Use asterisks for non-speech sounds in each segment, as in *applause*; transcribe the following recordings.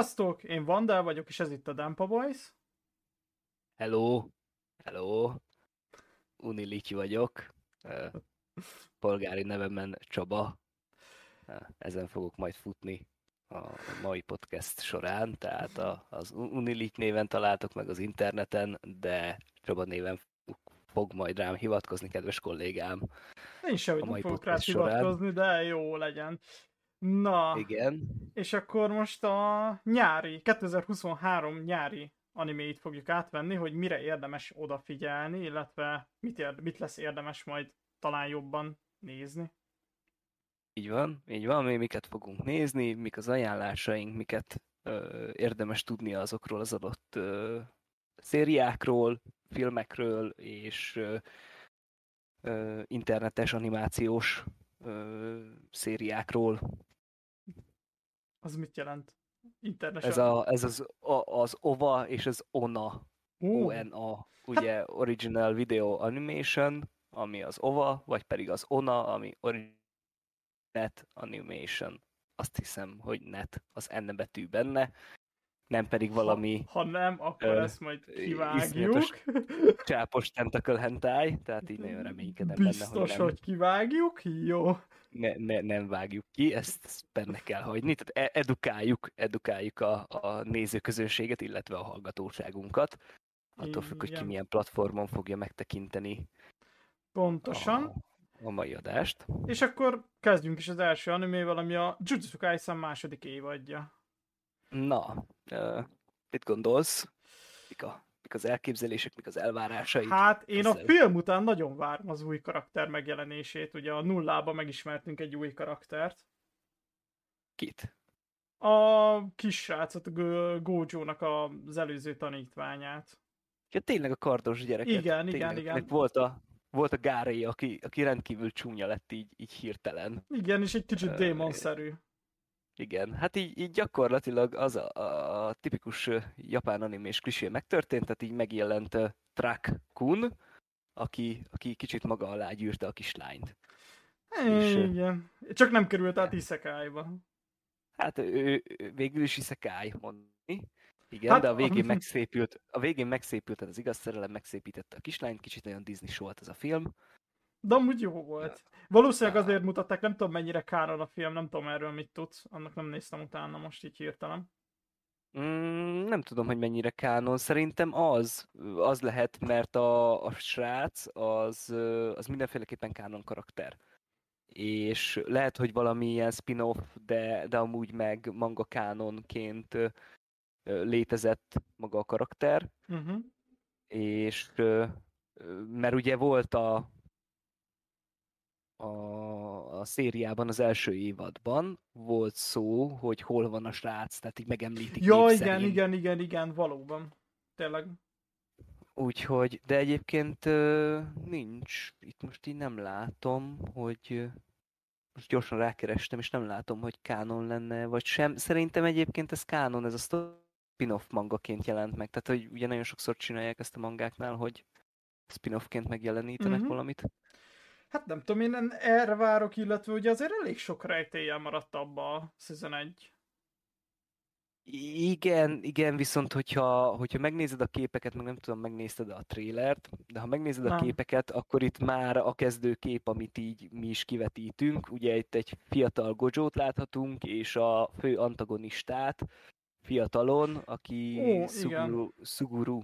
Sziasztok, én Vandel vagyok, és ez itt a Dampa Boys. Hello, hello, Uniliki vagyok, polgári nevemen Csaba, ezen fogok majd futni a mai podcast során, tehát a, az Unilik néven találtok meg az interneten, de Csaba néven fog majd rám hivatkozni, kedves kollégám. Én sem hogy fogok rá hivatkozni, de jó legyen. Na, Igen. és akkor most a nyári, 2023 nyári animét fogjuk átvenni, hogy mire érdemes odafigyelni, illetve mit, érde, mit lesz érdemes majd talán jobban nézni. Így van, így van, mi miket fogunk nézni, mik az ajánlásaink, miket ö, érdemes tudni azokról az adott ö, szériákról, filmekről és ö, ö, internetes animációs ö, szériákról. Az mit jelent? Internetes ez, a, ez az, a, az OVA és az ONA. Uh. ONA, ugye Original Video Animation, ami az OVA, vagy pedig az ONA, ami Original Net Animation. Azt hiszem, hogy net az N betű benne, nem pedig valami... Ha, ha nem, akkor ö, ezt majd kivágjuk. Csápos tentacle hentai, tehát így nagyon *laughs* reménykedem Biztos, benne, hogy nem. hogy kivágjuk? Jó. Ne, ne, nem vágjuk ki, ezt, ezt benne kell hagyni. Tehát e, edukáljuk, edukáljuk a, a nézőközönséget, illetve a hallgatóságunkat. Attól függ, hogy ki milyen platformon fogja megtekinteni Pontosan. A, a mai adást. És akkor kezdjünk is az első animével, ami a Jujutsu Kaisen második évadja. Na, uh, mit gondolsz? Mik, a, mik az elképzelések, mik az elvárásai? Hát én Ezzel... a film után nagyon várom az új karakter megjelenését. Ugye a nullába megismertünk egy új karaktert. Kit? A kis srácot, Gojo-nak az előző tanítványát. Ja, tényleg a kardos gyereket. Igen, tényleg. igen, igen. Volt a, volt a Gáré, aki, aki rendkívül csúnya lett így, így hirtelen. Igen, és egy kicsit démonszerű. Igen, hát így, így gyakorlatilag az a, a tipikus japán animés klisé megtörtént, tehát így megjelent uh, Track Kun, aki, aki kicsit maga alá gyűrte a kislányt. Igen, és, csak nem került át Isekai-ba. Hát ő, ő végül is Isekai mondani. Igen, hát, de a végén *laughs* megszépült, a végén megszépült az igaz szerelem, megszépítette a kislányt, kicsit olyan Disney volt ez a film. De amúgy jó volt. Valószínűleg azért mutatták, nem tudom mennyire káron a film, nem tudom erről mit tudsz, annak nem néztem utána most így hirtelen. Mm, nem tudom, hogy mennyire kánon. Szerintem az, az lehet, mert a, a srác az, az mindenféleképpen kánon karakter. És lehet, hogy valami ilyen spin-off, de, de amúgy meg manga kánonként létezett maga a karakter. Uh-huh. És mert ugye volt a, a, a szériában az első évadban volt szó, hogy hol van a srác, tehát így megemlítik Ja, igen, igen, igen, igen, valóban. Tényleg. Úgyhogy, de egyébként nincs, itt most így nem látom, hogy most gyorsan rákerestem, és nem látom, hogy kánon lenne, vagy sem. Szerintem egyébként ez kánon, ez a spin-off mangaként jelent meg. Tehát, hogy ugye nagyon sokszor csinálják ezt a mangáknál, hogy spin-offként megjelenítenek uh-huh. valamit. Hát nem tudom, én erre várok, illetve ugye azért elég sok rejtéllyel maradt abba a Season 1. Igen, igen, viszont hogyha, hogyha megnézed a képeket, meg nem tudom, megnézted a trélert, de ha megnézed nem. a képeket, akkor itt már a kezdőkép, amit így mi is kivetítünk, ugye itt egy fiatal Gojót láthatunk, és a fő antagonistát, fiatalon, aki Ó, Suguru, Suguru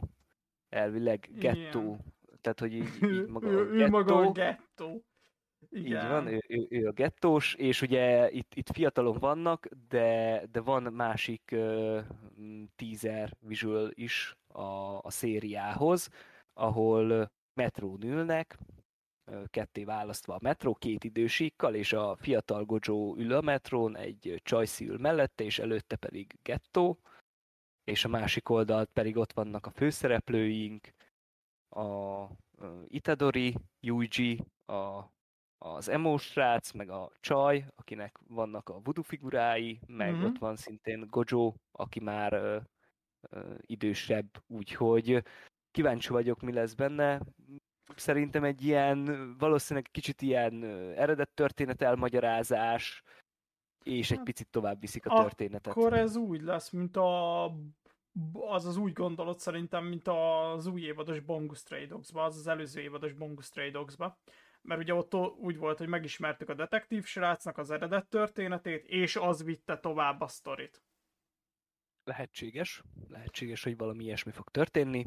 elvileg gettó tehát hogy így, így maga ő, a ő maga a gettó. Igen. Így van, ő, ő, ő a gettós, és ugye itt, itt fiatalon vannak, de, de van másik uh, teaser visual is a, a szériához, ahol metrón ülnek, ketté választva a metró két idősíkkal, és a fiatal Gojo ül a metrón, egy Csajci ül mellette, és előtte pedig gettó, és a másik oldalt pedig ott vannak a főszereplőink, a Itadori, Yuji, a, az emo srác, meg a csaj, akinek vannak a voodoo figurái, meg mm-hmm. ott van szintén Gojo, aki már ö, ö, idősebb, úgyhogy kíváncsi vagyok, mi lesz benne. Szerintem egy ilyen, valószínűleg kicsit ilyen eredet történet elmagyarázás, és egy picit tovább viszik a történetet. Akkor ez úgy lesz, mint a az az úgy gondolod szerintem, mint az új évados Bongus Stray Dogs-ba, az az előző évados Bongus Stray Dogs-ba. Mert ugye ott úgy volt, hogy megismertük a detektív srácnak az eredet történetét, és az vitte tovább a sztorit. Lehetséges. Lehetséges, hogy valami ilyesmi fog történni.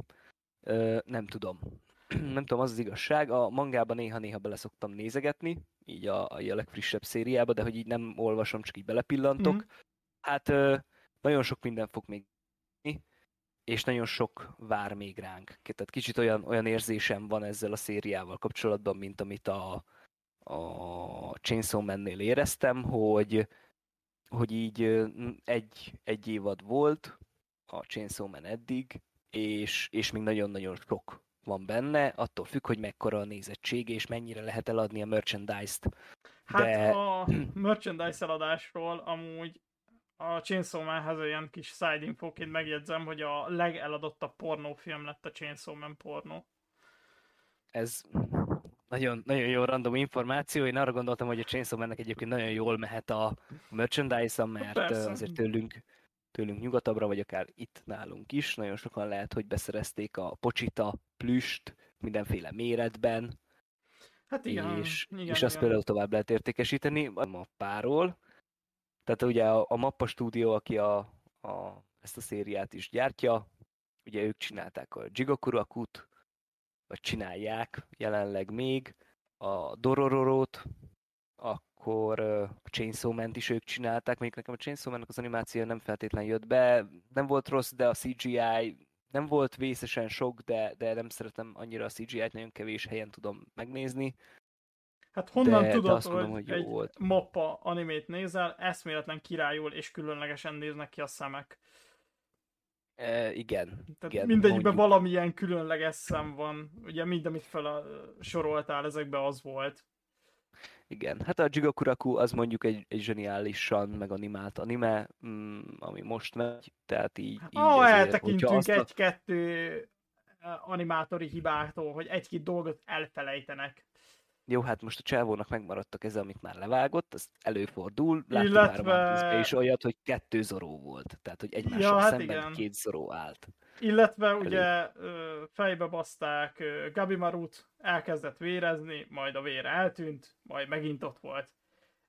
Ö, nem tudom. *clears throat* nem tudom, az az igazság. A mangában néha-néha bele szoktam nézegetni, így a, a legfrissebb szériába, de hogy így nem olvasom, csak így belepillantok. Mm. Hát ö, nagyon sok minden fog még és nagyon sok vár még ránk. Tehát kicsit olyan, olyan érzésem van ezzel a szériával kapcsolatban, mint amit a, a Chainsaw Man-nél éreztem, hogy, hogy így egy, egy évad volt a Chainsaw Man eddig, és, és még nagyon-nagyon sok van benne, attól függ, hogy mekkora a nézettség, és mennyire lehet eladni a merchandise-t. Hát De... a merchandise eladásról amúgy a Chainsaw Man-hez olyan kis side infóként megjegyzem, hogy a legeladottabb pornófilm lett a Chainsaw Man pornó. Ez nagyon, nagyon jó random információ. Én arra gondoltam, hogy a Chainsaw Man-nek egyébként nagyon jól mehet a merchandise mert Persze. azért tőlünk, tőlünk nyugatabbra, vagy akár itt nálunk is. Nagyon sokan lehet, hogy beszerezték a pocsita, plüst, mindenféle méretben. Hát igen, és, igen, és igen. azt például tovább lehet értékesíteni a mappáról, tehát ugye a, a Mappa stúdió, aki a, a, ezt a szériát is gyártja, ugye ők csinálták a Jigokurakut, vagy csinálják jelenleg még, a Dorororót, akkor a Chainsaw Man-t is ők csinálták, mondjuk nekem a Chainsaw man az animáció nem feltétlen jött be, nem volt rossz, de a CGI nem volt vészesen sok, de, de nem szeretem annyira a CGI-t, nagyon kevés helyen tudom megnézni. Hát honnan de, tudod, de azt hogy, mondom, hogy egy volt. mappa animét nézel, eszméletlen királyul és különlegesen néznek ki a szemek. E, igen. Tehát igen, mindegyikben mondjuk. valamilyen különleges szem van. Ugye mind, amit fel a, soroltál, ezekben az volt. Igen, hát a Jigokuraku az mondjuk egy, egy zseniálisan meganimált anime, mm, ami most megy, tehát így... így ah, eltekintünk egy-kettő animátori hibától, hogy egy-két dolgot elfelejtenek. Jó, hát most a csávónak megmaradtak ez, amit már levágott, az előfordul. Láttam Illetve... már a is olyat, hogy kettő zoró volt. Tehát, hogy egymással ja, hát szemben igen. két zoró állt. Illetve Elő. ugye fejbe baszták Gabi Marut, elkezdett vérezni, majd a vér eltűnt, majd megint ott volt.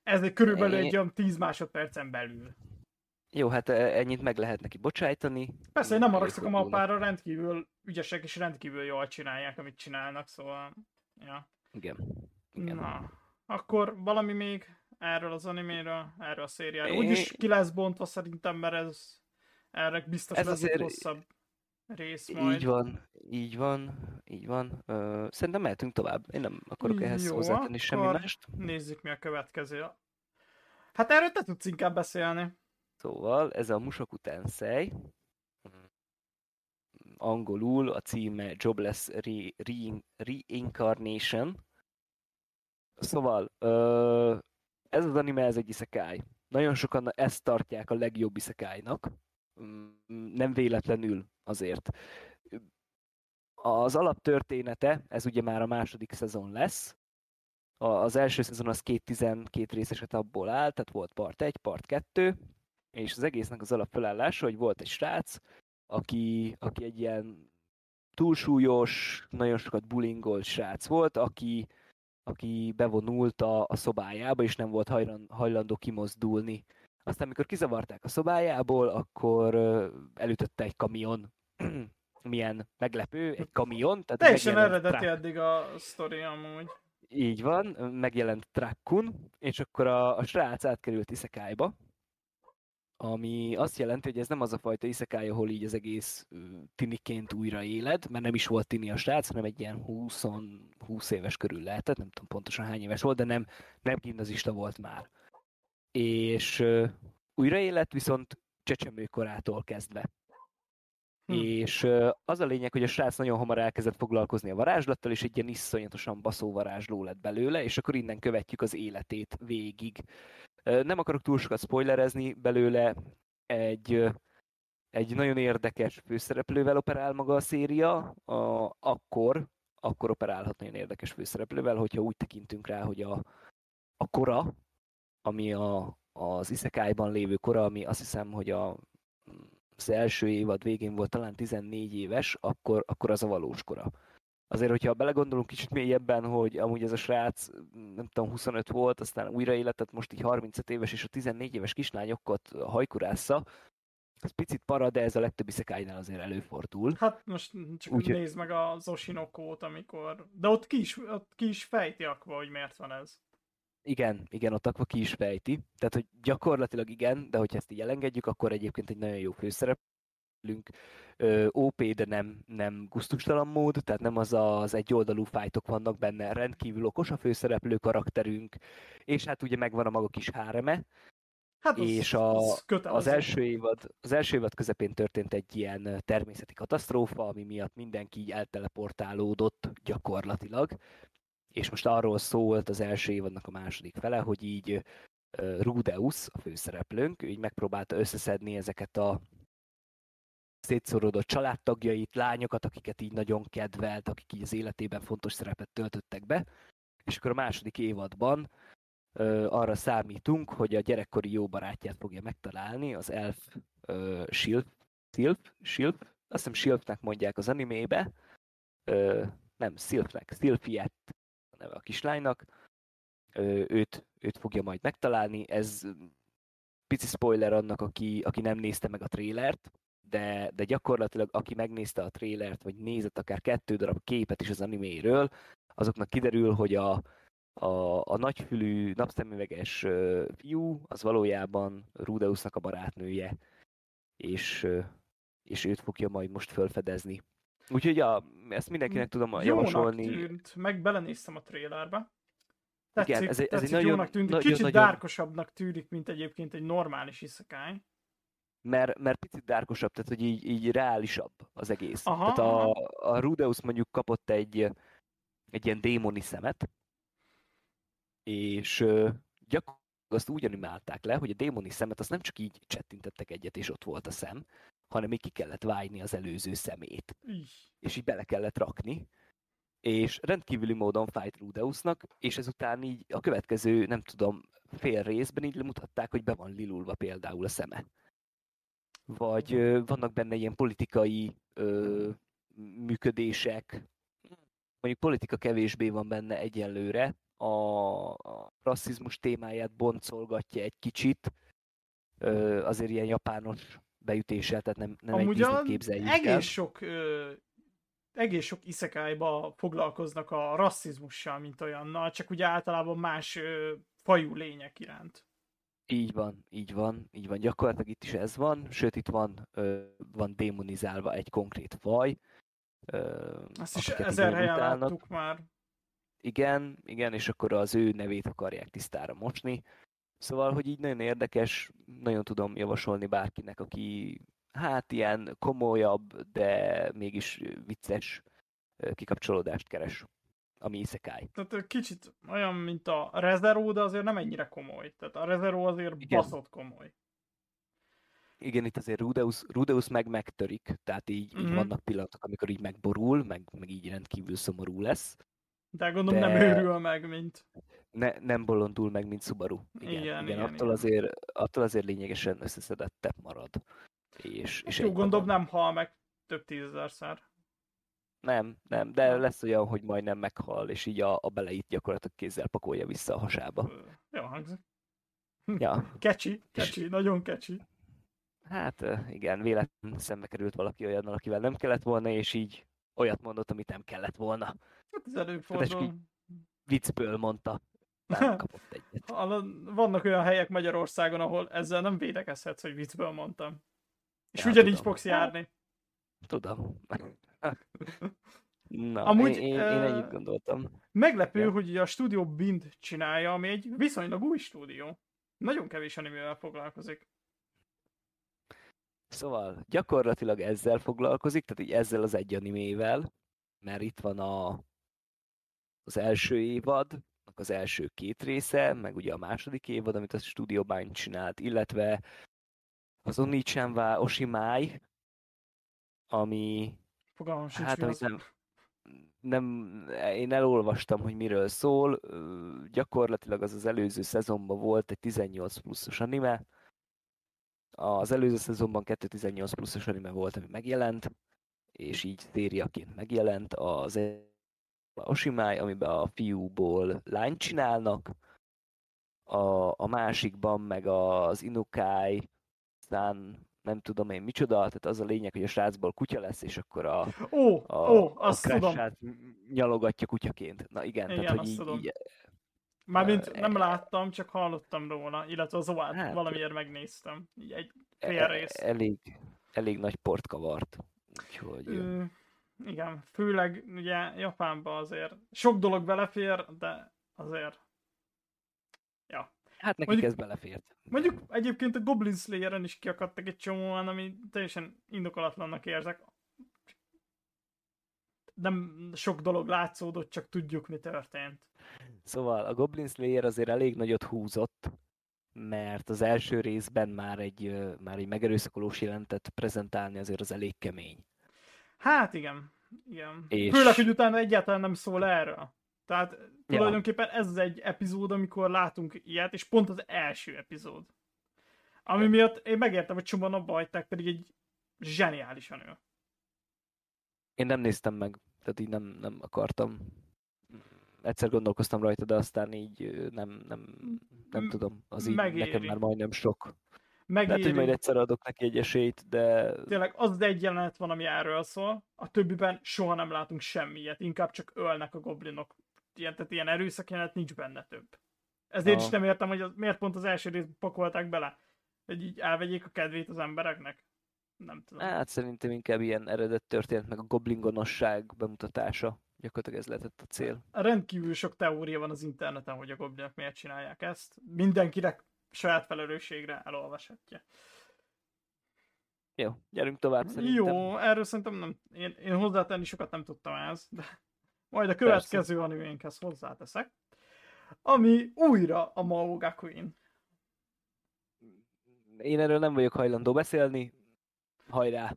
Ez egy körülbelül egy olyan 10 másodpercen belül. Jó, hát ennyit meg lehet neki bocsájtani. Persze, én nem haragszok a mappára, rendkívül ügyesek és rendkívül jól csinálják, amit csinálnak, szóval... Ja. Igen. Igen. Na, akkor valami még erről az animéről, erről a szériáról. Úgyis ki lesz bontva szerintem, mert ez erre biztos ez lesz azért... egy hosszabb rész majd. Így van, így van, így van. Ö, szerintem mehetünk tovább. Én nem akarok ehhez Jó, hozzátenni semmi mást. Nézzük mi a következő. Hát erről te tudsz inkább beszélni. Szóval ez a Musoku Tensei. Angolul a címe Jobless Re- Re- Reincarnation. Szóval ez az anime, ez egy isekai. Nagyon sokan ezt tartják a legjobb isekájnak. Mm, nem véletlenül azért. Az alaptörténete, ez ugye már a második szezon lesz. Az első szezon az két 12 részeset abból áll, tehát volt part 1, part 2, és az egésznek az alapfelállása, hogy volt egy srác, aki, aki egy ilyen túlsúlyos, nagyon sokat bulingolt srác volt, aki, aki bevonult a, a szobájába, és nem volt hajlan, hajlandó kimozdulni. Aztán, amikor kizavarták a szobájából, akkor elütötte egy kamion. *clears throat* Milyen meglepő, egy kamion. Tehát Teljesen eredeti truck. eddig a sztori amúgy. Így van, megjelent Trakkun, és akkor a, a srác átkerült Isekájba, ami azt jelenti, hogy ez nem az a fajta iszekály, ahol így az egész tiniként újra éled, mert nem is volt tini a srác, hanem egy ilyen 20, 20 éves körül lehetett, nem tudom pontosan hány éves volt, de nem, nem gimnazista volt már. És uh, újra élet viszont csecsemőkorától kezdve. Hm. És uh, az a lényeg, hogy a srác nagyon hamar elkezdett foglalkozni a varázslattal, és egy ilyen iszonyatosan baszó varázsló lett belőle, és akkor innen követjük az életét végig. Nem akarok túl sokat spoilerezni belőle, egy, egy nagyon érdekes főszereplővel operál maga a széria, a, akkor, akkor operálhat nagyon érdekes főszereplővel, hogyha úgy tekintünk rá, hogy a, a kora, ami a, az Isekai-ban lévő kora, ami azt hiszem, hogy a, az első évad végén volt talán 14 éves, akkor, akkor az a valós kora. Azért, hogyha belegondolunk kicsit mélyebben, hogy amúgy ez a srác, nem tudom, 25 volt, aztán újra életet, most így 35 éves, és a 14 éves kislányokat hajkurásza, az picit para, de ez a legtöbb isekai azért előfordul. Hát most csak Úgy, nézd meg a Zoshinokót, amikor... De ott ki is, ott ki is fejti akkor, hogy miért van ez. Igen, igen, ott akkor ki is fejti. Tehát, hogy gyakorlatilag igen, de hogyha ezt így elengedjük, akkor egyébként egy nagyon jó főszereplünk. OP, de nem, nem gusztustalan mód, tehát nem az az egyoldalú fájtok vannak benne, rendkívül okos a főszereplő karakterünk, és hát ugye megvan a maga kis háreme, Hát az, és a, az, az, első évad, az első évad közepén történt egy ilyen természeti katasztrófa, ami miatt mindenki így elteleportálódott gyakorlatilag, és most arról szólt az első évadnak a második fele, hogy így Rudeus, a főszereplőnk, így megpróbálta összeszedni ezeket a szétszorodott családtagjait, lányokat, akiket így nagyon kedvelt, akik így az életében fontos szerepet töltöttek be, és akkor a második évadban ö, arra számítunk, hogy a gyerekkori jó barátját fogja megtalálni, az elf ö, Shilp, Silp, Shilp, azt hiszem Shilpnek mondják az animébe, ö, nem, Silpnek, Silpiet a neve a kislánynak, ö, őt, őt fogja majd megtalálni, ez pici spoiler annak, aki, aki nem nézte meg a trélert, de, de gyakorlatilag aki megnézte a trélert, vagy nézett akár kettő darab képet is az animéről, azoknak kiderül, hogy a, a, a nagyfülű, napszemüveges uh, fiú, az valójában Rudeusnak a barátnője, és, uh, és őt fogja majd most felfedezni. Úgyhogy ja, ezt mindenkinek tudom Jónak javasolni. tűnt, meg belenéztem a trélerbe. Tetszik, Igen, ez, egy, ez egy nagyon, jónak tűnik. Kicsit nagyon... dárkosabbnak tűnik, mint egyébként egy normális iszakány. Mert, mert picit dárkosabb, tehát hogy így, így reálisabb az egész. Aha, tehát a, a Rudeus mondjuk kapott egy, egy ilyen démoni szemet, és gyakorlatilag azt úgy animálták le, hogy a démoni szemet azt nem csak így csettintettek egyet, és ott volt a szem, hanem még ki kellett vájni az előző szemét. És így bele kellett rakni. És rendkívüli módon fájt Rudeusnak, és ezután így a következő, nem tudom, fél részben így lemutatták, hogy be van lilulva például a szeme. Vagy vannak benne ilyen politikai ö, működések, mondjuk politika kevésbé van benne egyenlőre, a, a rasszizmus témáját boncolgatja egy kicsit, ö, azért ilyen japános beütéssel, tehát nem, nem Amúgy egy képzeljük egész el. sok ö, egész sok iszekályba foglalkoznak a rasszizmussal, mint olyannal, csak ugye általában más ö, fajú lények iránt. Így van, így van, így van. Gyakorlatilag itt is ez van, sőt itt van, ö, van démonizálva egy konkrét faj. Ö, Azt is ezer helyen láttuk már igen, igen, és akkor az ő nevét akarják tisztára mosni. Szóval, hogy így nagyon érdekes, nagyon tudom javasolni bárkinek, aki hát ilyen komolyabb, de mégis vicces kikapcsolódást keres, ami isekai. Tehát kicsit olyan, mint a Rezero, de azért nem ennyire komoly. Tehát a Rezero azért Igen. baszott komoly. Igen, itt azért Rudeus, Rudeus meg megtörik, tehát így, mm-hmm. így mhm. vannak pillanatok, amikor így megborul, meg, meg így rendkívül szomorú lesz. De gondolom de... nem őrül meg, mint... Ne, nem bolondul meg, mint Subaru. Igen, igen, igen, attól, igen. Azért, attól azért lényegesen összeszedettebb marad. És, és Jó, gondolom nem hal meg több tízezerszer. Nem, nem, de lesz olyan, hogy majdnem meghal, és így a, a beleit gyakorlatilag kézzel pakolja vissza a hasába. Jó hangzik. Ja. *laughs* Kecsi, kecsi, és... nagyon kecsi. Hát igen, véletlenül szembe került valaki olyannal, akivel nem kellett volna, és így olyat mondott, amit nem kellett volna. Hát ez előfordul. Hát viccből mondta. *laughs* kapott egyet. Vannak olyan helyek Magyarországon, ahol ezzel nem védekezhetsz, hogy viccből mondtam. És ja, ugyanígy tudom. fogsz járni. Tudom. Na, Amúgy, én, én, én ennyit gondoltam. Meglepő, ja. hogy a stúdió Bind csinálja, ami egy viszonylag új stúdió. Nagyon kevés animével foglalkozik. Szóval gyakorlatilag ezzel foglalkozik, tehát így ezzel az egy animével, mert itt van a, az első évad, az első két része, meg ugye a második évad, amit a Studio Bind csinált, illetve az Onichanwa Oshimai, ami Fogalmam sincs, hát, amit nem, nem, én elolvastam, hogy miről szól. Gyakorlatilag az az előző szezonban volt egy 18 pluszos anime. Az előző szezonban 218 pluszos anime volt, ami megjelent, és így szériaként megjelent. Az Oshimai, amiben a fiúból lányt csinálnak, a, a másikban meg az Inukai, aztán nem tudom én micsoda, tehát az a lényeg, hogy a srácból kutya lesz, és akkor a, ó, a, ó, azt a tudom. nyalogatja kutyaként. Na igen, Igen, tehát hogy azt így, tudom. így Mármint Ö, nem láttam, csak hallottam róla, illetve az ovát Hát- valamiért megnéztem. Így egy e- fél rész. elég, elég nagy port kavart. Úgyhogy Ö, igen, főleg ugye Japánban azért sok dolog belefér, de azért. Hát neki mondjuk- ez belefért. Mondjuk egyébként a Goblin Slayer-en is kiakadtak egy csomóan, ami teljesen indokolatlannak érzek. Nem sok dolog látszódott, csak tudjuk, mi történt. Szóval a Goblin Slayer azért elég nagyot húzott, mert az első részben már egy, már egy megerőszakolós jelentet prezentálni azért az elég kemény. Hát igen, igen. És- Főleg, hogy utána egyáltalán nem szól erről. Tehát tulajdonképpen ez az egy epizód, amikor látunk ilyet, és pont az első epizód. Ami miatt én megértem, hogy csomóan abba hagyták, pedig egy zseniálisan ő. Én nem néztem meg, tehát így nem, nem akartam. Egyszer gondolkoztam rajta, de aztán így nem, nem, nem tudom. Az így megéri. nekem már majdnem sok. Megéri. Lehet, hogy majd egyszer adok neki egy esélyt, de Tényleg az az egy jelenet van, ami erről szól, a többiben soha nem látunk semmiet, inkább csak ölnek a goblinok. Ilyen, tehát ilyen erőszak jelenet nincs benne több. Ezért Aha. is nem értem, hogy az, miért pont az első részt pakolták bele. Hogy így elvegyék a kedvét az embereknek. Nem tudom. hát szerintem inkább ilyen eredet történet, meg a goblingonosság bemutatása. Gyakorlatilag ez lehetett a cél. Rendkívül sok teória van az interneten, hogy a goblinok miért csinálják ezt. Mindenkinek saját felelősségre elolvashatja. Jó, gyerünk tovább szerintem. Jó, erről szerintem nem, én, én hozzátenni sokat nem tudtam ez, de majd a következő animénkhez hozzáteszek. Ami újra a Mao Gakuin. Én erről nem vagyok hajlandó beszélni. Hajrá!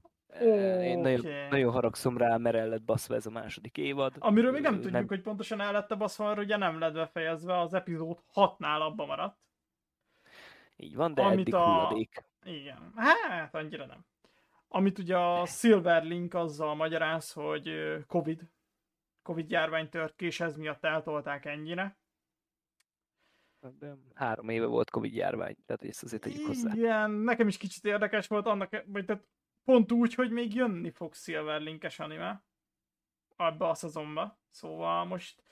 Én nagyon, nagyon haragszom rá, mert el lett baszva ez a második évad. Amiről még nem Ö, tudjuk, hogy pontosan el lett baszva, mert ugye nem lett befejezve, az epizód 6-nál abba maradt. Így van, de amit eddig a- hulladék. Igen, hát annyira nem. Amit ugye a Silverlink azzal magyaráz, hogy Covid, Covid járvány tört ki, és ez miatt eltolták ennyire. De három éve volt Covid járvány, tehát ezt azért tegyük hozzá. Igen, nekem is kicsit érdekes volt annak, vagy tehát pont úgy, hogy még jönni fog Silverlinkes anime abba a szezonba. Szóval most,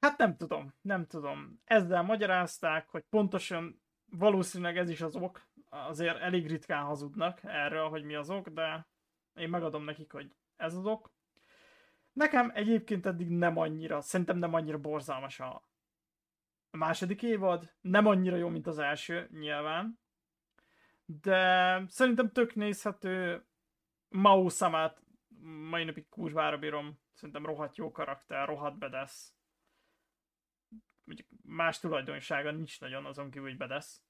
hát nem tudom, nem tudom. Ezzel magyarázták, hogy pontosan valószínűleg ez is az ok, azért elég ritkán hazudnak erről, hogy mi az ok, de én megadom nekik, hogy ez az ok. Nekem egyébként eddig nem annyira, szerintem nem annyira borzalmas a második évad. Nem annyira jó, mint az első, nyilván. De szerintem tök nézhető. Mao Samát mai napig kurvára bírom. Szerintem rohadt jó karakter, rohadt bedesz. Mondjuk más tulajdonsága nincs nagyon azon kívül, hogy bedesz.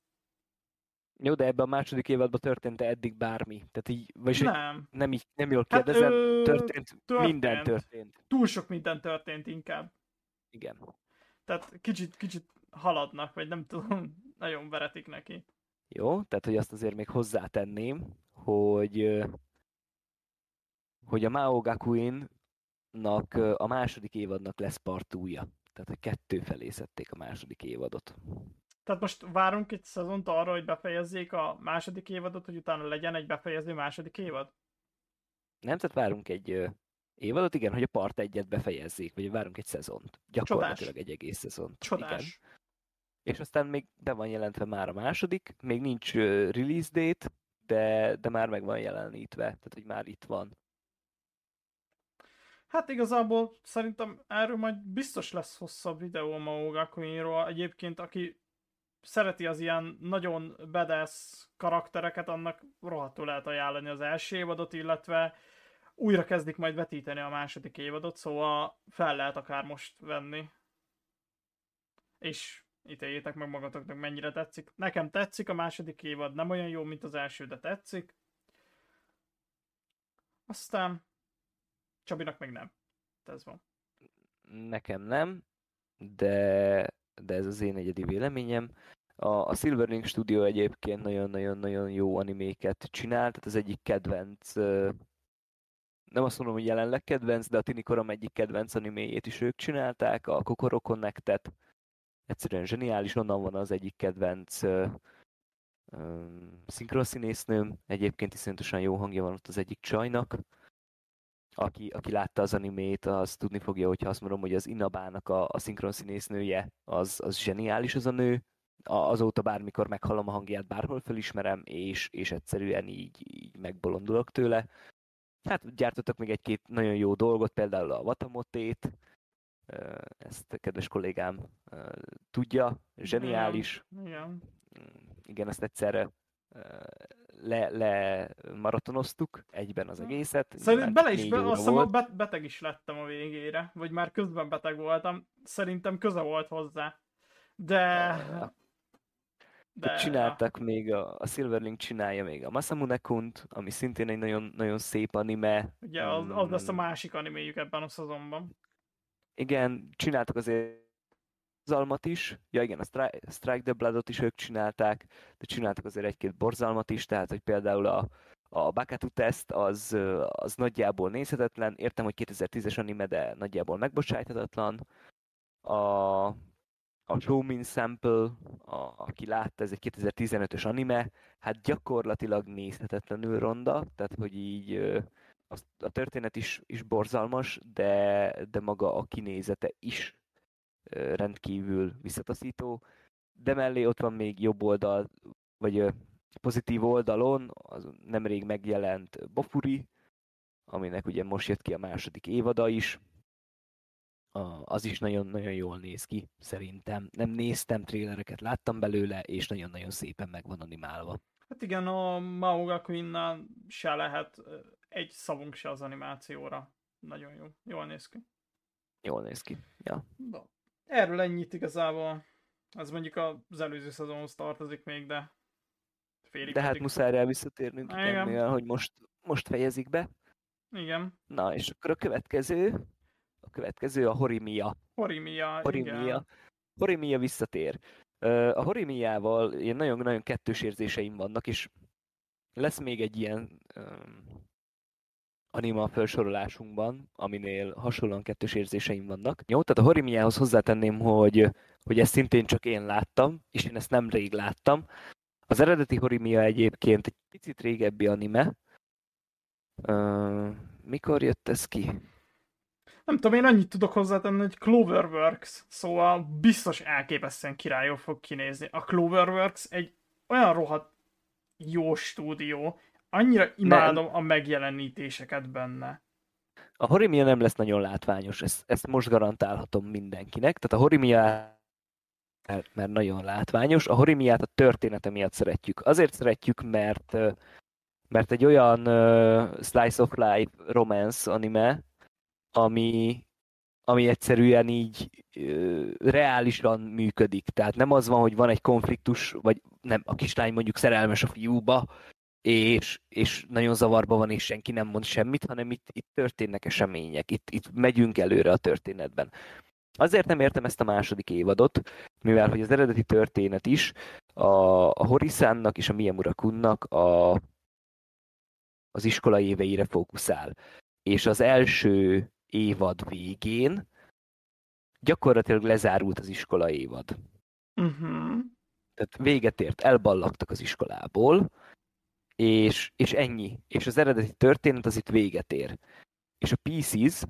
Jó, de ebben a második évadban történt -e eddig bármi? Tehát így, vagyis Nem. nem, így, nem jól Hát, kérdezem, ö, történt, történt. minden történt. Túl sok minden történt inkább. Igen. Tehát kicsit, kicsit haladnak, vagy nem tudom, *laughs* nagyon veretik neki. Jó, tehát hogy azt azért még hozzátenném, hogy hogy a Mao Gakuin-nak a második évadnak lesz partúja. Tehát, hogy kettő felé szedték a második évadot. Tehát most várunk egy szezont arra, hogy befejezzék a második évadot, hogy utána legyen egy befejező második évad? Nem, tehát várunk egy ö, évadot, igen, hogy a part egyet befejezzék, vagy várunk egy szezont. Gyakorlatilag egy egész szezont. Csodás. Igen. És aztán még be van jelentve már a második, még nincs ö, release date, de, de már meg van jelenítve, tehát hogy már itt van. Hát igazából szerintem erről majd biztos lesz hosszabb videó a Mao Gakuinról. Egyébként aki szereti az ilyen nagyon badass karaktereket, annak rohadtul lehet ajánlani az első évadot, illetve újra kezdik majd vetíteni a második évadot, szóval fel lehet akár most venni. És ítéljétek meg magatoknak, mennyire tetszik. Nekem tetszik a második évad, nem olyan jó, mint az első, de tetszik. Aztán Csabinak meg nem. Ez van. nekem nem, de, de ez az én egyedi véleményem. A, a Silverlink Studio egyébként nagyon-nagyon-nagyon jó animéket csinál, tehát az egyik kedvenc, nem azt mondom, hogy jelenleg kedvenc, de a Tini Korom egyik kedvenc animéjét is ők csinálták, a Kokoro Connectet. Egyszerűen zseniális, onnan van az egyik kedvenc szinkronszínésznőm, egyébként iszonyatosan jó hangja van ott az egyik csajnak. Aki, aki látta az animét, az tudni fogja, hogyha azt mondom, hogy az Inabának a, a szinkronszínésznője, az, az zseniális az a nő. Azóta bármikor meghallom a hangját, bárhol felismerem, és, és egyszerűen így, így megbolondulok tőle. Hát gyártottak még egy-két nagyon jó dolgot, például a Vatamotét, ezt a kedves kollégám tudja, zseniális. Igen. Igen igen, ezt egyszerre le, le maratonoztuk egyben az egészet. Szerintem bele is, be, azt hiszem, beteg is lettem a végére, vagy már közben beteg voltam. Szerintem köze volt hozzá. De... De, csináltak ja. még, a, a Silverlink csinálja még a Masamune Kunt, ami szintén egy nagyon, nagyon szép anime. Ugye az, az lesz a másik animéjük ebben a szezonban. Igen, csináltak azért borzalmat is, ja igen, a Strike, Strike the Bloodot is ők csinálták, de csináltak azért egy-két borzalmat is, tehát hogy például a, a Bakatu test az, az nagyjából nézhetetlen, értem, hogy 2010-es anime, de nagyjából megbocsájthatatlan. A, a Showmin Sample, a, aki látta, ez egy 2015-ös anime, hát gyakorlatilag nézhetetlenül ronda, tehát hogy így a, a történet is, is borzalmas, de, de maga a kinézete is rendkívül visszataszító, de mellé ott van még jobb oldal, vagy pozitív oldalon, az nemrég megjelent Bofuri, aminek ugye most jött ki a második évada is, az is nagyon-nagyon jól néz ki, szerintem. Nem néztem trélereket, láttam belőle, és nagyon-nagyon szépen meg van animálva. Hát igen, a Mao se lehet egy szavunk se az animációra. Nagyon jó. Jól néz ki. Jól néz ki, ja. Na, Erről ennyit igazából. Ez mondjuk az előző szezonhoz tartozik még, de félig. De hát muszáj rá visszatérnünk, mivel, hogy most, most fejezik be. Igen. Na, és akkor a következő, a következő a Horimia. Horimia, Horimia. igen. Horimia visszatér. A Horimiával ilyen nagyon-nagyon kettős érzéseim vannak, és lesz még egy ilyen anima felsorolásunkban, aminél hasonlóan kettős érzéseim vannak. Jó, tehát a Horimiához hozzátenném, hogy, hogy ezt szintén csak én láttam, és én ezt nem rég láttam. Az eredeti Horimia egyébként egy picit régebbi anime. Uh, mikor jött ez ki? Nem tudom, én annyit tudok hozzátenni, hogy Cloverworks, szóval biztos elképesztően királyok fog kinézni. A Cloverworks egy olyan rohadt jó stúdió, Annyira imádom nem. a megjelenítéseket benne. A Horimia nem lesz nagyon látványos, ezt, ezt most garantálhatom mindenkinek. Tehát a Horimia mert nagyon látványos. A Horimiát a története miatt szeretjük. Azért szeretjük, mert mert egy olyan uh, slice of life romance anime, ami, ami egyszerűen így uh, reálisan működik. Tehát nem az van, hogy van egy konfliktus, vagy nem, a kislány mondjuk szerelmes a fiúba, és, és nagyon zavarba van, és senki nem mond semmit, hanem itt, itt történnek események, itt, itt megyünk előre a történetben. Azért nem értem ezt a második évadot, mivel hogy az eredeti történet is a, a Horisánnak és a Miyamura Kunnak a, az iskola éveire fókuszál. És az első évad végén gyakorlatilag lezárult az iskola évad. Uh-huh. Tehát véget ért, elballagtak az iskolából, és, és ennyi. És az eredeti történet az itt véget ér. És a Pieces,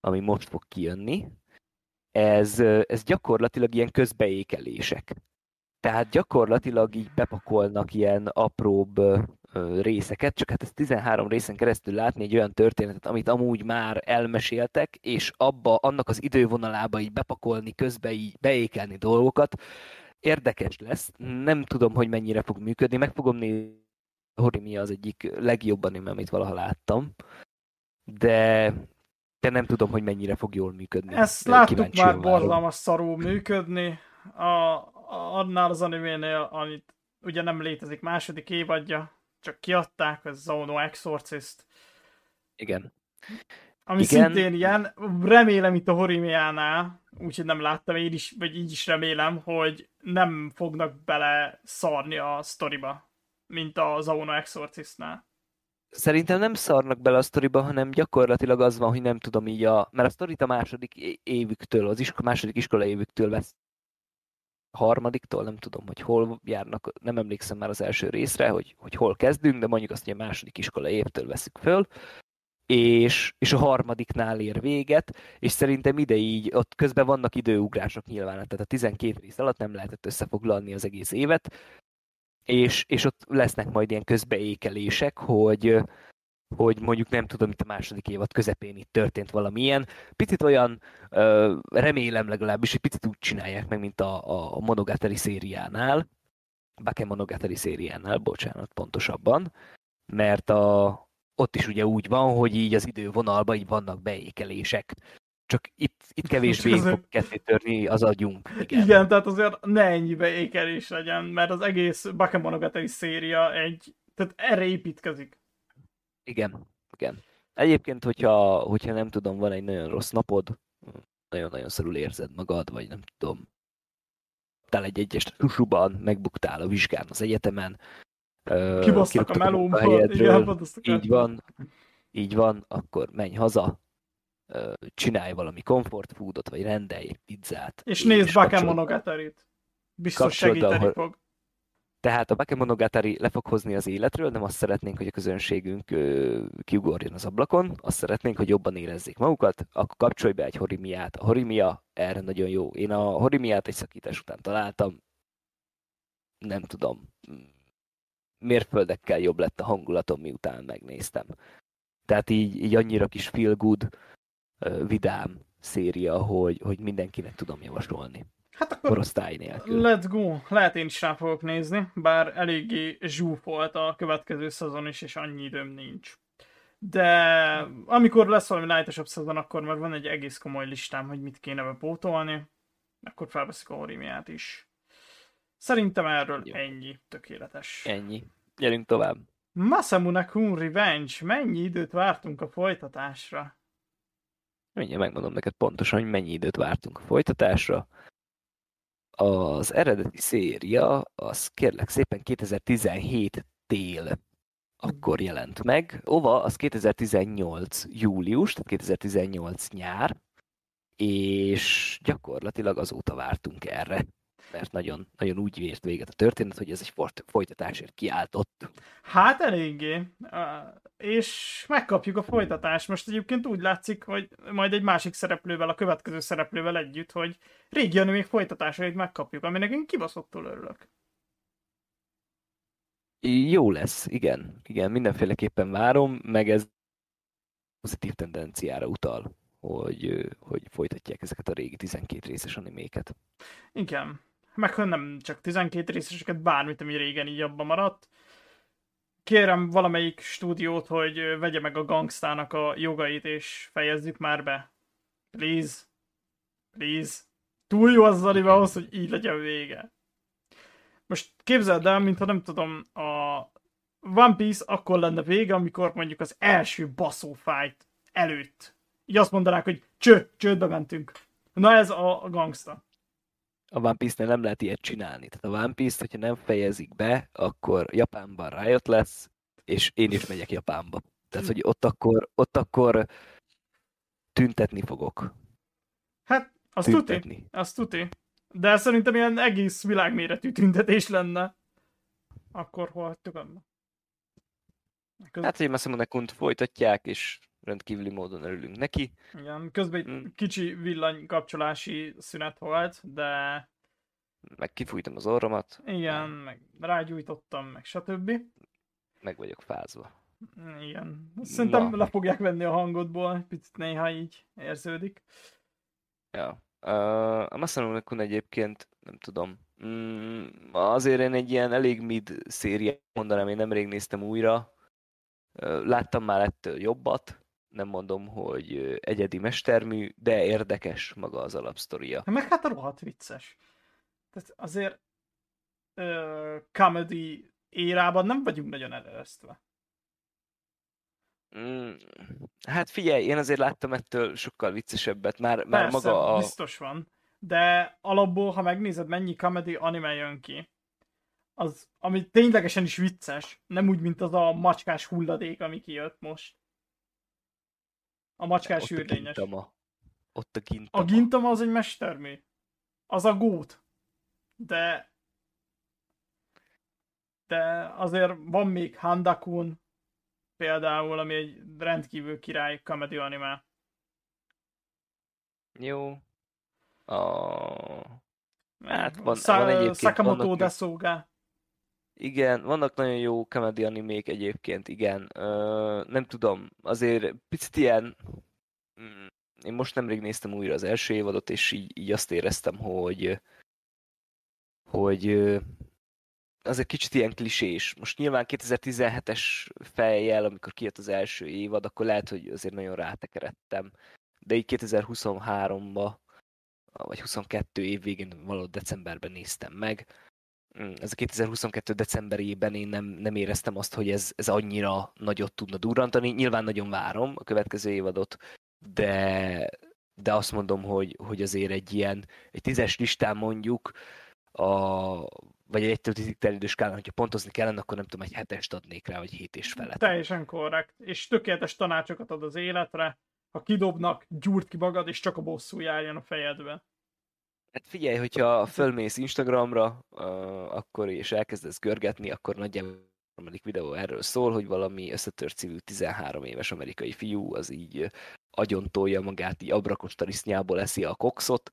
ami most fog kijönni, ez, ez gyakorlatilag ilyen közbeékelések. Tehát gyakorlatilag így bepakolnak ilyen apróbb részeket, csak hát ez 13 részen keresztül látni egy olyan történetet, amit amúgy már elmeséltek, és abba, annak az idővonalába így bepakolni, közbe így beékelni dolgokat, érdekes lesz. Nem tudom, hogy mennyire fog működni, meg fogom nézni Horimiya az egyik legjobb anime, amit valaha láttam, de, de nem tudom, hogy mennyire fog jól működni. Ezt láttuk már borzalmas szarú működni, a, a, annál az animénél, amit ugye nem létezik második évadja, csak kiadták, ez Zono Exorcist. Igen. Ami Igen. szintén ilyen, remélem itt a Horimiánál, úgyhogy nem láttam én is, vagy így is remélem, hogy nem fognak bele szarni a sztoriba, mint a Zauna Exorcistnál. Szerintem nem szarnak bele a sztoriba, hanem gyakorlatilag az van, hogy nem tudom így a... Mert a sztorit a második évüktől, az isko, második iskola évüktől vesz harmadiktól, nem tudom, hogy hol járnak, nem emlékszem már az első részre, hogy, hogy hol kezdünk, de mondjuk azt, hogy a második iskola évtől veszük föl, és, és a harmadiknál ér véget, és szerintem ide így, ott közben vannak időugrások nyilván, tehát a 12 rész alatt nem lehetett összefoglalni az egész évet, és, és ott lesznek majd ilyen közbeékelések, hogy, hogy mondjuk nem tudom, itt a második évad közepén itt történt valamilyen. Picit olyan, remélem legalábbis, hogy picit úgy csinálják meg, mint a, a Monogatari szériánál, Bake Monogatari szériánál, bocsánat, pontosabban, mert a, ott is ugye úgy van, hogy így az idővonalban így vannak beékelések. Csak itt, itt kevésbé azért... fog ketté törni az agyunk. Igen. igen, tehát azért ne ennyi beékelés legyen, mert az egész Bakemonogatari széria egy, tehát erre építkezik. Igen, igen. Egyébként, hogyha, hogyha nem tudom, van egy nagyon rossz napod, nagyon-nagyon szarul érzed magad, vagy nem tudom, tál egy egyes susuban, megbuktál a vizsgán az egyetemen, Kibasztak a melómból, igen, így van, így van, akkor menj haza, csinálj valami comfort foodot, vagy rendelj egy pizzát. És nézd Bakemonogatari-t. Biztos segíteni fog. Tehát a Bakemonogatari le fog hozni az életről, nem azt szeretnénk, hogy a közönségünk kiugorjon az ablakon, azt szeretnénk, hogy jobban érezzék magukat, akkor kapcsolj be egy horimiát. A horimia erre nagyon jó. Én a horimiát egy szakítás után találtam, nem tudom, mérföldekkel jobb lett a hangulatom, miután megnéztem. Tehát így, így annyira kis feel good, vidám széria, hogy, hogy mindenkinek tudom javasolni. Hát akkor korosztály nélkül. Let's go! Lehet én is rá fogok nézni, bár eléggé zsúfolt a következő szezon is, és annyi időm nincs. De amikor lesz valami lájtosabb szezon, akkor meg van egy egész komoly listám, hogy mit kéne bepótolni. Akkor felveszik a horimiát is. Szerintem erről Jó. ennyi. Tökéletes. Ennyi. Gyerünk tovább. Masamune Kun Revenge. Mennyi időt vártunk a folytatásra? Mindjárt megmondom neked pontosan, hogy mennyi időt vártunk a folytatásra. Az eredeti széria, az kérlek szépen 2017 tél akkor jelent meg. Ova, az 2018 július, tehát 2018 nyár, és gyakorlatilag azóta vártunk erre mert nagyon, nagyon úgy ért véget a történet, hogy ez egy folytatásért kiáltott. Hát eléggé. És megkapjuk a folytatást. Most egyébként úgy látszik, hogy majd egy másik szereplővel, a következő szereplővel együtt, hogy régi még folytatásait megkapjuk, aminek én kibaszottul örülök. Jó lesz, igen. Igen, mindenféleképpen várom, meg ez pozitív tendenciára utal, hogy, hogy folytatják ezeket a régi 12 részes animéket. Igen meg nem csak 12 részeseket, bármit, ami régen így abban maradt. Kérem valamelyik stúdiót, hogy vegye meg a gangstának a jogait, és fejezzük már be. Please. Please. Túl jó az az ahhoz, hogy így legyen vége. Most képzeld el, mintha nem tudom, a One Piece akkor lenne vége, amikor mondjuk az első baszó fight előtt. Így azt mondanák, hogy cső, csődbe mentünk. Na ez a gangsta a One Piece-nél nem lehet ilyet csinálni. Tehát a One Piece-t, hogyha nem fejezik be, akkor Japánban rájött lesz, és én is megyek Japánba. Tehát, hogy ott akkor, ott akkor tüntetni fogok. Hát, azt tüntetni. tuti. Azt tuti. De szerintem ilyen egész világméretű tüntetés lenne. Akkor hol hagytuk annak? Köz... Hát, hogy Masamune-kunt folytatják, és rendkívüli módon örülünk neki. Igen, közben egy mm. kicsi villanykapcsolási szünet volt, de... Meg kifújtam az orromat. Igen, meg rágyújtottam, meg stb. Meg vagyok fázva. Igen. Szerintem Na. le fogják venni a hangodból, picit néha így érződik. Ja. Uh, a Masaru Kun egyébként, nem tudom, mm, azért én egy ilyen elég mid szériát mondanám, én nemrég néztem újra, láttam már ettől jobbat, nem mondom, hogy egyedi mestermű, de érdekes maga az alapsztoria. Meg hát rohadt vicces. Tehát azért ö, comedy érában nem vagyunk nagyon előztve. Mm, hát figyelj, én azért láttam ettől sokkal viccesebbet, már, Persze, már maga a... biztos van. De alapból, ha megnézed, mennyi comedy anime jön ki, az, ami ténylegesen is vicces, nem úgy, mint az a macskás hulladék, ami kijött most. A macskás ott a űrdényes. Gintama. Ott a Gintama. A Gintama az egy mestermű. Az a gót. De... De azért van még Handakun, például, ami egy rendkívül király comedy anime. Jó. A... Hát van, Sa- van egyébként, Sakamoto vannak, Desoga. Igen, vannak nagyon jó comedy animék egyébként, igen. Ö, nem tudom, azért picit ilyen... mm, Én most nemrég néztem újra az első évadot, és így, így azt éreztem, hogy hogy az egy kicsit ilyen klisés. Most nyilván 2017-es fejjel, amikor kijött az első évad, akkor lehet, hogy azért nagyon rátekeredtem. De így 2023-ba, vagy 22 év végén, valahogy decemberben néztem meg. Mm, Ez a 2022 decemberében én nem, nem éreztem azt, hogy ez, ez annyira nagyot tudna durrantani. Nyilván nagyon várom a következő évadot, de, de azt mondom, hogy, hogy azért egy ilyen, egy tízes listán mondjuk, a, vagy egy 1 10 terjedő hogyha pontozni kellene, akkor nem tudom, egy hetest adnék rá, vagy hét és felett. Teljesen korrekt. És tökéletes tanácsokat ad az életre. Ha kidobnak, gyúrt ki magad, és csak a bosszú járjon a fejedbe. Hát figyelj, hogyha fölmész Instagramra, uh, akkor és elkezdesz görgetni, akkor nagyjából a harmadik videó erről szól, hogy valami összetört szívű 13 éves amerikai fiú az így agyontolja magát, így abrakostarisznyából eszi a kokszot,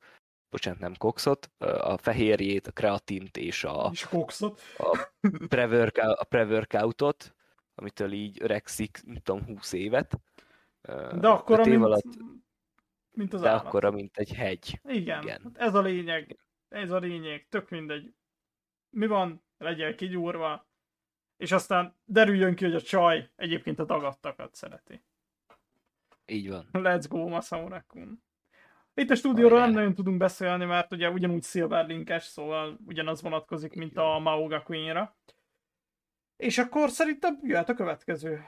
bocsánat, nem kokszot, ö, a fehérjét, a kreatint és a, És kokszot. a pre-workout- a pre-workoutot, amitől így öregszik, nem tudom, 20 évet. De akkor, öt év mint, alatt, mint az de állat. akkora, mint egy hegy. Igen, Igen. Hát ez a lényeg. Ez a lényeg. Tök mindegy. Mi van, legyen kigyúrva, és aztán derüljön ki, hogy a csaj egyébként a dagadtakat szereti. Így van. Let's go, Masamurakun. Itt a stúdióról nem nagyon tudunk beszélni, mert ugye ugyanúgy Silverlinkes, szóval ugyanaz vonatkozik, mint a Maoga Queen-ra. És akkor szerintem jöhet a következő.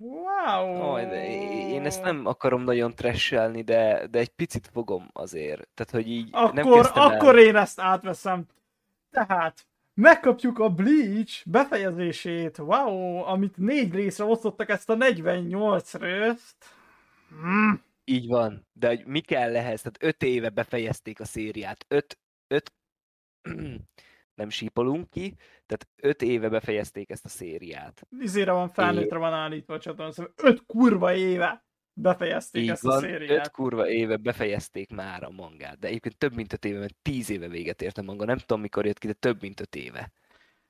Wow! Aj, de én ezt nem akarom nagyon trashelni, de, de egy picit fogom azért. Tehát, hogy így nem Akkor, el. akkor én ezt átveszem. Tehát, megkapjuk a Bleach befejezését. Wow, amit négy részre osztottak ezt a 48 részt. Hmm. Így van. De hogy mi kell ehhez? Tehát öt éve befejezték a szériát. Öt, öt, *clears throat* nem sípolunk ki, tehát öt éve befejezték ezt a szériát. Izére van felnőttre van állítva a csatorna, szóval öt kurva éve befejezték Így ezt a van, szériát. öt kurva éve befejezték már a mangát, de egyébként több mint öt éve, mert tíz éve véget ért a manga. Nem tudom, mikor jött ki, de több mint öt éve.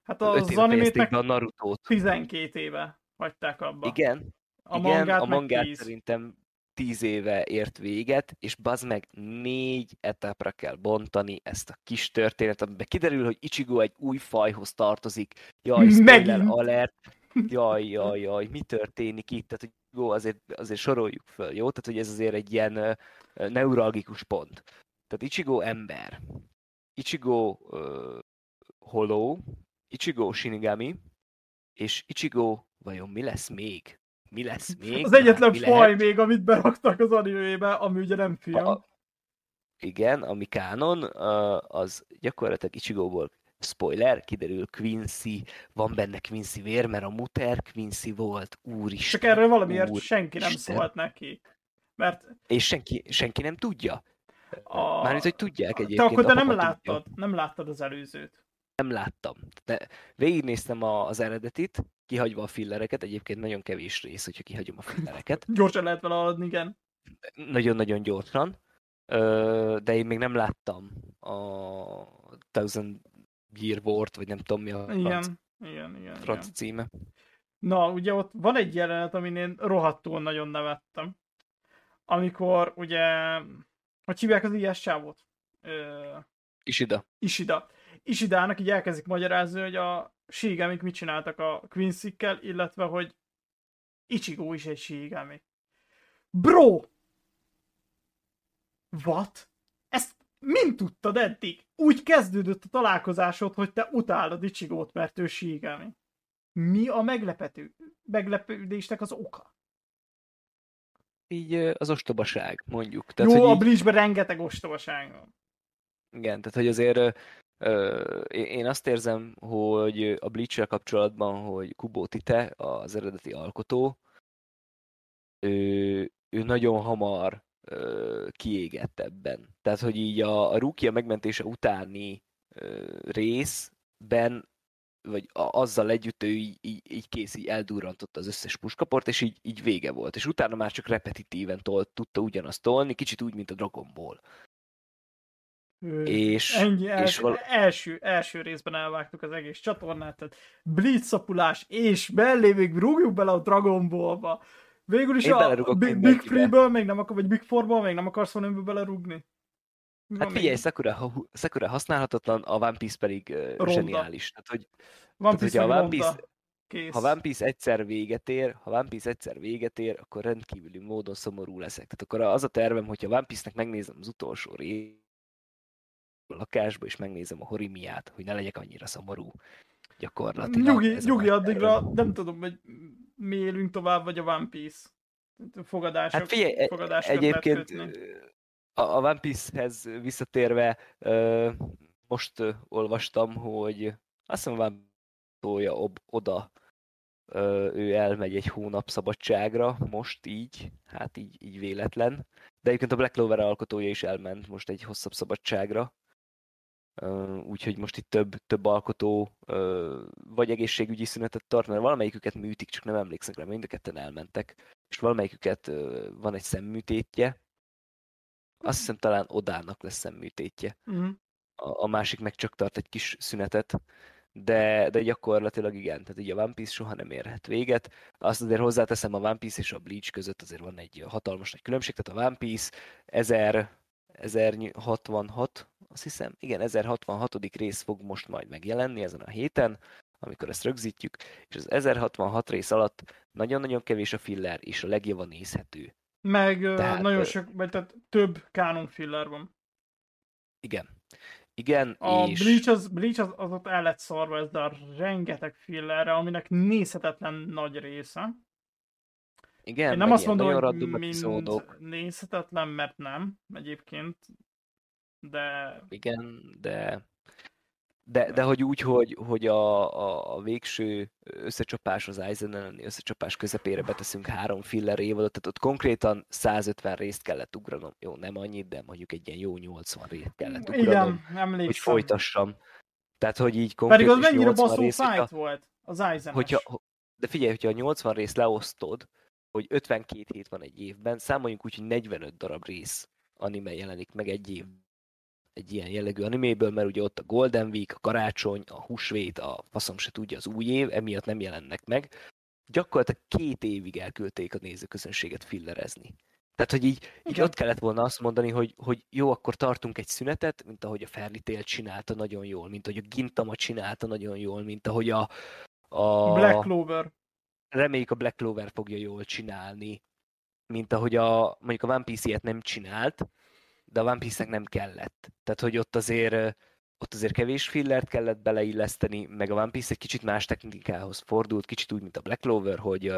Hát az éve animét fejezték meg be a Narutót. 12 éve hagyták abba. Igen, A Igen, mangát a mangát 10. szerintem tíz éve ért véget, és bazd meg négy etapra kell bontani ezt a kis történet, amiben kiderül, hogy Ichigo egy új fajhoz tartozik. Jaj, *laughs* spoiler alert. Jaj, jaj, jaj, mi történik itt? Tehát, hogy jó, azért, azért soroljuk föl, jó? Tehát, hogy ez azért egy ilyen neuralgikus pont. Tehát Ichigo ember. Ichigo uh, holó, Ichigo Shinigami, és Ichigo vajon mi lesz még? Mi lesz még? Az egyetlen mi faj lehet? még, amit beraktak az animébe, ami ugye nem film. A- Igen, ami kánon, az gyakorlatilag Ichigóból spoiler, kiderül Quincy, van benne Quincy vér, mert a muter Quincy volt, úristen. Csak erről valamiért úr, senki nem Isten. szólt neki. Mert És senki, senki nem tudja. a... Mármint, hogy tudják Te egyébként. akkor te nem láttad, tudja. nem láttad az előzőt. Nem láttam. De végignéztem a, az eredetit, kihagyva a fillereket, egyébként nagyon kevés rész, hogyha kihagyom a fillereket. *laughs* Gyorsan lehet vele haladni, igen. Nagyon-nagyon gyorsan. De én még nem láttam a Thousand Year War-t, vagy nem tudom mi a Igen, franc, igen, igen, igen. franc címe. Na, ugye ott van egy jelenet, amin én rohadtul nagyon nevettem. Amikor ugye, hogy hívják az ilyes csávot? Ö, Ishida. Ishida. Ishidának így elkezdik magyarázni, hogy a Shigamik mit csináltak a Quincy-kkel, illetve hogy Ichigo is egy Shigami. Bro! What? Ezt mind tudtad eddig? Úgy kezdődött a találkozásod, hogy te utálod Ichigót, mert ő Shigami. Mi a meglepető, meglepődésnek az oka? Így az ostobaság, mondjuk. Tehát, Jó, a Bleachben rengeteg ostobaság van. Igen, tehát hogy azért én azt érzem, hogy a bleach kapcsolatban, hogy Kubo Tite, az eredeti alkotó, ő, ő nagyon hamar kiégett ebben. Tehát, hogy így a, a Rukia megmentése utáni részben, vagy a, azzal együtt ő így, így, így kész, így eldurrantotta az összes puskaport, és így, így vége volt. És utána már csak repetitíven tolt, tudta ugyanazt tolni, kicsit úgy, mint a Dragon Ball. És, Ennyi, els, és val- első, első részben elvágtuk az egész csatornát, tehát blitzapulás, és mellé még rúgjuk bele a Dragon Ball-ba. Végül is Én a Big, Big Free-ből még nem akar, vagy Big Four-ból még nem akarsz valamiből belerúgni? Hát figyelj, Sakura, Sakura használhatatlan, a One Piece pedig uh, zseniális. Tehát, hogy, One tehát, Piece hogy a One Piece, Kész. Ha One Piece egyszer véget ér, ha One Piece egyszer véget ér, akkor rendkívüli módon szomorú leszek. Tehát akkor az a tervem, hogyha One Piece-nek megnézem az utolsó részt, a lakásba, és megnézem a horimiát, hogy ne legyek annyira szomorú gyakorlatilag. Nyugi, nyugi addigra, nem tudom, hogy mi élünk tovább, vagy a One Piece. Fogadások, hát figyelj, e- egyébként a, a One Piece-hez visszatérve, most olvastam, hogy azt hiszem One tolja ob, oda, ő elmegy egy hónap szabadságra, most így, hát így, így véletlen. De egyébként a Black Clover alkotója is elment most egy hosszabb szabadságra, úgyhogy most itt több, több alkotó vagy egészségügyi szünetet tart, mert valamelyiküket műtik, csak nem emlékszek rá, mind a ketten elmentek, és valamelyiküket van egy szemműtétje, azt hiszem talán Odának lesz szemműtétje. Uh-huh. A, a másik meg csak tart egy kis szünetet, de, de gyakorlatilag igen, tehát így a One Piece soha nem érhet véget. Azt azért hozzáteszem, a One Piece és a Bleach között azért van egy hatalmas nagy különbség, tehát a One Piece 1000, 1066, azt hiszem, igen, 1066. rész fog most majd megjelenni ezen a héten, amikor ezt rögzítjük, és az 1066 rész alatt nagyon-nagyon kevés a filler, és a legjobb a nézhető. Meg tehát, nagyon sok, vagy tehát több kánon filler van. Igen. Igen, a és... Bleach az, Bleach az, az ott el lett szarva ez a rengeteg fillerre, aminek nézhetetlen nagy része. Igen, Én nem azt mondom, hogy mind epizódok. nézhetetlen, mert nem egyébként, de... Igen, de... De, de hogy úgy, hogy, hogy a, a, a végső összecsapás az elleni összecsapás közepére beteszünk három filler évadot, tehát ott konkrétan 150 részt kellett ugranom. Jó, nem annyit, de mondjuk egy ilyen jó 80 részt kellett ugranom, Igen, emlékszem. hogy folytassam. Tehát, hogy így konkrétan Pedig az mennyire baszó rész, fight hogyha, volt az aizen hogyha, De figyelj, hogyha a 80 részt leosztod, hogy 52 hét van egy évben, számoljunk úgy, hogy 45 darab rész anime jelenik meg egy év egy ilyen jellegű animéből, mert ugye ott a Golden Week, a karácsony, a húsvét, a faszom se tudja az új év, emiatt nem jelennek meg. Gyakorlatilag két évig elküldték a nézőközönséget fillerezni. Tehát, hogy így, így ott kellett volna azt mondani, hogy, hogy jó, akkor tartunk egy szünetet, mint ahogy a Fairy csinálta nagyon jól, mint ahogy a Gintama csinálta nagyon jól, mint ahogy a, a Black Clover reméljük a Black Clover fogja jól csinálni, mint ahogy a, mondjuk a One Piece ilyet nem csinált, de a One Piece-nek nem kellett. Tehát, hogy ott azért, ott azért kevés fillert kellett beleilleszteni, meg a One Piece egy kicsit más technikához fordult, kicsit úgy, mint a Black Clover, hogy,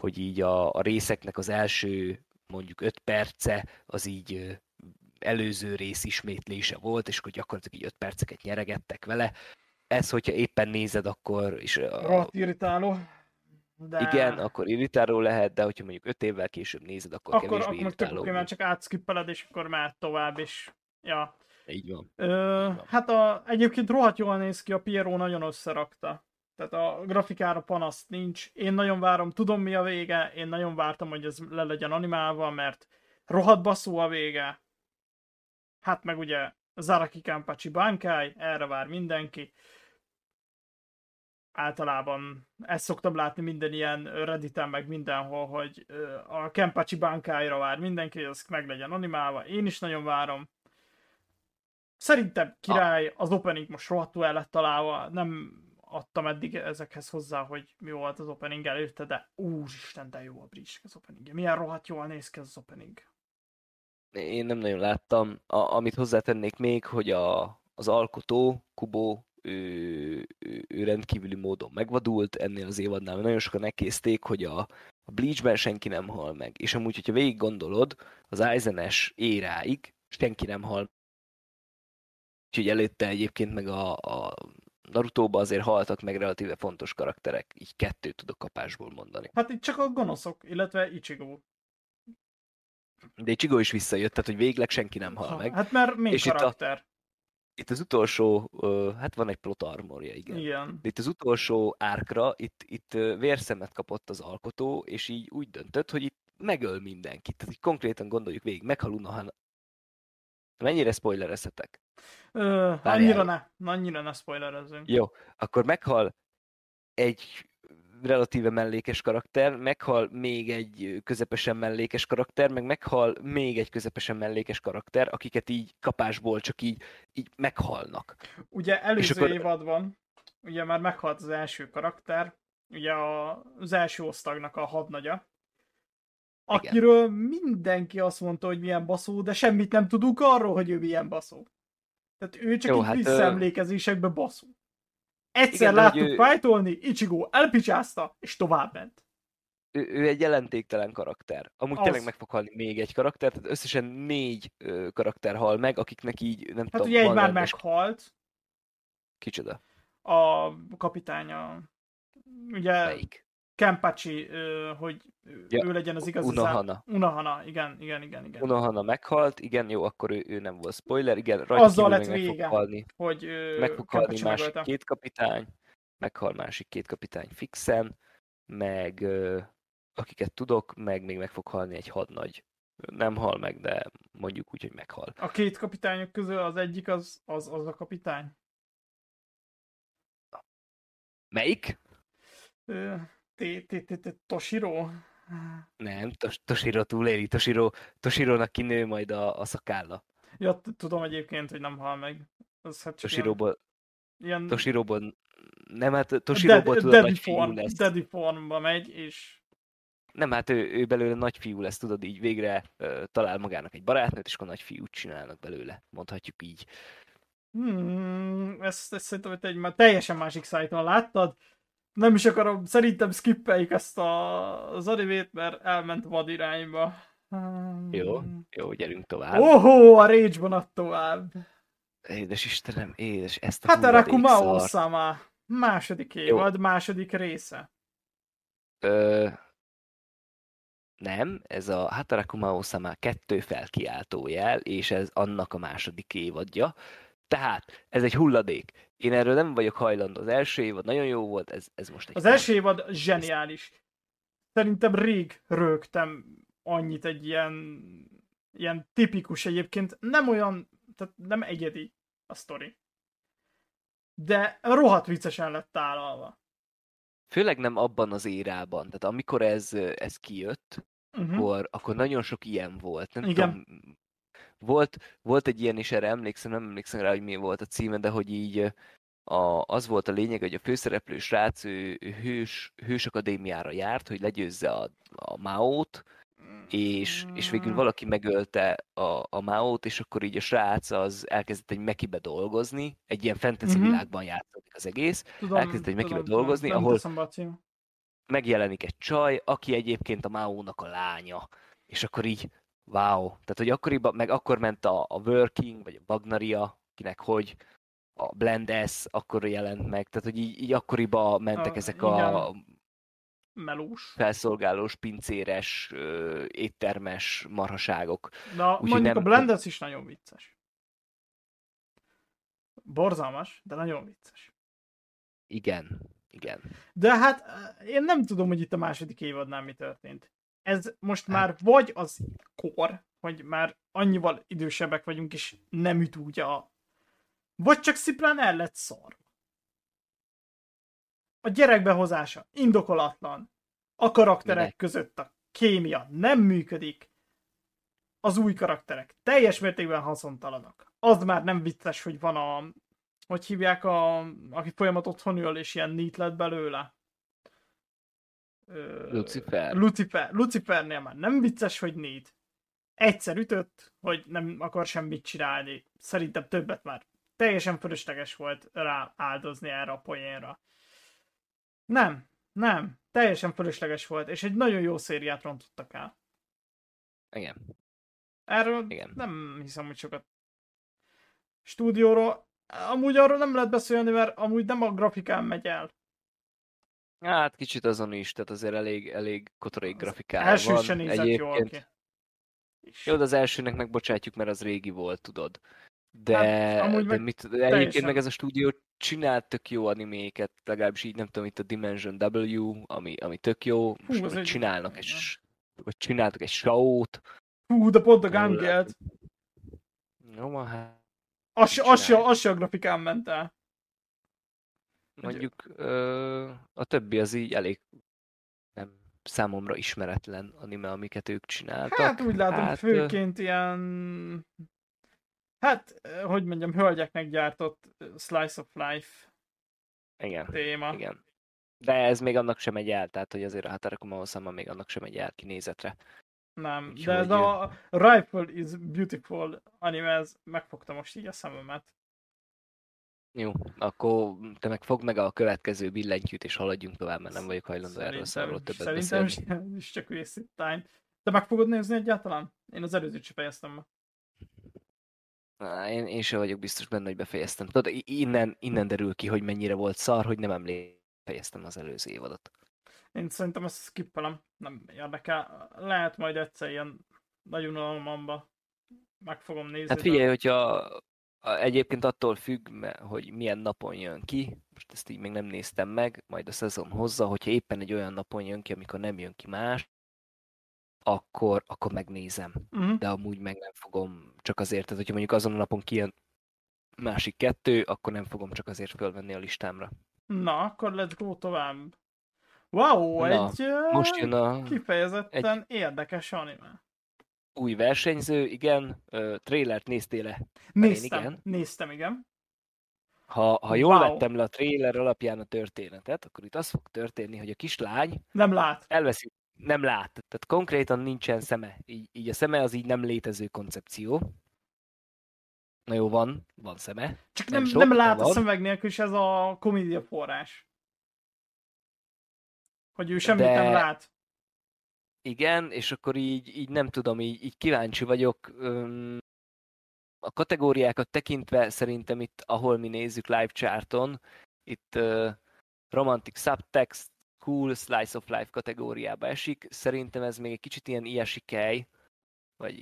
hogy így a, a részeknek az első mondjuk öt perce az így előző rész ismétlése volt, és akkor gyakorlatilag így öt perceket nyeregettek vele. Ez, hogyha éppen nézed, akkor... is. a... irritáló. De... Igen, akkor irritáló lehet, de hogyha mondjuk öt évvel később nézed, akkor, akkor kevésbé akkor irritáló. Akkor csak átskippeled, és akkor már tovább, és ja. Így van. Ö, Így van. Hát a, egyébként rohadt jól néz ki, a Piero nagyon összerakta. Tehát a grafikára panaszt nincs. Én nagyon várom, tudom mi a vége, én nagyon vártam, hogy ez le legyen animálva, mert rohadt baszó a vége. Hát meg ugye Zaraki Kampachi Bankai, erre vár mindenki általában ezt szoktam látni minden ilyen redditen, meg mindenhol, hogy a Kempachi bánkáira vár mindenki, hogy az meg legyen animálva. Én is nagyon várom. Szerintem király, az opening most rohadtul el lett találva, nem adtam eddig ezekhez hozzá, hogy mi volt az opening előtte, de úristen, de jó a bridge az opening. Milyen rohadt jól néz ki az opening. Én nem nagyon láttam. A, amit hozzátennék még, hogy a, az alkotó, Kubo ő, ő, ő rendkívüli módon megvadult ennél az évadnál, nagyon sokan nekézték, hogy a, a Bleachben senki nem hal meg. És amúgy, hogyha végig gondolod, az Aizenes éráig senki nem hal Úgyhogy előtte egyébként meg a, a Naruto-ba azért haltak meg relatíve fontos karakterek. Így kettőt tudok kapásból mondani. Hát itt csak a gonoszok, illetve Ichigo. De Ichigo is visszajött, tehát hogy végleg senki nem hal meg. Hát mert még És karakter. Itt, a, itt az utolsó, hát van egy plot armorja, igen. igen. De itt az utolsó árkra, itt, itt vérszemet kapott az alkotó, és így úgy döntött, hogy itt megöl mindenkit. Tehát így konkrétan gondoljuk végig, meghal Unohan. Mennyire spoilerezhetek? Ö, annyira ne, annyira ne spoilerezzünk. Jó, akkor meghal egy relatíve mellékes karakter, meghal még egy közepesen mellékes karakter, meg meghal még egy közepesen mellékes karakter, akiket így kapásból csak így, így meghalnak. Ugye előző akkor... évadban, ugye már meghalt az első karakter, ugye az első osztagnak a hadnagya, akiről Igen. mindenki azt mondta, hogy milyen baszó, de semmit nem tudunk arról, hogy ő milyen baszó. Tehát ő csak Jó, így hát, visszaemlékezésekbe baszó. Egyszer Igen, láttuk ő... fájtolni, Ichigo elpicsázta, és tovább ment. Ő, ő egy jelentéktelen karakter. Amúgy az... tényleg meg fog halni még egy karakter, tehát összesen négy ö, karakter hal meg, akiknek így nem hát tudom... Hát ugye egy már meghalt. Kicsoda? A kapitánya. Ugye... Melyik? Kenpachi, hogy ja, ő legyen az igazi Unohana. Szám. Unohana, igen, igen, igen, igen. Unohana meghalt, igen, jó, akkor ő, ő nem volt spoiler, igen, rajta Azzal lett vége, meg fog halni, hogy meg fog halni másik megölte. két kapitány, meghal másik két kapitány fixen, meg akiket tudok, meg még meg fog halni egy hadnagy. Nem hal meg, de mondjuk úgy, hogy meghal. A két kapitányok közül az egyik az, az, az a kapitány? Melyik? Toshiro? Nem, Toshiro túléli, Toshiro, Toshironak kinő majd a, a szakálla. Ja, tudom egyébként, hogy nem hal meg. Az hát Toshiroból, ilyen... Toshiroból, nem, hát Toshiroból tudod, nagy fiú lesz. Daddy formba megy, és... Nem, hát ő, ő belőle nagy fiú lesz, tudod, így végre uh, talál magának egy barátnőt, és akkor nagy fiút csinálnak belőle, mondhatjuk így. Hmm, ezt, ezt szerintem, hogy egy már teljesen másik szájton láttad nem is akarom, szerintem skippeljük ezt a, az animét, mert elment vad irányba. Jó, jó, gyerünk tovább. Ohó, a rage ad tovább. Édes Istenem, édes, ezt a Hát a Rakumao sama második évad, jó. második része. Ö, nem, ez a Hatarakumao sama kettő felkiáltójel, és ez annak a második évadja. Tehát ez egy hulladék. Én erről nem vagyok hajlandó. Az első évad nagyon jó volt, ez, ez most egy... Az első évad zseniális. Szerintem rég rögtem annyit egy ilyen, ilyen tipikus egyébként. Nem olyan, tehát nem egyedi a sztori. De rohadt viccesen lett tálalva. Főleg nem abban az érában. Tehát amikor ez, ez kijött, uh-huh. akkor, akkor nagyon sok ilyen volt. Nem Igen. tudom, volt, volt egy ilyen is, erre emlékszem, nem emlékszem rá, hogy mi volt a címe, de hogy így a, az volt a lényeg, hogy a főszereplő srác ő, ő hős, hős akadémiára járt, hogy legyőzze a, a Mao-t, és, és végül valaki megölte a, a Mao-t, és akkor így a srác az elkezdett egy Mekibe dolgozni, egy ilyen fantasy mm-hmm. világban játszódik az egész, tudom, elkezdett egy Mekibe tudom, dolgozni, tudom, ahol megjelenik egy csaj, aki egyébként a Mao-nak a lánya, és akkor így wow, tehát hogy akkoriban, meg akkor ment a, a Working, vagy a Bagnaria, kinek hogy, a Blend S akkor jelent meg, tehát hogy így, így akkoriban mentek a, ezek igen. a melós. felszolgálós, pincéres, éttermes marhaságok. Na, Úgy, mondjuk nem... a Blend S is nagyon vicces. Borzalmas, de nagyon vicces. Igen, igen. De hát én nem tudom, hogy itt a második évadnál mi történt ez most hát. már vagy az kor, hogy már annyival idősebbek vagyunk, és nem üt úgy a... Vagy csak szimplán el lett szar. A gyerekbehozása indokolatlan. A karakterek Minek? között a kémia nem működik. Az új karakterek teljes mértékben haszontalanak. Az már nem vicces, hogy van a... Hogy hívják a... Aki folyamat otthon ül, és ilyen neat lett belőle. Lucifer. Lucifer. Lucifernél már nem vicces, hogy négy. Egyszer ütött, hogy nem akar semmit csinálni. Szerintem többet már teljesen fölösleges volt rá áldozni erre a poénra. Nem, nem, teljesen fölösleges volt, és egy nagyon jó szériát rontottak el. Igen. Erről Igen. nem hiszem, hogy sokat stúdióról. Amúgy arról nem lehet beszélni, mert amúgy nem a grafikán megy el. Hát kicsit azon is, tehát azért elég, elég kotorék grafikál első van. se nézett Egyébként... jól ki. Jó, de az elsőnek megbocsátjuk, mert az régi volt, tudod. De, hát, de, meg mit, de egyébként meg ez a stúdió csinált tök jó animéket, legalábbis így nem tudom, itt a Dimension W, ami, ami tök jó, Hú, most csinálnak egy, vagy csináltak egy show-t. Hú, de pont a Gangelt. Jó, ma hát... Az, az, az, az a grafikán ment el. Mondjuk ö, a többi az így elég nem számomra ismeretlen anime, amiket ők csináltak. Hát úgy látom, hát, főként ilyen hát, hogy mondjam, hölgyeknek gyártott slice of life igen, téma. Igen. De ez még annak sem megy el, tehát hogy azért a Hataraku sama még annak sem megy el kinézetre. Nem, Úgy, de ez a Rifle is Beautiful anime, ez megfogta most így a szememet. Jó, akkor te meg fogd meg a következő billentyűt, és haladjunk tovább, mert nem vagyok hajlandó erről szarról többet Szerintem beszélni. is *laughs* csak waste time. Te meg fogod nézni egyáltalán? Én az előzőt sem fejeztem meg. Én, én sem vagyok biztos benne, hogy befejeztem. Tudod, innen, innen derül ki, hogy mennyire volt szar, hogy nem emlékeztem az előző évadot. Én szerintem ezt skippelem, nem érdekel. Lehet majd egyszer ilyen nagy unalomba meg fogom nézni. Hát figyelj, de... hogyha egyébként attól függ, hogy milyen napon jön ki, most ezt így még nem néztem meg, majd a szezon hozza, hogyha éppen egy olyan napon jön ki, amikor nem jön ki más, akkor, akkor megnézem. Uh-huh. De amúgy meg nem fogom csak azért, tehát hogyha mondjuk azon a napon kijön másik kettő, akkor nem fogom csak azért fölvenni a listámra. Na, akkor let's go tovább. Wow, Na, egy most jön a, kifejezetten egy érdekes anime. Új versenyző, igen. Uh, trailert néztél-e? Néztem, igen. néztem, igen. Ha, ha jól wow. vettem le a trailer alapján a történetet, akkor itt az fog történni, hogy a kislány nem lát. Elveszi, nem lát. Tehát konkrétan nincsen szeme. Így, így a szeme az így nem létező koncepció. Na jó, van, van szeme. Csak nem, nem, sok, nem lát a szemüveg nélkül, és ez a komédia forrás. Hogy ő semmit De... nem lát. Igen, és akkor így, így nem tudom, így, így kíváncsi vagyok. A kategóriákat tekintve szerintem itt, ahol mi nézzük live charton, itt uh, romantic subtext, cool slice of life kategóriába esik. Szerintem ez még egy kicsit ilyen iesikej, vagy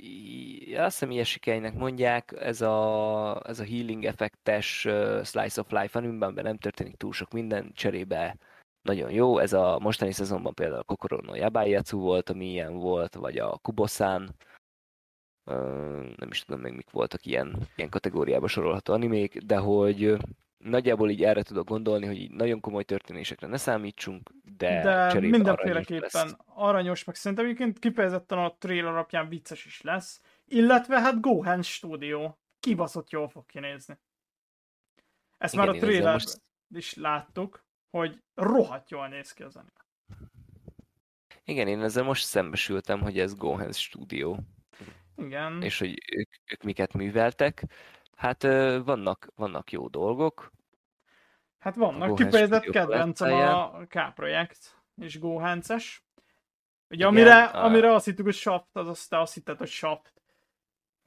azt hiszem iesikejnek mondják, ez a, ez a healing effektes uh, slice of life, amiben nem történik túl sok minden, cserébe nagyon jó. Ez a mostani szezonban például a Kokoro no Yabaiatsu volt, ami ilyen volt, vagy a Kubosan, uh, nem is tudom még mik voltak ilyen, ilyen kategóriába sorolható animék, de hogy nagyjából így erre tudok gondolni, hogy így nagyon komoly történésekre ne számítsunk, de, de mindenféleképpen aranyos, meg szerintem egyébként kifejezetten a trailer alapján vicces is lesz, illetve hát Gohan Studio kibaszott jól fog kinézni. Ezt Igen, már a trailer most... is láttuk, hogy rohadt jól néz ki az anime. Igen, én ezzel most szembesültem, hogy ez Gohan Studio. Igen. És hogy ők, ők miket műveltek. Hát vannak, vannak jó dolgok. Hát vannak, kifejezett kedvencem a K-projekt és Gohances. Ugye Igen, amire, a... amire azt hittük, hogy Shaft, az azt te azt hitted, hogy Shaft.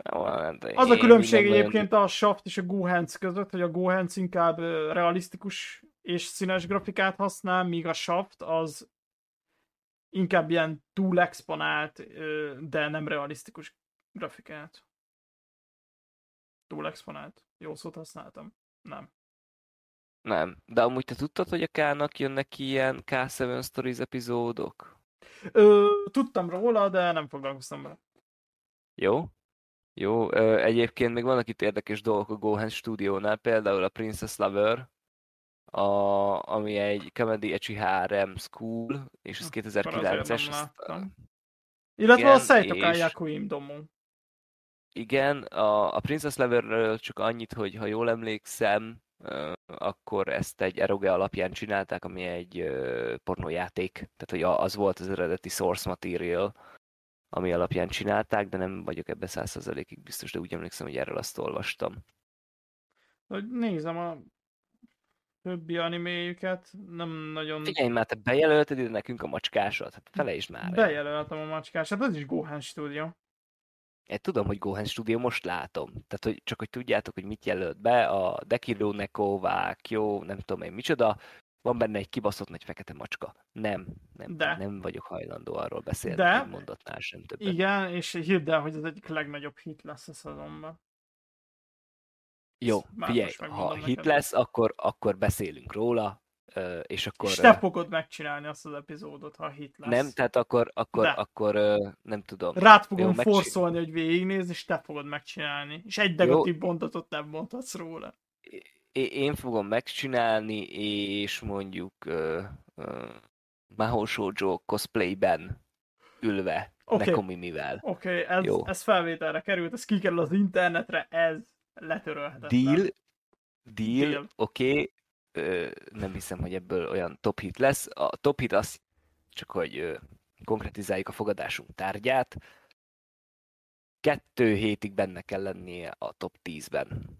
Hát az a különbség egyébként a Shaft és a Gohance között, hogy a Gohance inkább realisztikus és színes grafikát használ, míg a Shaft az inkább ilyen túl exponált, de nem realisztikus grafikát. Túl exponált. Jó szót használtam. Nem. Nem. De amúgy te tudtad, hogy a K-nak jönnek ilyen K7 Stories epizódok? Ö, tudtam róla, de nem foglalkoztam vele. Jó. Jó, ö, egyébként még vannak itt érdekes dolgok a Gohan stúdiónál, például a Princess Lover, a, ami egy Comedy Echi HRM School, és ez 2009-es. Azt, Illetve igen, a Seitokai és... Yakuim Domu. Igen, a, a Princess Leverről csak annyit, hogy ha jól emlékszem, akkor ezt egy eroge alapján csinálták, ami egy pornójáték, tehát hogy az volt az eredeti source material, ami alapján csinálták, de nem vagyok ebbe százszerzelékig biztos, de úgy emlékszem, hogy erről azt olvastam. Hogy nézem a többi animéjüket, nem nagyon... Figyelj már, te bejelölted ide nekünk a macskásat, hát felejtsd már. el. Bejelöltem a macskását, az is Gohan Studio. Én tudom, hogy Gohan Studio most látom. Tehát, hogy csak hogy tudjátok, hogy mit jelölt be, a Dekiro Neko, jó, nem tudom én micsoda, van benne egy kibaszott nagy fekete macska. Nem, nem, De. nem vagyok hajlandó arról beszélni, De. egy mondatnál sem többet. Igen, és hidd el, hogy az egyik legnagyobb hit lesz a szezonban. Jó, Ezt figyelj, ha hit neked. lesz, akkor, akkor beszélünk róla, és akkor... És te fogod megcsinálni azt az epizódot, ha hit lesz. Nem, tehát akkor, akkor, De. akkor nem tudom. Rád fogom Jó, forszolni, hogy végignézd, és te fogod megcsinálni. És egy negatív bontatot nem mondhatsz róla. Én fogom megcsinálni, és mondjuk uh, uh, Mahou Shoujo cosplayben ülve, okay. Nekomimivel. Oké, okay, ez, Jó. ez felvételre került, ez kikerül az internetre, ez letörölhetetlen. Deal, deal, Deal. oké, okay. nem hiszem, hogy ebből olyan top hit lesz. A top hit az, csak hogy ö, konkretizáljuk a fogadásunk tárgyát, kettő hétig benne kell lennie a top 10-ben.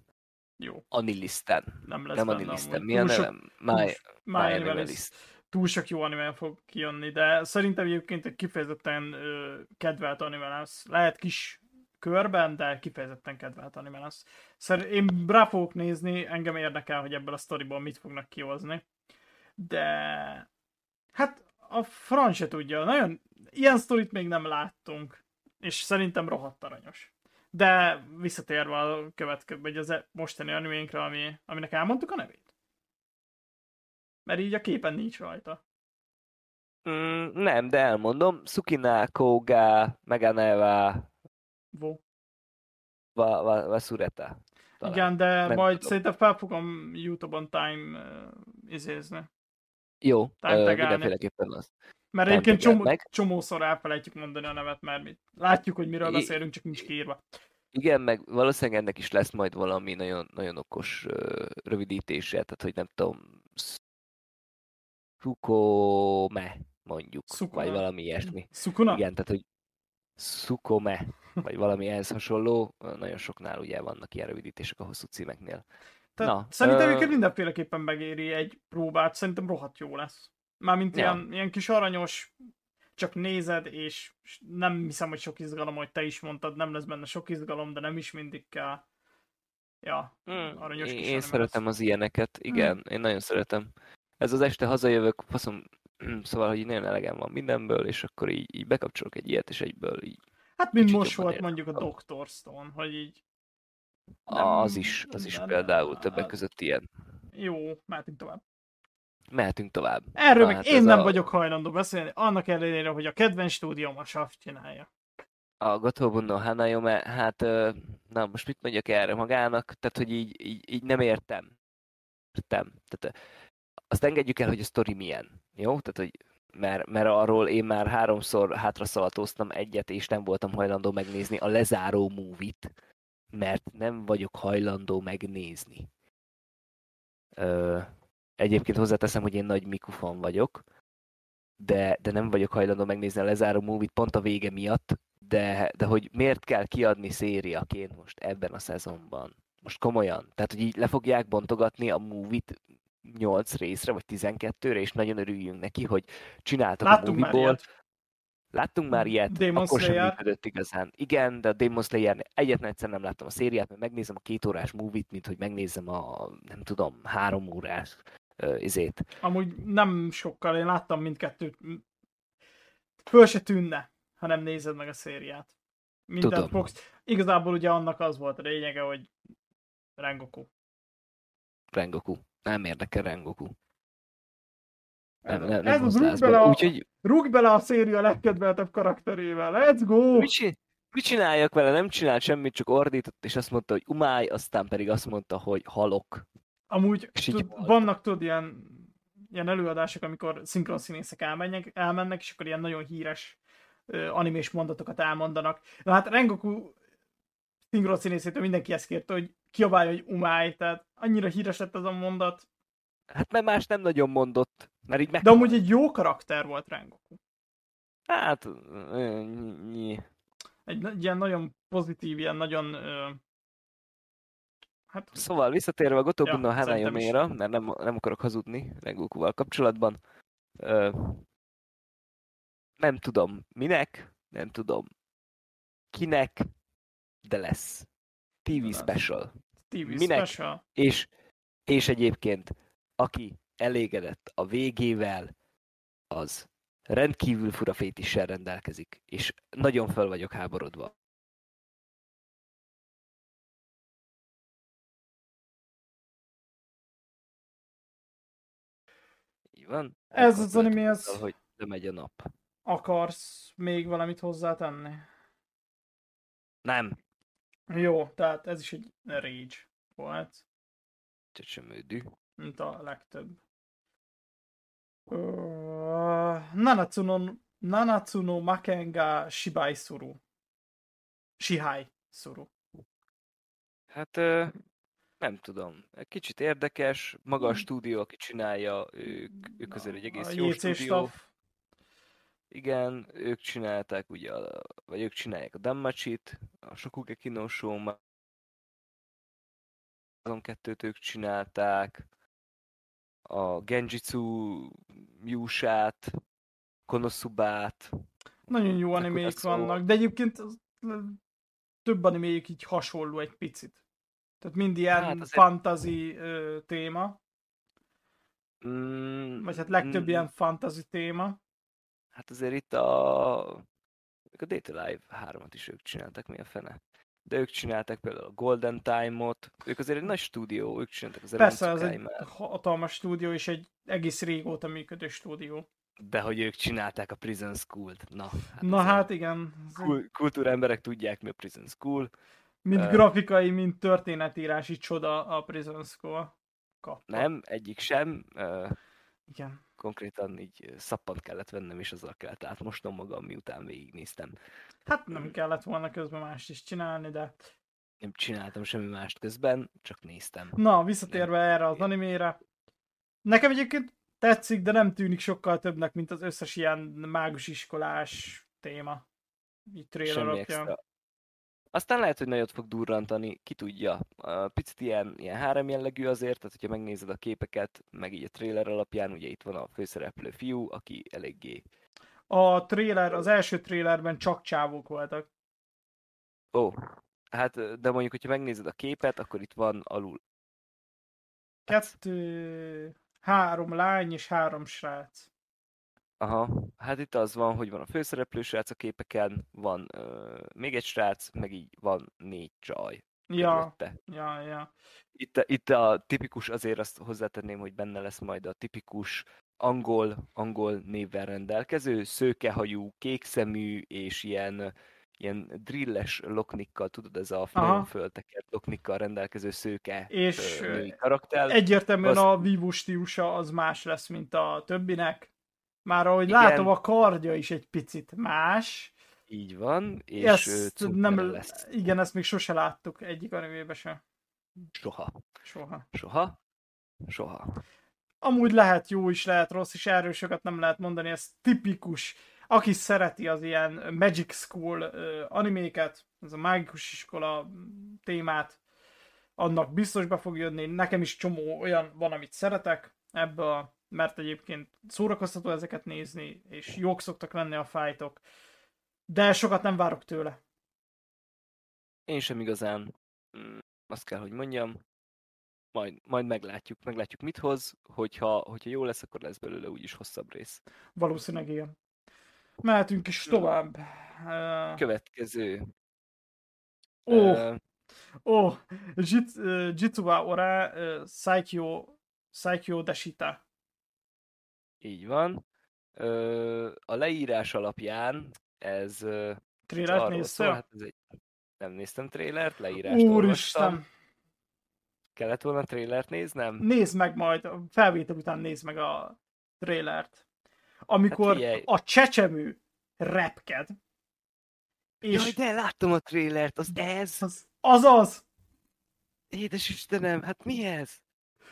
Jó, Anilisten. nem lesz Nem Anilisten. Mi a nevem? My, My. Animalist. túl sok jó anime fog kijönni, de szerintem egyébként egy kifejezetten ö, kedvelt anime lesz. Lehet kis körben, de kifejezetten kedvelt anime lesz. Szer- én rá fogok nézni, engem érdekel, hogy ebből a sztoriból mit fognak kihozni. De hát a franc se tudja. Nagyon ilyen sztorit még nem láttunk, és szerintem rohadt aranyos. De visszatérve a következő, vagy az e- mostani animénkre, ami, aminek elmondtuk a nevét. Mert így a képen nincs rajta. Mm, nem, de elmondom. Sukina Koga Meganeva Vo. va, va, Vasureta. Talán. Igen, de Nem majd tudom. szerintem fel fogom Youtube-on time uh, izézni. Jó, Time tagálni. mindenféleképpen az. Mert Time egyébként csomó, meg. csomószor elfelejtjük mondani a nevet, mert mi látjuk, hogy miről beszélünk, csak nincs kiírva. Igen, meg valószínűleg ennek is lesz majd valami nagyon, nagyon okos ö, rövidítése, tehát hogy nem tudom, Sukome mondjuk, Sukome. vagy valami ilyesmi. Sukuna? Igen, tehát hogy Sukome, vagy valami ehhez hasonló, nagyon soknál ugye vannak ilyen rövidítések a hosszú címeknél. Tehát Na, szerintem ö- mindenféleképpen megéri egy próbát, szerintem rohadt jó lesz. Mármint Ja. ilyen, ilyen kis aranyos, csak nézed, és nem hiszem, hogy sok izgalom, hogy te is mondtad, nem lesz benne sok izgalom, de nem is mindig kell. Ja, Hmm, aranyos én, kis én anime szeretem az ilyeneket, igen, én nagyon szeretem. Ez az este hazajövök, faszom, *clears throat* szóval, hogy nagyon elegem van mindenből, és akkor így, így bekapcsolok egy ilyet, és egyből így. Hát, mint most volt mondjuk a. Dr. Stone, hogy így Nem- az is, az is nem- például többek között ilyen. jó, mehetünk tovább. Mehetünk tovább. Erről Na meg hát én nem a- vagyok hajlandó beszélni, annak ellenére, hogy a kedvenc stúdióm a Shaft csinálja. A Gotobu no Hanayome, hát, na most mit mondjak erre magának, tehát, hogy így, így, így nem értem. Értem. Tehát, azt engedjük el, hogy a sztori milyen, jó? Tehát, hogy mert, mert arról én már háromszor hátraszalatóztam egyet, és nem voltam hajlandó megnézni a lezáró movie-t, mert nem vagyok hajlandó megnézni. Ö, egyébként hozzáteszem, hogy én nagy Miku fan vagyok, de, de nem vagyok hajlandó megnézni a lezáró movie pont a vége miatt, de, de hogy miért kell kiadni szériaként most ebben a szezonban? Most komolyan. Tehát, hogy így le fogják bontogatni a movie-t 8 részre, vagy 12-re, és nagyon örüljünk neki, hogy csináltak Láttunk a movie-ból. Láttunk már ilyet, Demon akkor sem Slayer. működött igazán. Igen, de a Demon slayer egyetlen egyszer nem láttam a szériát, mert megnézem a két órás movie-t, mint hogy megnézem a, nem tudom, három órás uh, izét. Amúgy nem sokkal, én láttam mindkettőt. Föl se tűnne, ha nem nézed meg a szériát. Mindent Tudom. fogsz. Igazából ugye annak az volt a lényege, hogy Rengoku. Rengoku. Nem érdekel Rengoku. Nem, nem, ez rúg bele be. a- Úgyhogy Rúgj bele a széria legkedveltebb karakterével, let's go! mit, mit csináljak vele? Nem csinált semmit, csak ordított, és azt mondta, hogy umáj, aztán pedig azt mondta, hogy halok. Amúgy tud, vannak tudod ilyen, ilyen előadások, amikor szinkron színészek elmennek, elmennek, és akkor ilyen nagyon híres animés mondatokat elmondanak. Na hát Rengoku szinkron színészétől mindenki ezt kérte, hogy kiabálja, hogy umáj, tehát annyira híres lett ez a mondat. Hát mert más nem nagyon mondott, mert így meg... De amúgy egy jó karakter volt Rengoku. Hát... nyi. Egy, egy ilyen nagyon pozitív, ilyen nagyon ö, Hát, Szóval visszatérve a Gotobu Ja. Hanayoméra, mert nem, nem akarok hazudni Rengokuval kapcsolatban. Ö, nem tudom minek, nem tudom kinek, de lesz. TV Lesz. special. TV Minek? special. És, és egyébként, aki elégedett a végével, az rendkívül fura fétissel rendelkezik, és nagyon fel vagyok háborodva. Így van. Ez az anime, ez- azzal, hogy lemegy a nap. Akarsz még valamit hozzátenni? Nem, Jó, tehát ez is egy rage volt, csecsemődű. mint a legtöbb. Ö, Nanatsu no, Nanatsu no Makenga Shibai Suru. Shihai Suru. Hát nem tudom, kicsit érdekes, maga a Hmm. stúdió, aki csinálja, ők, ők azért egy egész a jó JC stúdió. staff. Igen, ők csinálták ugye, a, vagy ők csinálják a Dammacsit, a Shokugeki no azon kettőt ők csinálták, a Genjitsu Yusát, Konosubát, Nagyon jó szó- vannak, de egyébként az- több animéjük így hasonló egy picit. Tehát mind ilyen Hát hát azért- fantasy ö, téma, mm, vagy hát legtöbb mm, ilyen fantasy téma. Hát azért itt a... A Data Live 3-at is ők csináltak, mi a fene. De ők csinálták például a Golden Time-ot, ők azért egy nagy stúdió, ők csináltak az Persze, Erencukai egy hatalmas stúdió, és egy egész régóta működő stúdió. De hogy ők csinálták a Prison School-t. Na, hát Na hát igen, ez egy- kul- kultúremberek tudják, mi a Prison School. mind ö- grafikai, mind történetírási csoda a Prison School. Kapta. Nem, egyik sem. ö, Igen. Konkrétan így szappant kellett vennem, és azzal kellett átmosnom magam, miután végignéztem. Hát nem kellett volna közben mást is csinálni, de... Nem csináltam semmi mást közben, csak néztem. Na, visszatérve erre az animére. Nekem egyébként tetszik, de nem tűnik sokkal többnek, mint az összes ilyen mágus iskolás téma. Így trailer Semmi alapján. extra. Aztán lehet, hogy nagyot fog durrantani, ki tudja. Picit ilyen, ilyen hárem jellegű azért, tehát hogyha megnézed a képeket, meg így a trailer alapján, ugye itt van a főszereplő fiú, aki eléggé... A trailer, az első trailerben csak csávók voltak. Ó, hát de mondjuk, hogyha megnézed a képet, akkor itt van alul. Kettő, három lány és három srác. Aha, hát itt az van, hogy van a főszereplő srác a képeken, van ö, még egy srác, meg így van négy csaj. Ja, körülötte. ja, ja. Itt, a- itt a tipikus, azért azt hozzátenném, hogy benne lesz majd a tipikus angol, angol névvel rendelkező, szőkehajú, kékszemű és ilyen, ilyen drilles loknikkal, tudod, ez a nagyon föltekert loknikkal rendelkező szőke És, karakter. Egyértelműen Azt- a vívó stílusa az más lesz, mint a többinek. Már ahogy Igen. látom, a kardja is egy picit más. Így van, és Ezt nem, lesz igen, ezt még sose láttuk egyik animében sem. soha. Soha. Soha? Soha. Amúgy lehet jó is, lehet rossz is, erről sokat nem lehet mondani, ez tipikus. Aki szereti az ilyen Magic School animéket, ez a mágikus iskola mm, témát, annak biztos be fog jönni. Nekem is csomó olyan van, amit szeretek ebből, mert egyébként szórakoztató ezeket nézni, és jók szoktak lenni a fájtok. De sokat nem várok tőle. Én sem igazán, mm, azt kell, hogy mondjam, majd, majd meglátjuk, meglátjuk mit hoz, hogyha, hogyha jó lesz, akkor lesz belőle úgyis hosszabb rész. Valószínűleg igen. Mehetünk is tovább. Uh, Következő. Ó, ö, ó, uh, Jitsuwa Ora Saikyo, Saikyo Deshita. Így van. Ö, a leírás alapján ez szól, néztél? hát ez egy, nem néztem trailert, leírást olvastam. Úristen! Kellett volna trailert néznem? Nézd meg majd, a felvétel után nézd meg a trailert. Amikor Hát figyelj. a csecsemő repked, és Jaj, de láttam a trailert, az ez! az, az az! Édes Istenem, hát mi ez?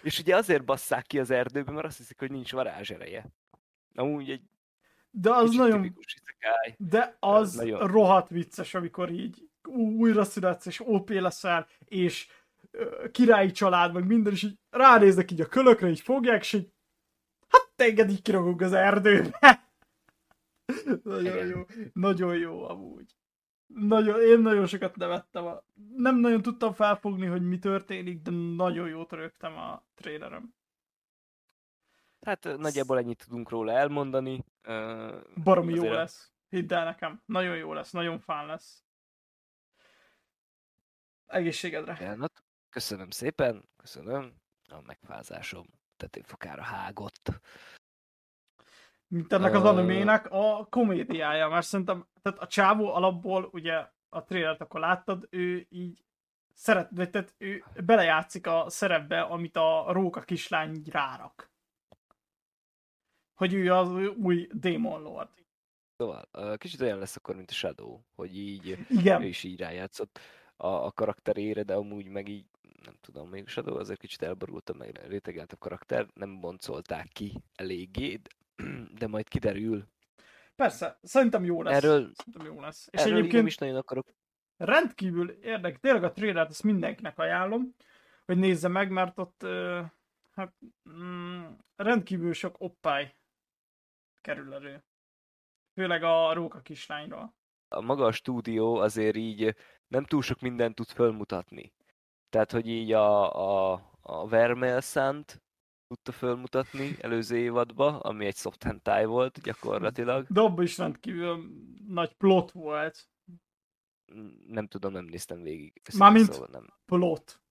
És ugye azért basszák ki az erdőbe, mert azt hiszik, hogy nincs varázsereje. Amúgy egy De az nagyon, isekai. de az nagyon- rohadt vicces, amikor így újra születsz, és OP leszel, és királyi család, meg minden, és így ránéznek így a kölökre, így fogják, és így hát téged így kirogunk az erdőbe. *laughs* nagyon jó, nagyon jó amúgy. Nagyon, én nagyon sokat nevettem. A, nem nagyon tudtam felfogni, hogy mi történik, de nagyon jót rögtem a trailerem. Hát nagyjából ennyit tudunk róla elmondani. Baromi jó lesz. Hidd el nekem. Nagyon jó lesz, nagyon fán lesz. Egészségedre. Elnat. Köszönöm szépen, köszönöm. A megfázásom tetőfokára hágott. Mint ennek az animének a komédiája, mert szerintem tehát a csávó alapból, ugye a trailert akkor láttad, ő így szeret, tehát ő belejátszik a szerepbe, amit a róka kislány rárak. Hogy ő az új Demon Lord. Szóval, kicsit olyan lesz akkor, mint a Shadow, hogy így Igen. ő is így rájátszott a, a karakterére, de amúgy meg így, nem tudom, még Shadow azért kicsit elborult, meg a karakter, nem boncolták ki eléggé, *clears throat* de majd kiderül. Persze, szerintem jó lesz. Erről, szerintem jó lesz. És erről egyébként is nagyon akarok. Rendkívül érdek, tényleg a trailert ezt mindenkinek ajánlom, hogy nézze meg, mert ott hát, mm, rendkívül sok oppály kerül elő. Főleg a róka kislányról. A maga a stúdió azért így nem túl sok mindent tud fölmutatni. Tehát, hogy így a, a, a Vermel Szent tudta fölmutatni előző évadba, ami egy soft hentai volt gyakorlatilag. De abban is rendkívül nagy plot volt. Nem tudom, nem néztem végig. Mármint szóval nem. plot.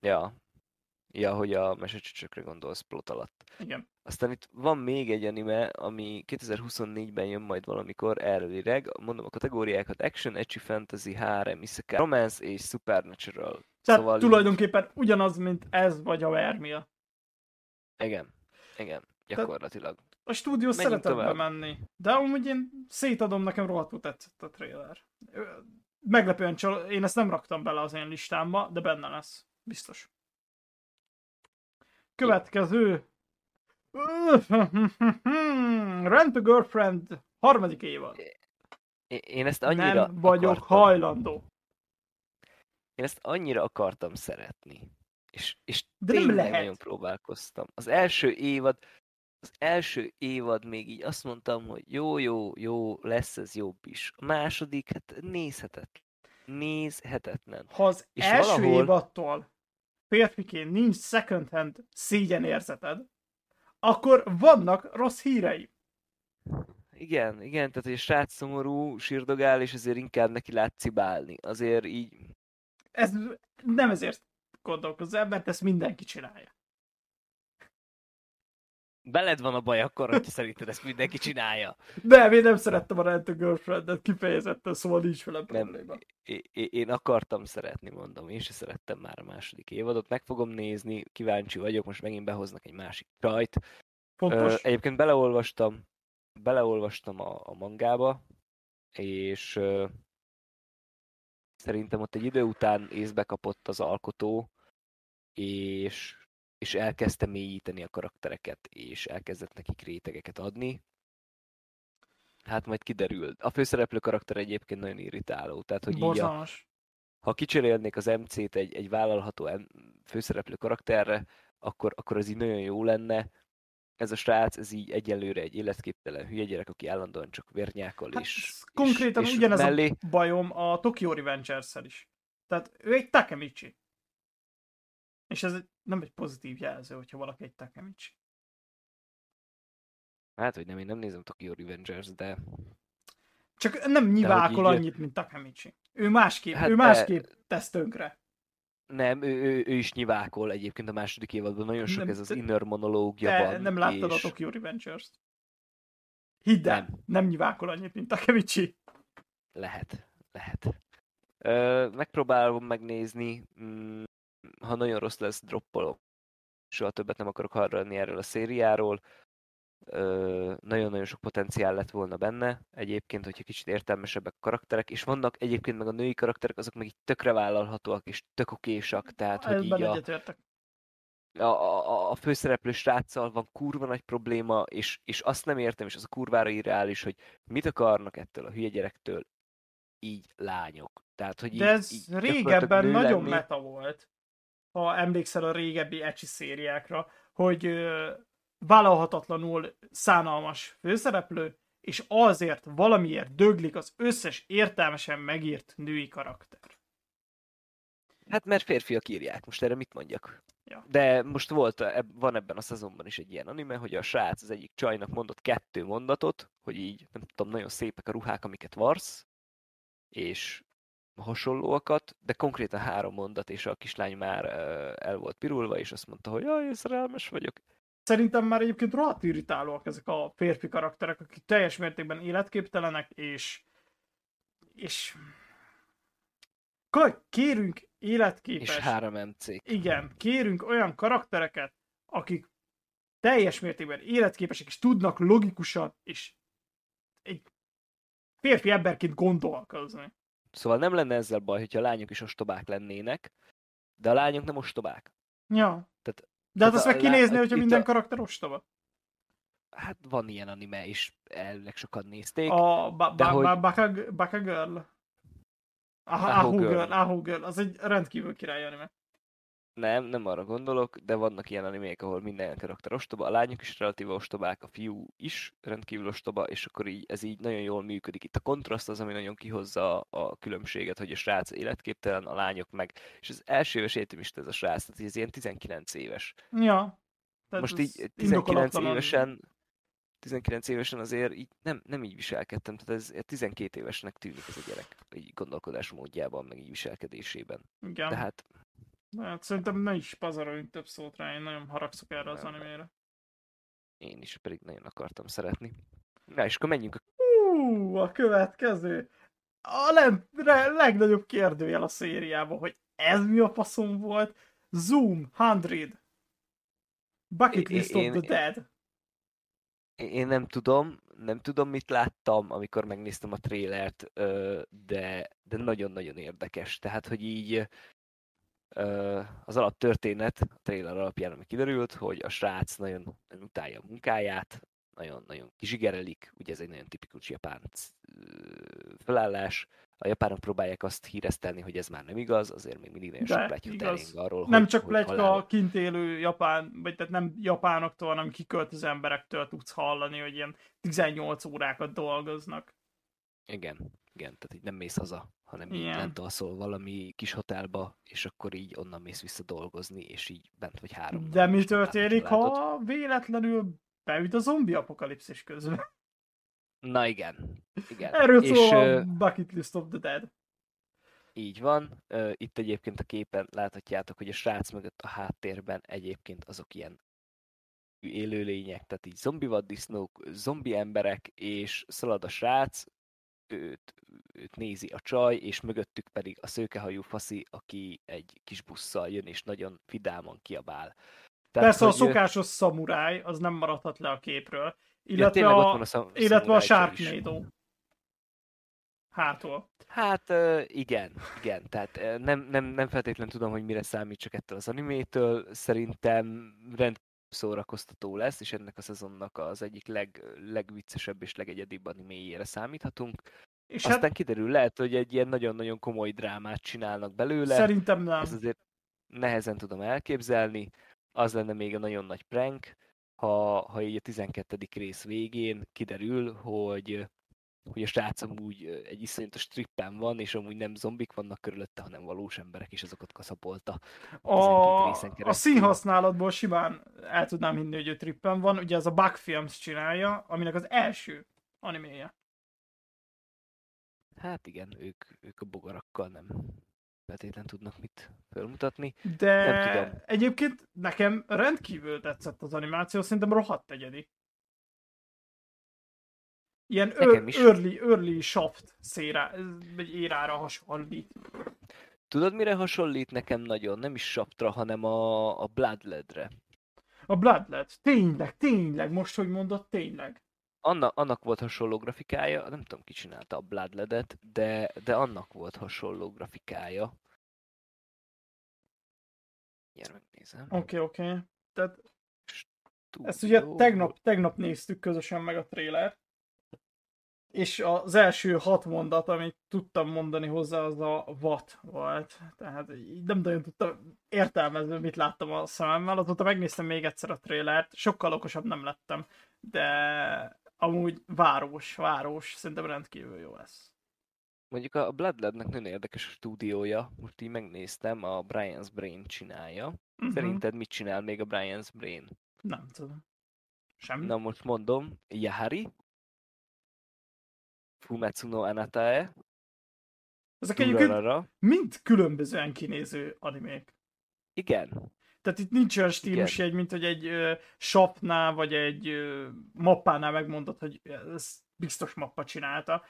Ja. Ja, hogy a mesecsöcsökre gondolsz plot alatt. Igen. Aztán itt van még egy anime, ami 2024-ben jön majd valamikor elvileg. Mondom a kategóriákat Action, Ecchi Fantasy, Harem, Isekai, Romance és Supernatural. Tehát szóval tulajdonképpen így... ugyanaz, mint ez vagy a Vermia. Igen, igen, gyakorlatilag. Tehát a stúdió szeretett bemenni, de amúgy én szétadom, nekem rohadtul tetszett a trailer. Meglepően csal, én ezt nem raktam bele az én listámba, de benne lesz, biztos. Következő. *laughs* Rent a Girlfriend harmadik évad. Én ezt annyira Nem vagyok akartam. hajlandó. Én ezt annyira akartam szeretni. És, és De nem lehet. nagyon próbálkoztam. Az első évad, az első évad még így azt mondtam, hogy jó, jó, jó, lesz ez jobb is. A második, hát nézhetetlen. Nézhetetlen. Ha az és első valahol... évadtól férfiként nincs second hand szégyenérzeted, akkor vannak rossz hírei. Igen, igen, tehát egy srác szomorú, sírdogál, és ezért inkább neki lát cibálni. Azért így... Ez nem ezért gondolkozzál, mert ezt mindenki csinálja. Beled van a baj akkor, hogy szerinted ezt mindenki csinálja. Nem, én nem szerettem a Rent a Girlfriend-et kifejezetten, szóval nincs vele probléma. Nem, én, én akartam szeretni, mondom. Én sem szerettem már a második évadot. Meg fogom nézni, kíváncsi vagyok, most megint behoznak egy másik csajt. Fontos. egyébként beleolvastam, beleolvastam a, a mangába, és szerintem ott egy idő után észbe kapott az alkotó, és, és elkezdte mélyíteni a karaktereket, és elkezdett nekik rétegeket adni. Hát majd kiderül. A főszereplő karakter egyébként nagyon irritáló. Tehát, hogy így a, ha kicserélnék az MC-t egy, egy vállalható főszereplő karakterre, akkor, akkor az így nagyon jó lenne. Ez a srác, ez így egyelőre egy életképtelen hülye gyerek, aki állandóan csak vérnyákol hát és, Konkrétan és, ugyanez mellé... a bajom a Tokyo revengers is. Tehát ő egy Takemichi. És ez nem egy pozitív jelző, hogyha valaki egy Takemichi. Hát, hogy nem, én nem nézem Tokyo Revengers, de... Csak nem nyivákol annyit, mint Takemichi. Ő másképp, hát ő másképp de... tesz tönkre. Nem, ő, ő, ő, is nyivákol egyébként a második évadban. Nagyon sok nem, ez az inner monológia van. Nem láttad és... a Tokyo Revengers-t? Hidd el, nem. nem nyivákol annyit, mint Takemichi. Lehet, lehet. Ö, megpróbálom megnézni. Mm, ha nagyon rossz lesz, droppolok. Soha többet nem akarok hallani erről a szériáról. Nagyon-nagyon sok potenciál lett volna benne, egyébként, hogyha kicsit értelmesebbek a karakterek, és vannak egyébként meg a női karakterek, azok meg így tökre vállalhatóak, és tök okésak, tehát, hogy így a, a, a, a főszereplő sráccal van kurva nagy probléma, és, és azt nem értem, és az a kurvára irreális, hogy mit akarnak ettől a hülye gyerektől így lányok. Tehát, hogy De ez így, így régebben nagyon lenni. meta volt. Ha emlékszel a régebbi ecsi szériákra, hogy ö, vállalhatatlanul szánalmas főszereplő, és azért valamiért döglik az összes értelmesen megírt női karakter. Hát mert férfiak írják, most erre mit mondjak? Ja. De most volt, eb- van ebben a szezonban is egy ilyen anime, hogy a srác az egyik csajnak mondott kettő mondatot, hogy így, nem tudom, nagyon szépek a ruhák, amiket varsz, és hasonlóakat, de konkrétan három mondat, és a kislány már el volt pirulva, és azt mondta, hogy jaj, szerelmes vagyok. Szerintem már egyébként rohadt irritálóak ezek a férfi karakterek, akik teljes mértékben életképtelenek, és és Kaj, kérünk életképes. És három MC. Igen, kérünk olyan karaktereket, akik teljes mértékben életképesek, és tudnak logikusan, és egy férfi emberként gondolkozni. Szóval nem lenne ezzel baj, hogyha a lányok is ostobák lennének, de a lányok nem ostobák. Ja. Tehát- De hát azt meg kinézni, hogyha minden a- karakter ostoba. Hát van ilyen anime is, elvileg sokan nézték. A Baka Girl. Aho Girl. Aho Girl, az egy rendkívül király anime. Nem, nem arra gondolok, de vannak ilyen animék, ahol minden karakter ostoba, a lányok is relatíve ostobák, a fiú is rendkívül ostoba, és akkor így, ez így nagyon jól működik. Itt a kontraszt az, ami nagyon kihozza a különbséget, hogy a srác életképtelen, a lányok meg, és az első éves egyetemista ez a srác, tehát ez ilyen 19 éves. Ja. Tehát Most így 19 indokolatlanul- évesen 19 évesen azért így nem, nem így viselkedtem, tehát ez 12 évesnek tűnik ez a gyerek, így gondolkodás módjában, meg így viselkedésében. Igen. De hát szerintem ne is pazaroljunk több szót rá, én nagyon haragszok erre az animére. én is pedig nagyon akartam szeretni. Na és akkor menjünk a Ú, a következő. A leg, re, legnagyobb kérdőjel a szériában, hogy ez mi a faszom volt? Zoom 100. Bucket Én- List of én- the Dead. Én nem tudom, nem tudom, mit láttam, amikor megnéztem a trélert, de, de nagyon-nagyon érdekes. Tehát, hogy így az alaptörténet, a trailer alapján, ami kiderült, hogy a srác nagyon, nagyon utálja a munkáját, nagyon-nagyon kizsigerelik, ugye ez egy nagyon tipikus japán felállás. A japánok próbálják azt híresztelni, hogy ez már nem igaz, azért még mindig nagyon sok pletyka terjeng arról, Nem hogy, csak pletyka halál- kint élő japán, vagy tehát nem japánoktól, hanem kiköltöző emberektől tudsz hallani, hogy ilyen 18 órákat dolgoznak. Igen, igen, tehát így nem mész haza, hanem így lent alszol valami kis hotelba, és akkor így onnan mész vissza dolgozni, és így bent vagy három De mi történik, ha véletlenül beüt a zombi apokalipszis közben? Na igen, igen. Erről és szól a Bucket List of the Dead. így van, itt egyébként a képen láthatjátok, hogy a srác mögött a háttérben egyébként azok ilyen élőlények, tehát így zombi vaddisznók, zombi emberek, és szalad a srác, őt, őt nézi a csaj, és mögöttük pedig a szőkehajú faszi, aki egy kis busszal jön, és nagyon vidáman kiabál. Persze a szokásos szamuráj, az nem maradhat le a képről. ja, Illetve, ott a, a szam- illetve a. Sharknado. Hátul. Hát igen, igen, tehát nem, nem, nem feltétlenül tudom, hogy mire számítsak ettől az animétől, szerintem rendkívül szórakoztató lesz, és ennek a szezonnak az egyik leg, legviccesebb és legegyedibb animéjére számíthatunk. És Aztán hát kiderül, lehet, hogy egy ilyen nagyon-nagyon komoly drámát csinálnak belőle, szerintem nem. ez azért nehezen tudom elképzelni. Az lenne még a nagyon nagy prank, ha, ha így a 12. rész végén kiderül, hogy hogy a srác amúgy egy iszonyatos trippen van, és amúgy nem zombik vannak körülötte, hanem valós emberek, és azokat kaszapolta. A, a színhasználatból simán el tudnám hinni, hogy ő trippen van. Ugye ez a Bug Films csinálja, aminek az első animéje. Hát igen, ők, ők a bogarakkal nem feltétlen tudnak mit felmutatni. De Nem tudom. egyébként nekem rendkívül tetszett az animáció, szerintem rohadt egyedi. Ilyen ör, early, early shaft széra, vagy érára hasonlít. Tudod, mire hasonlít nekem nagyon? Nem is Saptra, hanem a, a Bloodledre. A Bloodlet, tényleg, tényleg, most, hogy mondod, tényleg. Anna, annak volt hasonló grafikája, nem tudom ki csinálta a Bloodledet, de, de annak volt hasonló grafikája. Gyere, megnézem. Oké, okay, oké. Okay. Tehát Stúdió. ezt ugye tegnap, tegnap néztük közösen meg a trailer. És az első hat mondat, amit tudtam mondani hozzá, az a what volt. Tehát így nem nagyon tudtam értelmezni, mit láttam a szememmel. Azóta megnéztem még egyszer a trailert, sokkal okosabb nem lettem, de amúgy város, város, szerintem rendkívül jó lesz. Mondjuk a Bloodlednek nagyon érdekes a stúdiója, most így megnéztem, a Brian's Brain csinálja. Uh-huh. Szerinted mit csinál még a Brian's Brain? Nem tudom. Semmi. Na most mondom, Yahari, Fumetsu no Anatae, Ezek egyébként mind különbözően kinéző animék. Igen. Tehát itt nincs olyan stílusjegy, mint hogy egy ö, vagy egy ö, mappánál megmondod, hogy ez biztos mappa csinálta.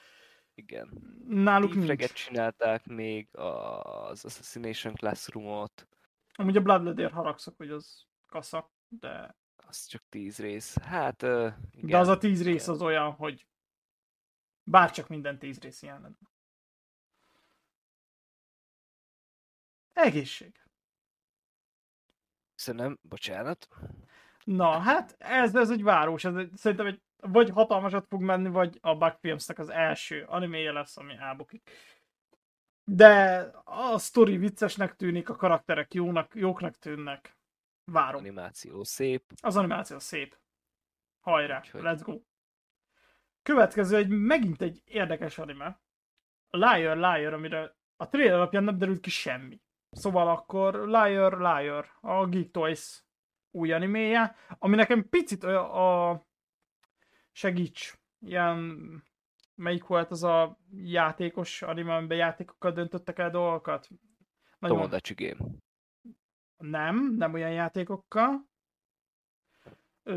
Igen. Náluk Thiefreget nincs. csinálták még az Assassination Classroom-ot. Amúgy a Bloodletért haragszok, hogy az kasza, de... Az csak tíz rész. Hát, uh, igen. De az a tíz rész az olyan, hogy bárcsak minden tíz rész ilyen lenne. Egészség. Köszönöm, bocsánat. Na, hát ez, ez egy város, ez egy, szerintem egy, vagy hatalmasat fog menni, vagy a Bug Filmsnek az első animéje lesz, ami elbukik. De a sztori viccesnek tűnik, a karakterek jónak, jóknak tűnnek. Várom. Animáció szép. Az animáció szép. Hajrá, Úgyhogy... let's go. Következő egy megint egy érdekes anime. Liar, Liar, amire a trailer alapján nem derült ki semmi. Szóval akkor Liar, Liar, a Geek Toys új animéje, ami nekem picit a, a segíts, ilyen melyik volt az a játékos anime, amiben játékokkal döntöttek el dolgokat? Nagyon... Tomodachi Game. Nem, nem olyan játékokkal. Ö...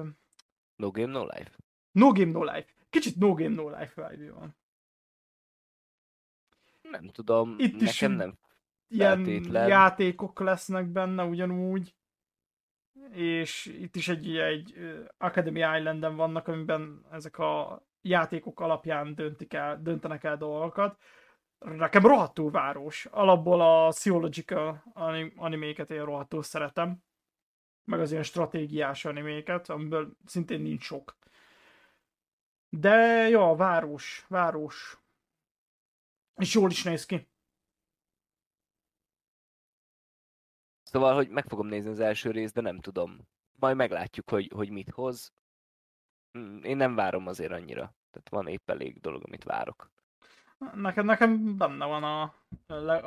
Uh, no Game No Life. No Game No Life. Kicsit No Game No Life vibe van. Nem tudom, Itt nekem is nem ilyen feltétlen. játékok lesznek benne ugyanúgy. És itt is egy, egy Academy Island-en vannak, amiben ezek a játékok alapján döntik el, döntenek el dolgokat. Nekem rohadtul város. Alapból a Theological animéket én rohadtul szeretem. Meg az ilyen stratégiás animéket, amiből szintén nincs sok. De jó, város, város. És jól is néz ki. Szóval, hogy meg fogom nézni az első részt, de nem tudom. Majd meglátjuk, hogy, hogy mit hoz. Hmm, én nem várom azért annyira. Tehát van épp elég dolog, amit várok. Nekem, nekem benne van a,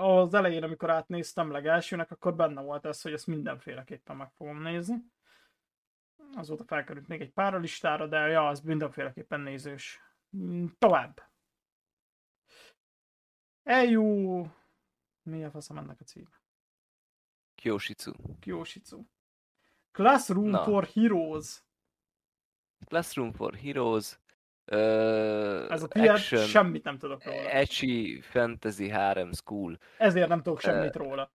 az elején, amikor átnéztem legelsőnek, akkor benne volt ez, hogy ezt mindenféleképpen meg fogom nézni. Azóta felkerült még egy pár a listára, de ja, az mindenféleképpen nézős. Hmm, tovább. Eljú... Mi a faszom ennek a címe? Kyoshitsu. Kyoshitsu. Classroom Na. for Heroes. Classroom for Heroes. Uh, Ez a tiéd, semmit nem tudok róla. Ecchi Fantasy Harem School. Ezért nem tudok semmit uh, róla.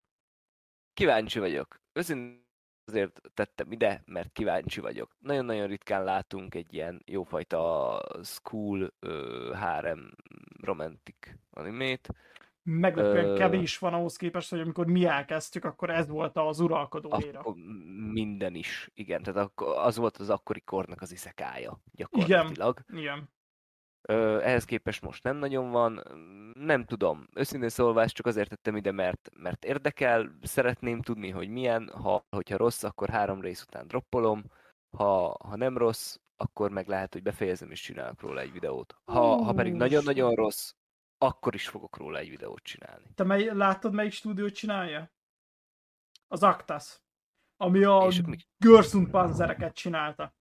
Kíváncsi vagyok. Őszintén azért tettem ide, mert kíváncsi vagyok. Nagyon-nagyon ritkán látunk egy ilyen jófajta school uh, harem romantik animét meglepően Ö... kevés van ahhoz képest, hogy amikor mi elkezdtük, akkor ez volt az uralkodó éra. Minden is, igen. Tehát az volt az akkori kornak az iszekája, gyakorlatilag. Igen, igen. Ehhez képest most nem nagyon van. Nem tudom. Őszintén szólva ezt csak azért tettem ide, mert, mert érdekel. Szeretném tudni, hogy milyen. Ha, hogyha rossz, akkor három rész után droppolom. Ha, ha nem rossz, akkor meg lehet, hogy befejezem és csinálok róla egy videót. Ha, ha pedig nagyon-nagyon rossz, akkor is fogok róla egy videót csinálni. Te mely, láttad, melyik stúdiót csinálja? Az Actas. Ami a Görsund Panzereket csinálta.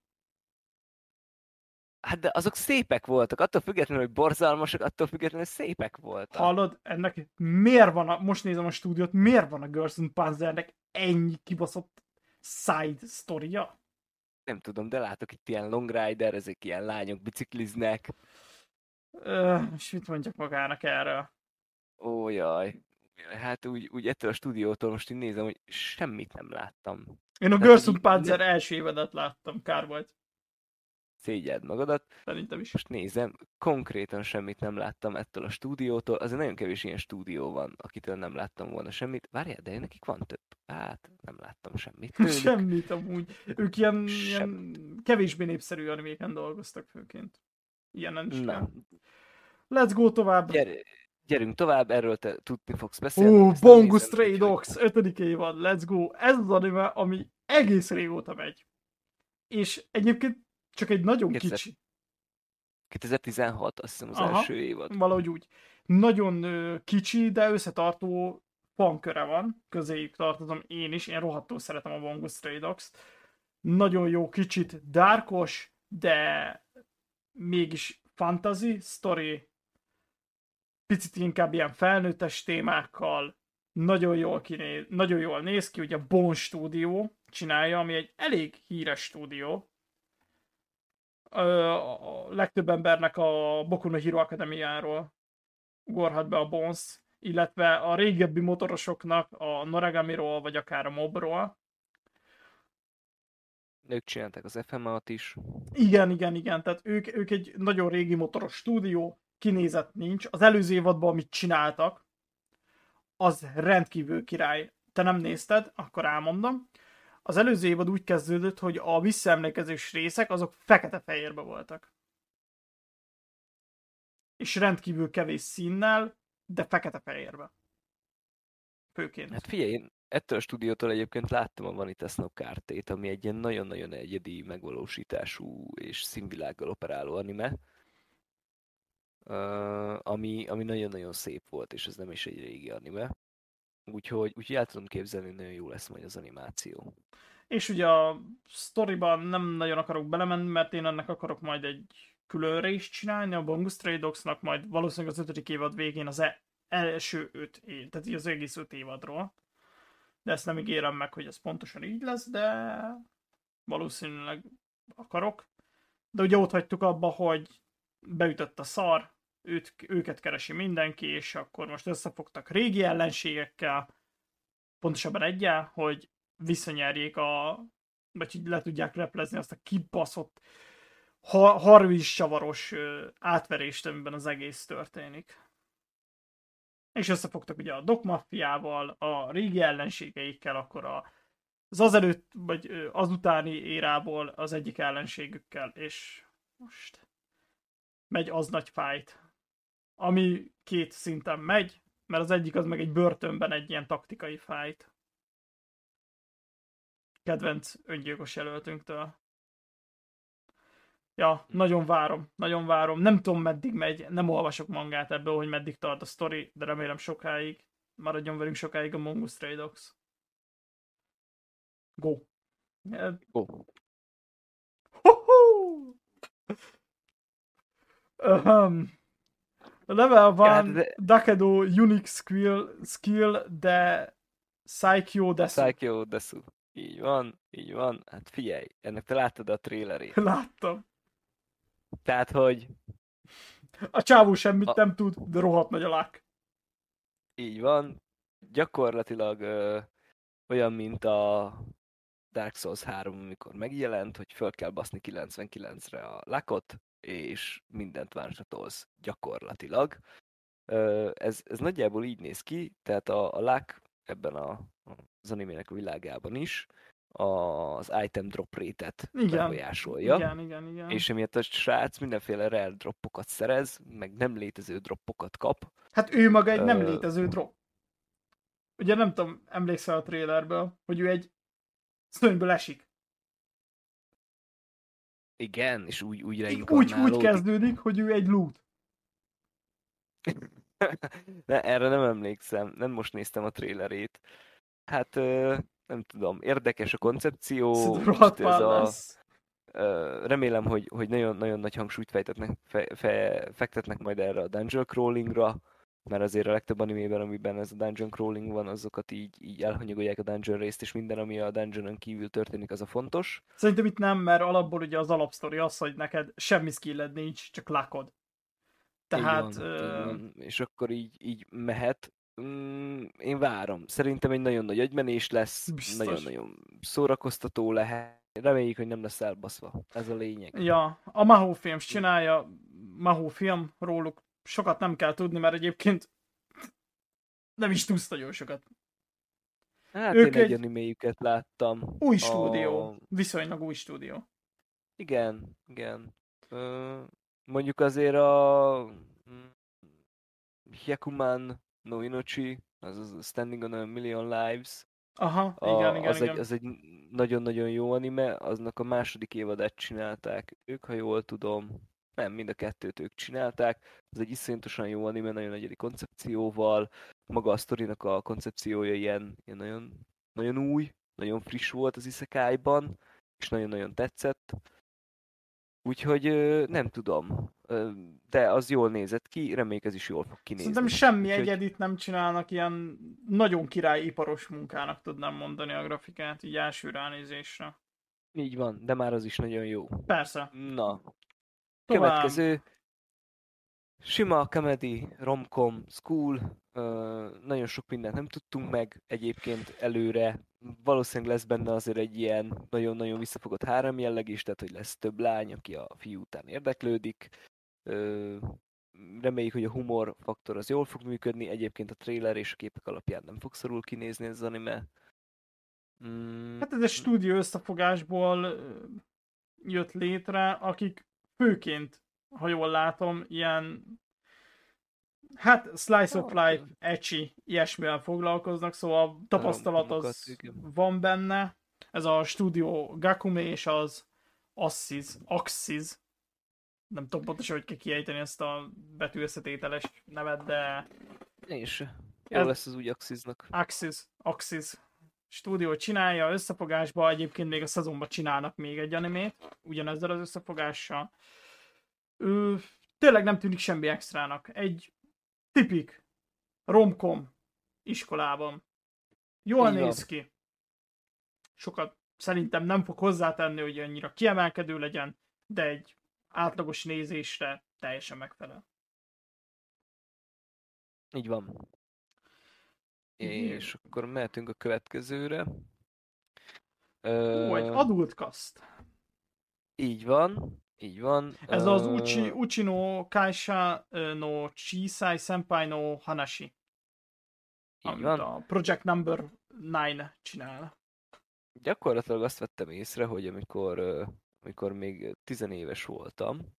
Hát de azok szépek voltak, attól függetlenül, hogy borzalmasak, attól függetlenül, szépek voltak. Hallod, ennek miért van a, most nézem a stúdiót, miért van a Görsund Panzernek ennyi kibaszott side sztoria? Nem tudom, de látok itt ilyen Long Rider, ezek ilyen lányok bicikliznek. És mit mondjak magának erről? Ó, jaj. Hát úgy, úgy ettől a stúdiótól most én nézem, hogy semmit nem láttam. Én a Görsund Panzer első évedet láttam, kár volt. Szégyed magadat. Szerintem is. Most nézem, konkrétan semmit nem láttam ettől a stúdiótól. Azért nagyon kevés ilyen stúdió van, akitől nem láttam volna semmit. Várjál, de nekik van több. Hát, nem láttam semmit. *laughs* Tőlük. Semmit amúgy. Ők ilyen, Sem... ilyen kevésbé népszerű animéken dolgoztak főként. Ilyen is Na. Let's go tovább. Gyere, gyerünk tovább, erről te tudni fogsz beszélni. Ó, Bongo Stray Dogs, ötödik évad, let's go. Ez az anime, ami egész régóta megy. És egyébként csak egy nagyon 2000, kicsi. 2016, azt hiszem az Aha, első évad. Valahogy úgy. Nagyon kicsi, de összetartó fanköre van, közéjük tartozom én is, én rohadtul szeretem a Bongo Stray Dogs. Nagyon jó, kicsit dárkos, de mégis fantasy, story, picit inkább ilyen felnőttes témákkal, nagyon jól, kinéz, nagyon jól néz ki, ugye a Bone Studio csinálja, ami egy elég híres stúdió. A legtöbb embernek a Boku no Hero Akademiáról gorhat be a Bones, illetve a régebbi motorosoknak a Noragamiról, vagy akár a Mobról. Ők csinálták az FMA-t is. Igen, igen, igen, tehát ők, ők egy nagyon régi motoros stúdió, kinézet nincs. Az előző évadban, amit csináltak, az rendkívül király. Te nem nézted, akkor elmondom. Az előző évad úgy kezdődött, hogy a visszaemlékezős részek azok fekete-fehérbe voltak. És rendkívül kevés színnel, de fekete-fehérbe. Főként. Hát figyelj, én ettől a stúdiótól egyébként láttam a Vanitas no Kártét, ami egy ilyen nagyon-nagyon egyedi megvalósítású és színvilággal operáló anime, ami, ami nagyon-nagyon szép volt, és ez nem is egy régi anime. Úgyhogy, úgyhogy el tudom képzelni, hogy nagyon jó lesz majd az animáció. És ugye a sztoriban nem nagyon akarok belemenni, mert én ennek akarok majd egy külön részt csinálni, a Bongus Stray Dogs-nak majd valószínűleg az ötödik évad végén az e- első öt év, tehát az egész öt évadról. De ezt nem ígérem meg, hogy ez pontosan így lesz, de valószínűleg akarok. De ugye ott hagytuk abba, hogy beütött a szar, őt, őket keresi mindenki, és akkor most összefogtak régi ellenségekkel, pontosabban egyel, hogy visszanyerjék a, vagy hogy le tudják replezni azt a kibaszott harvis csavaros átverést, amiben az egész történik. És összefogtak ugye a Doc Maffiával, a régi ellenségeikkel, akkor a, az azelőtt, vagy azutáni érából az egyik ellenségükkel, és most megy az nagy fájt. Ami két szinten megy, mert az egyik az meg egy börtönben egy ilyen taktikai fájt. Kedvenc öngyilkos jelöltünktől. Ja, nagyon várom, nagyon várom. Nem tudom, meddig megy, nem olvasok mangát ebből, hogy meddig tart a sztori, de remélem sokáig. Maradjon velünk sokáig a Mongoose Stray Dogs. Go. Go. Um, level van de... Dakedo Unique skill, skill de Psycho Desu. Psycho Desu. Így van, így van. Hát figyelj, ennek te láttad a trélerét. *laughs* Láttam. Tehát, hogy... A csávó semmit a... nem tud, de rohadt nagy a lák. Így van. Gyakorlatilag ö, olyan, mint a Dark Souls 3, amikor megjelent, hogy föl kell baszni 99-re a lakot, és mindent vásatolsz gyakorlatilag. Ez, ez nagyjából így néz ki, tehát a, a lák ebben a, az animének a világában is az item drop igen, befolyásolja. Igen, igen, igen. És emiatt a srác mindenféle rare droppokat szerez, meg nem létező droppokat kap. Hát ő maga egy nem létező drop. Ugye nem tudom, emlékszel a trailerből, hogy ő egy szönyből esik. Igen, és úgy, úgy Úgy, úgy kezdődik, hogy ő egy loot. ne, erre nem emlékszem, nem most néztem a trailerét. Hát nem tudom, érdekes a koncepció. Ez a, remélem, hogy, hogy nagyon, nagyon nagy hangsúlyt fejtetnek, fe, fe, fektetnek majd erre a dungeon crawlingra, mert azért a legtöbb animében, amiben ez a dungeon crawling van, azokat így, így elhanyagolják a dungeon részt, és minden, ami a dungeonon kívül történik, az a fontos. Szerintem itt nem, mert alapból ugye az alapsztori az, hogy neked semmi skilled nincs, csak lakod. Tehát... Így van, uh... És akkor így, így mehet, Mm, én várom. Szerintem egy nagyon nagy agymenés lesz, nagyon-nagyon szórakoztató lehet. Reméljük, hogy nem lesz elbaszva. Ez a lényeg. Ja, a Mahó Films csinálja, Mahó film, róluk sokat nem kell tudni, mert egyébként nem is tudsz nagyon sokat. Hát ők én egy, animéjüket láttam. Új stúdió, a... viszonylag új stúdió. Igen, igen. Ö, mondjuk azért a mm, Hyakuman no Inochi, az a Standing on a Million Lives, Aha, a, igen, igen, az, igen. Egy, az egy nagyon-nagyon jó anime, aznak a második évadát csinálták ők, ha jól tudom. Nem, mind a kettőt ők csinálták. Ez egy iszonyatosan jó anime, nagyon egyedi koncepcióval. Maga a sztorinak a koncepciója ilyen, ilyen nagyon, nagyon új, nagyon friss volt az isekai és nagyon-nagyon tetszett. Úgyhogy nem tudom, de az jól nézett ki, reméljük ez is jól fog kinézni. Szerintem semmi Úgyhogy... egyedit nem csinálnak, ilyen nagyon király iparos munkának tudnám mondani a grafikát, így első ránézésre. Így van, de már az is nagyon jó. Persze. Na. Következő. Sima comedy, romcom, school, Uh, nagyon sok mindent nem tudtunk meg egyébként előre. Valószínűleg lesz benne azért egy ilyen nagyon-nagyon visszafogott három jelleg is, tehát hogy lesz több lány, aki a fiú után érdeklődik. Uh, reméljük, hogy a humor faktor az jól fog működni. Egyébként a trailer és a képek alapján nem fog szorul kinézni ez az anime. Mm. Hát ez egy stúdió összefogásból jött létre, akik főként, ha jól látom, ilyen Hát Slice of Life, Ecchi, ilyesmivel foglalkoznak, szóval a tapasztalat az van benne. Ez a stúdió Gakume és az Axis, Axis. Nem tudom pontosan, hogy kell kiejteni ezt a betűösszetételes nevet, de... Én se. Jó ez... lesz az úgy Axisnak. Axis, Axis stúdió csinálja összefogásba, egyébként még a szezonban csinálnak még egy animét, ugyanezzel az összefogással. Ő, tényleg nem tűnik semmi extrának. Egy tipik romkom iskolában. Jól Igen. néz ki. Sokat szerintem nem fog hozzátenni, hogy annyira kiemelkedő legyen, de egy átlagos nézésre teljesen megfelel. Így van. És akkor mehetünk a következőre. Ó, egy adult cast. Így van. Így van. Ez az Uchi, Uchi no Kaisha no Chisai Senpai no Hanashi. Így van. a Project Number 9 csinál. Gyakorlatilag azt vettem észre, hogy amikor, amikor még tizenéves voltam,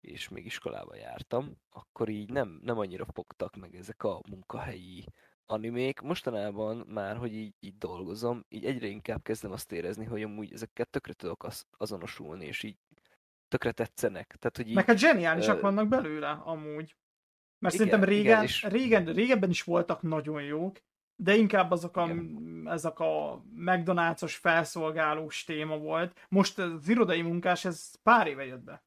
és még iskolába jártam, akkor így nem, nem annyira fogtak meg ezek a munkahelyi animék. Mostanában már, hogy így, így dolgozom, így egyre inkább kezdem azt érezni, hogy amúgy ezeket tökre tudok az, azonosulni, és így tökre tetszenek. Tehát, hogy így, Meg hát zseniálisak uh, vannak belőle, amúgy. Mert igen, szerintem régen, igen, és... régen, régebben is voltak nagyon jók, de inkább azok a, ezek a McDonald's-os felszolgálós téma volt. Most az irodai munkás, ez pár éve jött be.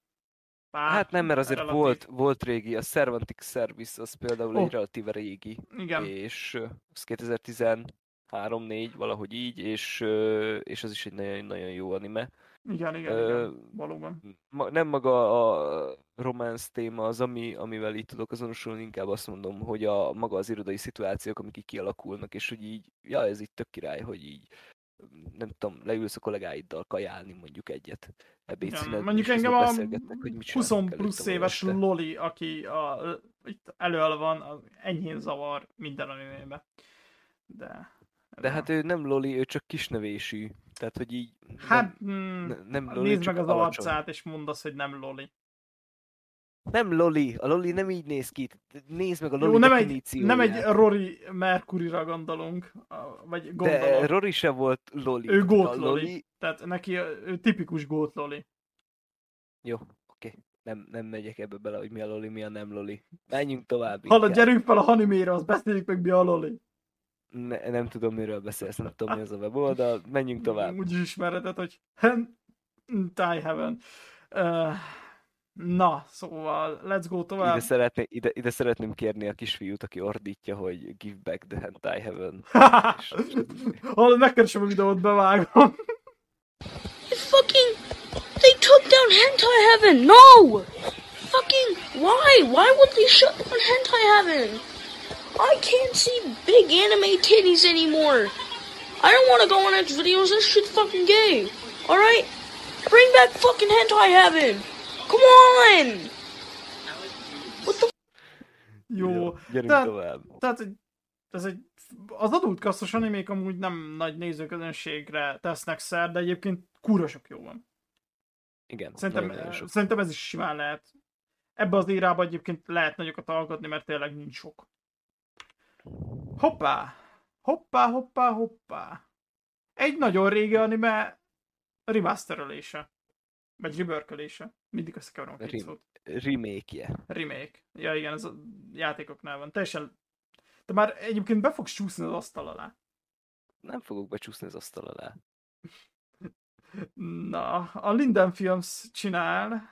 Pár, hát nem, mert azért volt, volt régi, a Cervantic Service az például oh. egy relatíve régi. Igen. És az 2013-4, valahogy így, és, és az is egy nagyon, nagyon jó anime. Igen, igen, uh, igen, valóban. Ma, nem maga a románc téma az, ami, amivel így tudok azonosulni, inkább azt mondom, hogy a maga az irodai szituációk, amik így kialakulnak, és hogy így, ja, ez így tök király, hogy így nem tudom, leülsz a kollégáiddal kajálni mondjuk egyet ebédszünet, ja, Mondjuk engem a hogy 20 plusz éves este. Loli, aki a, itt elől van, az enyhén zavar minden animébe. De... De hát ő nem Loli, ő csak kisnevésű. Tehát, hogy így... Hát, nem, mm, nem Loli, nézd meg az alacsony. arcát, és mondd azt, hogy nem Loli. Nem Loli, a Loli nem így néz ki. Nézd meg a Loli Jó, nem egy, nem egy Rory Mercury-ra gondolunk, vagy gondolok. De Rory se volt Loli. Ő gót Loli. Loli. Tehát neki ő tipikus gót Loli. Jó, oké. Okay. Nem, nem megyek ebbe bele, hogy mi a Loli, mi a nem Loli. Menjünk tovább. Hallod, gyerünk fel a Hanimére, azt beszéljük meg mi a Loli ne, nem tudom, miről beszélsz, nem tudom, mi az a weboldal, menjünk tovább. Úgy is ismereted, hogy Die Heaven. Uh, na, szóval, let's go tovább. Ide, szeretné, ide, ide szeretném kérni a kisfiút, aki ordítja, hogy give back the hentai heaven. *laughs* Hallod, megkeresem a videót, bevágom. fucking... They took down hentai heaven! No! Fucking... Why? Why would they shut down hentai heaven? I can't see big anime titties anymore. I don't want to go on X videos. This shit's fucking gay. All right, bring back fucking hentai heaven. Come on. What the? Jó, tehát, tehát ez egy, az adult kasszos animék amúgy nem nagy nézőközönségre tesznek szer, de egyébként kúra sok jó van. Igen. Szerintem, nagyon, nagyon sok. szerintem ez is simán lehet Ebbe az írában egyébként lehet nagyokat alkotni, mert tényleg nincs sok. Hoppá! Hoppá, hoppá, hoppá! Egy nagyon régi anime remasterelése. Vagy rebörkölése. Mindig összekeverom a két Rem- szót. Remake-je. Remake. Ja igen, ez a játékoknál van. Teljesen... Te már egyébként be fogsz csúszni az asztal alá. Nem fogok becsúszni az asztal alá. Na, a Linden Films csinál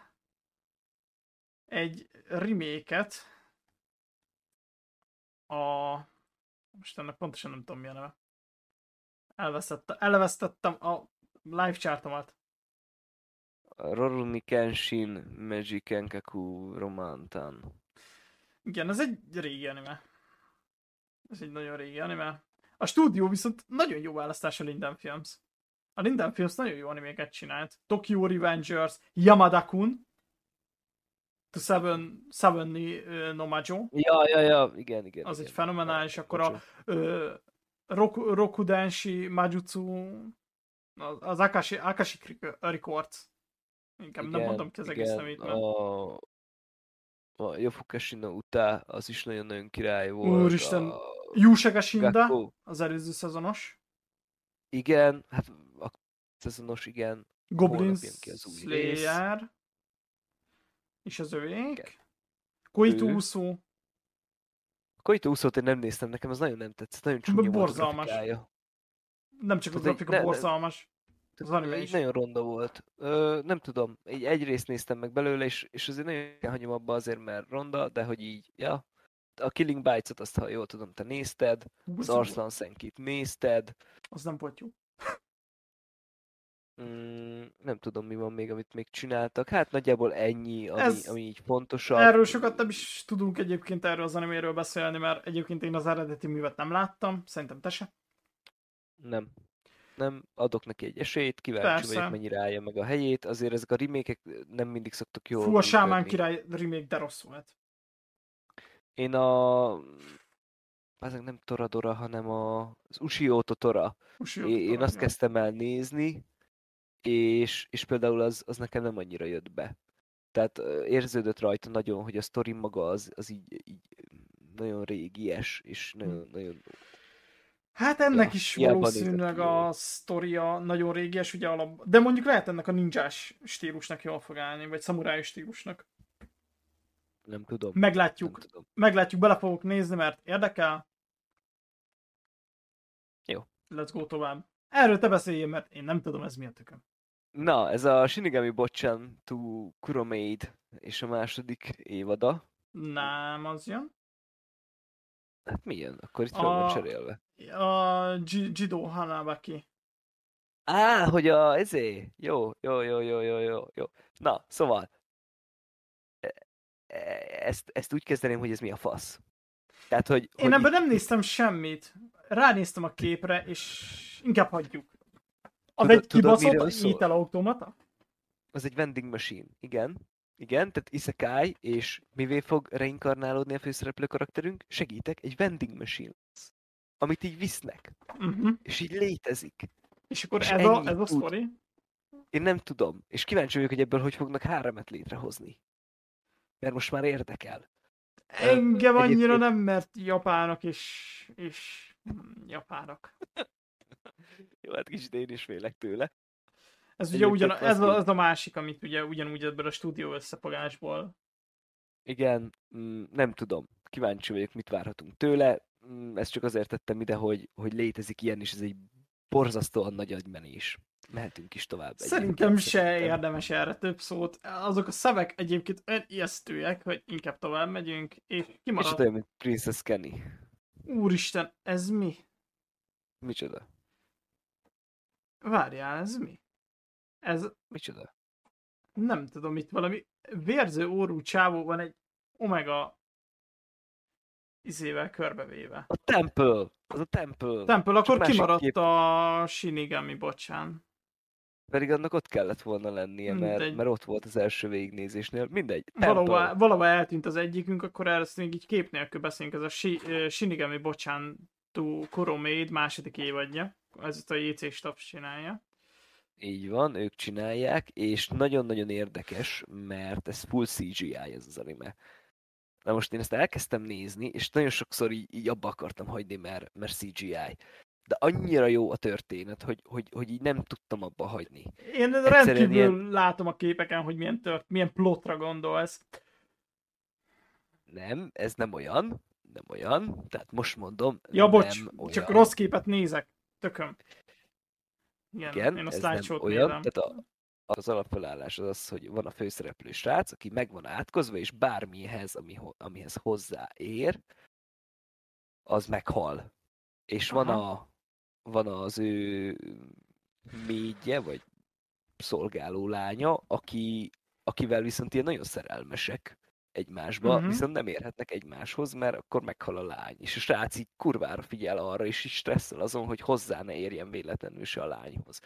egy remake-et a... Most ennek pontosan nem tudom mi a neve. Elvesztettem, elvesztettem a live chartomat. Roruni Kenshin Magic Kenkaku Romantan. Igen, ez egy régi anime. Ez egy nagyon régi anime. A stúdió viszont nagyon jó választás a Linden Films. A Linden Films nagyon jó animéket csinált. Tokyo Revengers, Yamada-kun, To Seven, Seven uh, no Majo, Ja, ja, ja, igen, igen. az egy igen. fenomenális, akkor a ö, Roku, Rokudenshi Majutsu, az, az Akashi, Akashi Records. Inkább nem mondom ki az egész nevét, mert... A, a Uta, az is nagyon-nagyon király volt. Úristen, A Yusega Shinda, Gakko, az előző szezonos. igen, hát a szezonos, igen. Goblin új rész. Slayer. És az Igen. övék. Koitu Ő. Uso. A Koito Uso-t én nem néztem, nekem az nagyon nem tetszett, nagyon csúnya volt a borzalmas. grafikája. Nem csak a Tehát egy- grafika ne- ne- borzalmas. Az anime Így is. nagyon ronda volt. Ö, nem tudom, egy, egy részt néztem meg belőle, és, és azért nagyon hagyom abba azért, mert ronda, de hogy így, ja. A Killing Bites-ot azt, ha jól tudom, te nézted, az, Arslan Senkit nézted, az nem volt jó. mm, nem tudom, mi van még, amit még csináltak. Hát nagyjából ennyi, ami, Ez- ami így fontosabb. Erről sokat nem is tudunk egyébként erről az animéről beszélni, mert egyébként én az eredeti művet nem láttam, szerintem te se. Nem. Nem, adok neki egy esélyt, kíváncsi Persze. vagyok, mennyire állja meg a helyét. Azért ezek a remékek nem mindig szoktak jól Fú, a Sámán király remake de rossz volt. Én a... Azok nem Toradora, hanem a... az Ushio Totora. Usi, Én, én azt kezdtem el nézni, és, és például az, az nekem nem annyira jött be. Tehát érződött rajta nagyon, hogy a sztori maga az, az így, így nagyon régies, és nagyon, nagyon... Hát ennek Ja, is valószínűleg a sztoria nagyon régies, ugye alap... De mondjuk lehet ennek a ninjás stílusnak jól fog állni, vagy szamuráj stílusnak. Nem tudom. Meglátjuk. Nem tudom. Meglátjuk, bele fogok nézni, mert érdekel. Jó. Let's go tovább. Erről te beszéljél, mert én nem tudom, ez mi a tököm. Na, ez a Shinigami Bocchan to Kuromaid és a második évada. Nem, az jön. Hát milyen? Akkor itt A- van cserélve. A Ji- Jido Hanabaki. Á, hogy a, ezé, jó, jó, jó, jó, jó, jó, jó. Na, szóval, e- e- ezt, ezt úgy kezdeném, hogy ez mi a fasz. Tehát, hogy... Én hogy ebben itt- nem néztem semmit. Ránéztem a képre, és inkább hagyjuk. Az Tudod- egy kibaszott szól? étel automata? Az egy vending machine, igen. Igen, tehát isekai, és mivé fog reinkarnálódni a főszereplő karakterünk? Segítek, egy vending machine lesz, amit így visznek, Uh-huh. és így létezik. És akkor És ez a, ez a sztori? Én nem tudom, és kíváncsi vagyok, hogy ebből hogy fognak háremet létrehozni. Mert most már érdekel. Engem annyira egyébként- nem, mert japánok és, és japánok. *laughs* Jó, hát kicsit én is félek tőle. Ez ugye ugyan, ez, a, ez a másik, amit ugye ugyanúgy ebből a stúdió összefogásból. Igen, mm, nem tudom. Kíváncsi vagyok, mit várhatunk tőle. Mm, Ezt csak azért tettem ide, hogy, hogy létezik ilyen, és ez egy borzasztóan nagy agymenés. Mehetünk is tovább. Szerintem se szerintem. érdemes erre több szót. Azok a szavek egyébként olyan ijesztőek, hogy inkább tovább megyünk, és És kimarad. olyan, mint Princess Kenny. Úristen, ez mi? Micsoda? Várjál, ez mi? Ez Micsoda? nem tudom, itt valami vérző órú csávó van egy omega izével körbevéve. A Temple! Az a Temple! Temple, akkor másik kimaradt kép. a Shinigami, bocsán. Pedig annak ott kellett volna lennie, mert, Mindegy. mert ott volt az első végignézésnél. Mindegy. Valahova, valahova eltűnt az egyikünk, akkor erre ezt még így kép nélkül beszélünk. Ez a Shi, Shinigami, bocsán, to Koromaid második évadja. Ez a JC Staff csinálja. Így van, ők csinálják, és nagyon-nagyon érdekes, mert ez full CGI ez az anime. Na most én ezt elkezdtem nézni, és nagyon sokszor így, így abba akartam hagyni, mert, mert CGI. De annyira jó a történet, hogy, hogy, hogy így nem tudtam abba hagyni. Én Egyszerűen rendkívül ilyen- látom a képeken, hogy milyen, tört, milyen plotra gondolsz. Nem, ez nem olyan, nem olyan, tehát most mondom, Ja, bocs, nem olyan. csak rossz képet nézek. Tököm. Igen, Igen, én a ez nem slideshow-t olyan, nézem. tehát a, az alapfelállás az az, hogy van a főszereplő srác, aki meg van átkozva, és bármihez, ami, amihez hozzáér, az meghal. És van, Aha. a, van az ő médje, vagy szolgáló lánya, aki, akivel viszont ilyen nagyon szerelmesek egymásba, uh-huh. viszont nem érhetnek egymáshoz, mert akkor meghal a lány. És a srác így kurvára figyel arra, és is stresszel azon, hogy hozzá ne érjen véletlenül se a lányhoz.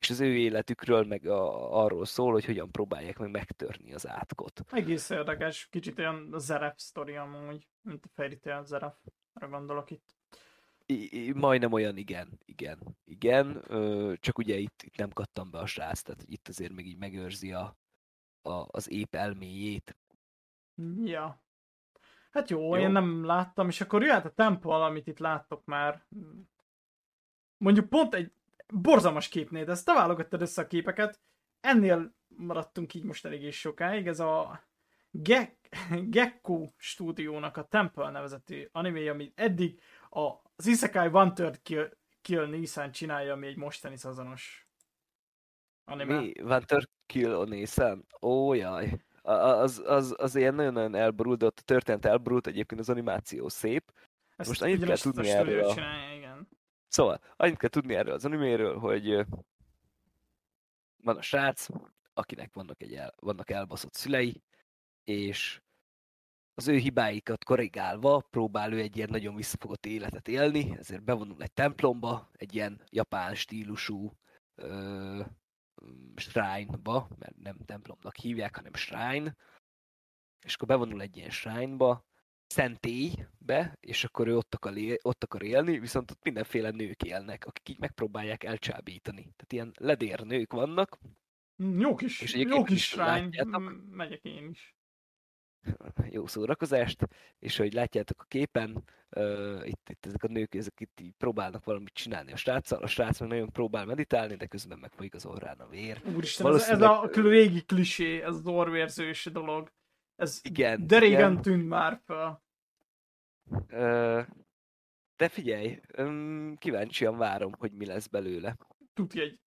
És az ő életükről meg a, arról szól, hogy hogyan próbálják meg megtörni az átkot. Egész érdekes, kicsit olyan Zeref sztori amúgy, mint a Fairy Tail Zeref. Arra gondolok itt. I, I, majdnem olyan, igen, igen, igen, ö, csak ugye itt, itt nem kattam be a srác, tehát itt azért még így megőrzi a, a, az ép elméjét. Ja. Hát jó, Jó. én nem láttam, és akkor jöhet a Temple, amit itt láttok már. Mondjuk pont egy borzalmas képnél, de ezt te válogattad össze a képeket. Ennél maradtunk így most eléggé sokáig. Ez a Ge- Gekko stúdiónak a Temple nevezetű anime, ami eddig a, az Isekai One Third Kill, Kill Nissan csinálja, ami egy mostani szezonos anime. Mi? Van Kill a Nissan? Ó, jaj. A- a- Az, az, az ilyen nagyon-nagyon elborult, ott a történet elborult, egyébként az animáció szép. Ezt most annyit kell tudni erről a-. Szóval, annyit kell tudni erről az animéről, hogy van a srác, akinek vannak, egy el, vannak elbaszott szülei, és az ő hibáikat korrigálva próbál ő egy ilyen nagyon visszafogott életet élni, ezért bevonul egy templomba, egy ilyen japán stílusú ö, shrine-ba, mert nem templomnak hívják, hanem shrine, és akkor bevonul egy ilyen shrine-ba, szentélybe, és akkor ő ott akar, él, ott akar élni, viszont ott mindenféle nők élnek, akik így megpróbálják elcsábítani. Tehát ilyen ledér nők vannak, Mm, Jó kis, És jó kis is shrine, látjátok? M- megyek én is. *laughs* jó szórakozást, és ahogy látjátok a képen, uh, itt, itt ezek a nők, ezek itt így próbálnak valamit csinálni a sráccal, a srác meg nagyon próbál meditálni, de közben megfolyik az orrán a vér. Úristen, ez, ez a régi klisé, ez az orvérzős dolog. Ez Igen, de régen igen. tűnt már fel. De figyelj, kíváncsian várom, hogy mi lesz belőle. Tudja, egy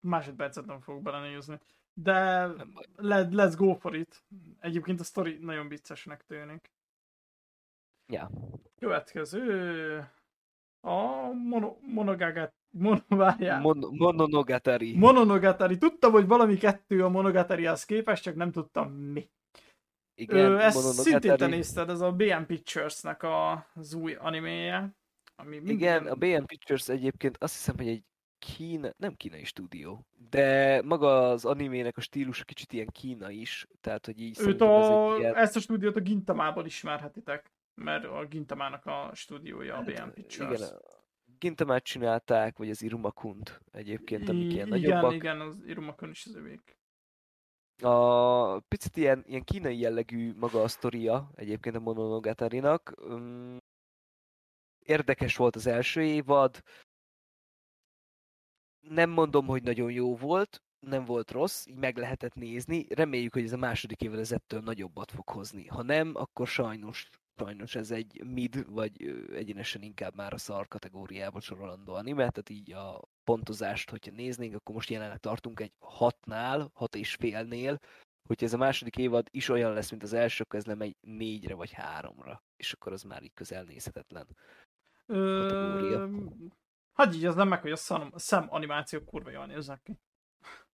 másodpercet nem fogok belenézni. De let, let's go for it. Egyébként a story nagyon viccesnek tűnik. Ja. Következő... A mono, monogagat... Mono, várjál. Mon- Mononogatari. Mononogatari. Tudtam, hogy valami kettő a Monogatarihoz képest, csak nem tudtam mi. Igen, Ö, ezt Mononogatari. szintén te nézted, ez a BM Pictures-nek a, az új animéje. Ami Igen, a BN Pictures egyébként azt hiszem, hogy egy Kína, nem kínai stúdió, de maga az animének a stílusa kicsit ilyen kína is, tehát hogy így Őt a, ez ilyen... ezt a stúdiót a Gintamából ismerhetitek, mert a Gintamának a stúdiója a BM Hát, Pictures. Igen, Gintamát csinálták, vagy az Irumakunt egyébként, amik ilyen I- nagyobbak. Igen, igen, az Irumakon is az övék. A picit ilyen, ilyen kínai jellegű maga a sztoria egyébként a Mononogatari-nak. Üm, Érdekes volt az első évad. Nem mondom, hogy nagyon jó volt, nem volt rossz, így meg lehetett nézni. Reméljük, hogy ez a második évad ez ettől nagyobbat fog hozni. Ha nem, akkor sajnos, sajnos ez egy mid, vagy egyenesen inkább már a szar kategóriába sorolandó anime, tehát így a pontozást, hogyha néznénk, akkor most jelenleg tartunk egy hatnál, hat és félnél, hogyha ez a második évad is olyan lesz, mint az első, akkor ez lemegy négyre vagy háromra, és akkor az már így közel nézhetetlen. Ö, hagyj így, az nem meg, hogy a szem, szem animációk kurva jól néznek ki.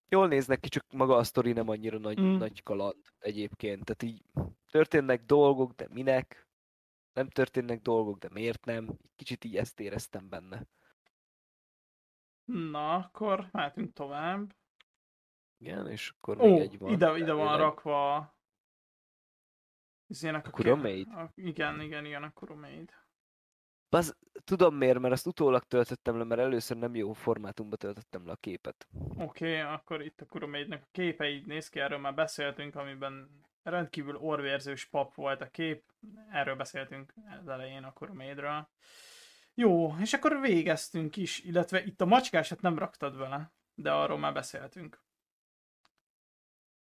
Jól néznek ki, csak maga a sztori nem annyira nagy, mm. nagy kaland egyébként. Tehát így történnek dolgok, de minek? Nem történnek dolgok, de miért nem? Kicsit így ezt éreztem benne. Na, akkor mehetünk tovább. Igen, és akkor Ó, még egy van. ide, ide van rakva Izének A Kuromaid? a- Igen, igen, igen, a Kuromaid. Az, tudom miért, mert azt utólag töltöttem le, mert először nem jó formátumba töltöttem le a képet. Oké, okay, akkor itt a Kuromaidnek a képe így néz ki, erről már beszéltünk, amiben rendkívül orvérzős pap volt a kép, erről beszéltünk az elején a Kuromaidről. Jó, és akkor végeztünk is, illetve itt a macskásat nem raktad vele, de arról már beszéltünk.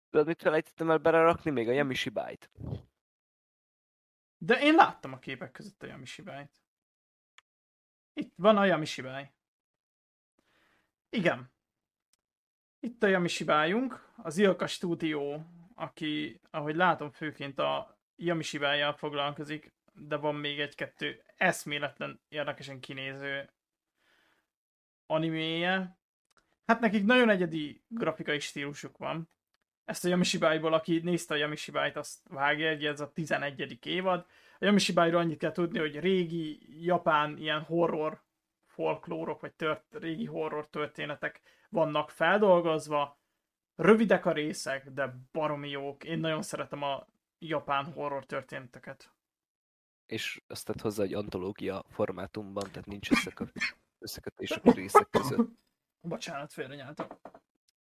Tudod, mit felejtettem el belerakni? Még a Yamishibájt. De én láttam a képek között a Yamishibájt. Itt van a Yamishibáj. Igen. Itt a Yamishibájunk, az Ilka stúdió, aki, ahogy látom, főként a Yamishibájjal foglalkozik, de van még egy-kettő eszméletlen, érdekesen kinéző animéje. Hát nekik nagyon egyedi grafikai stílusuk van. Ezt a Yamishibájból, aki nézte a Yamishibájt, azt vágja, hogy ez a 11. évad. A Yamishibájról annyit kell tudni, hogy régi japán ilyen horror folklórok, vagy tört, régi horror történetek vannak feldolgozva. Rövidek a részek, de baromi jók. Én nagyon szeretem a japán horror történeteket és azt tett hozzá egy antológia formátumban, tehát nincs összekö... összekötés a részek között. Bocsánat, félrenyáltam.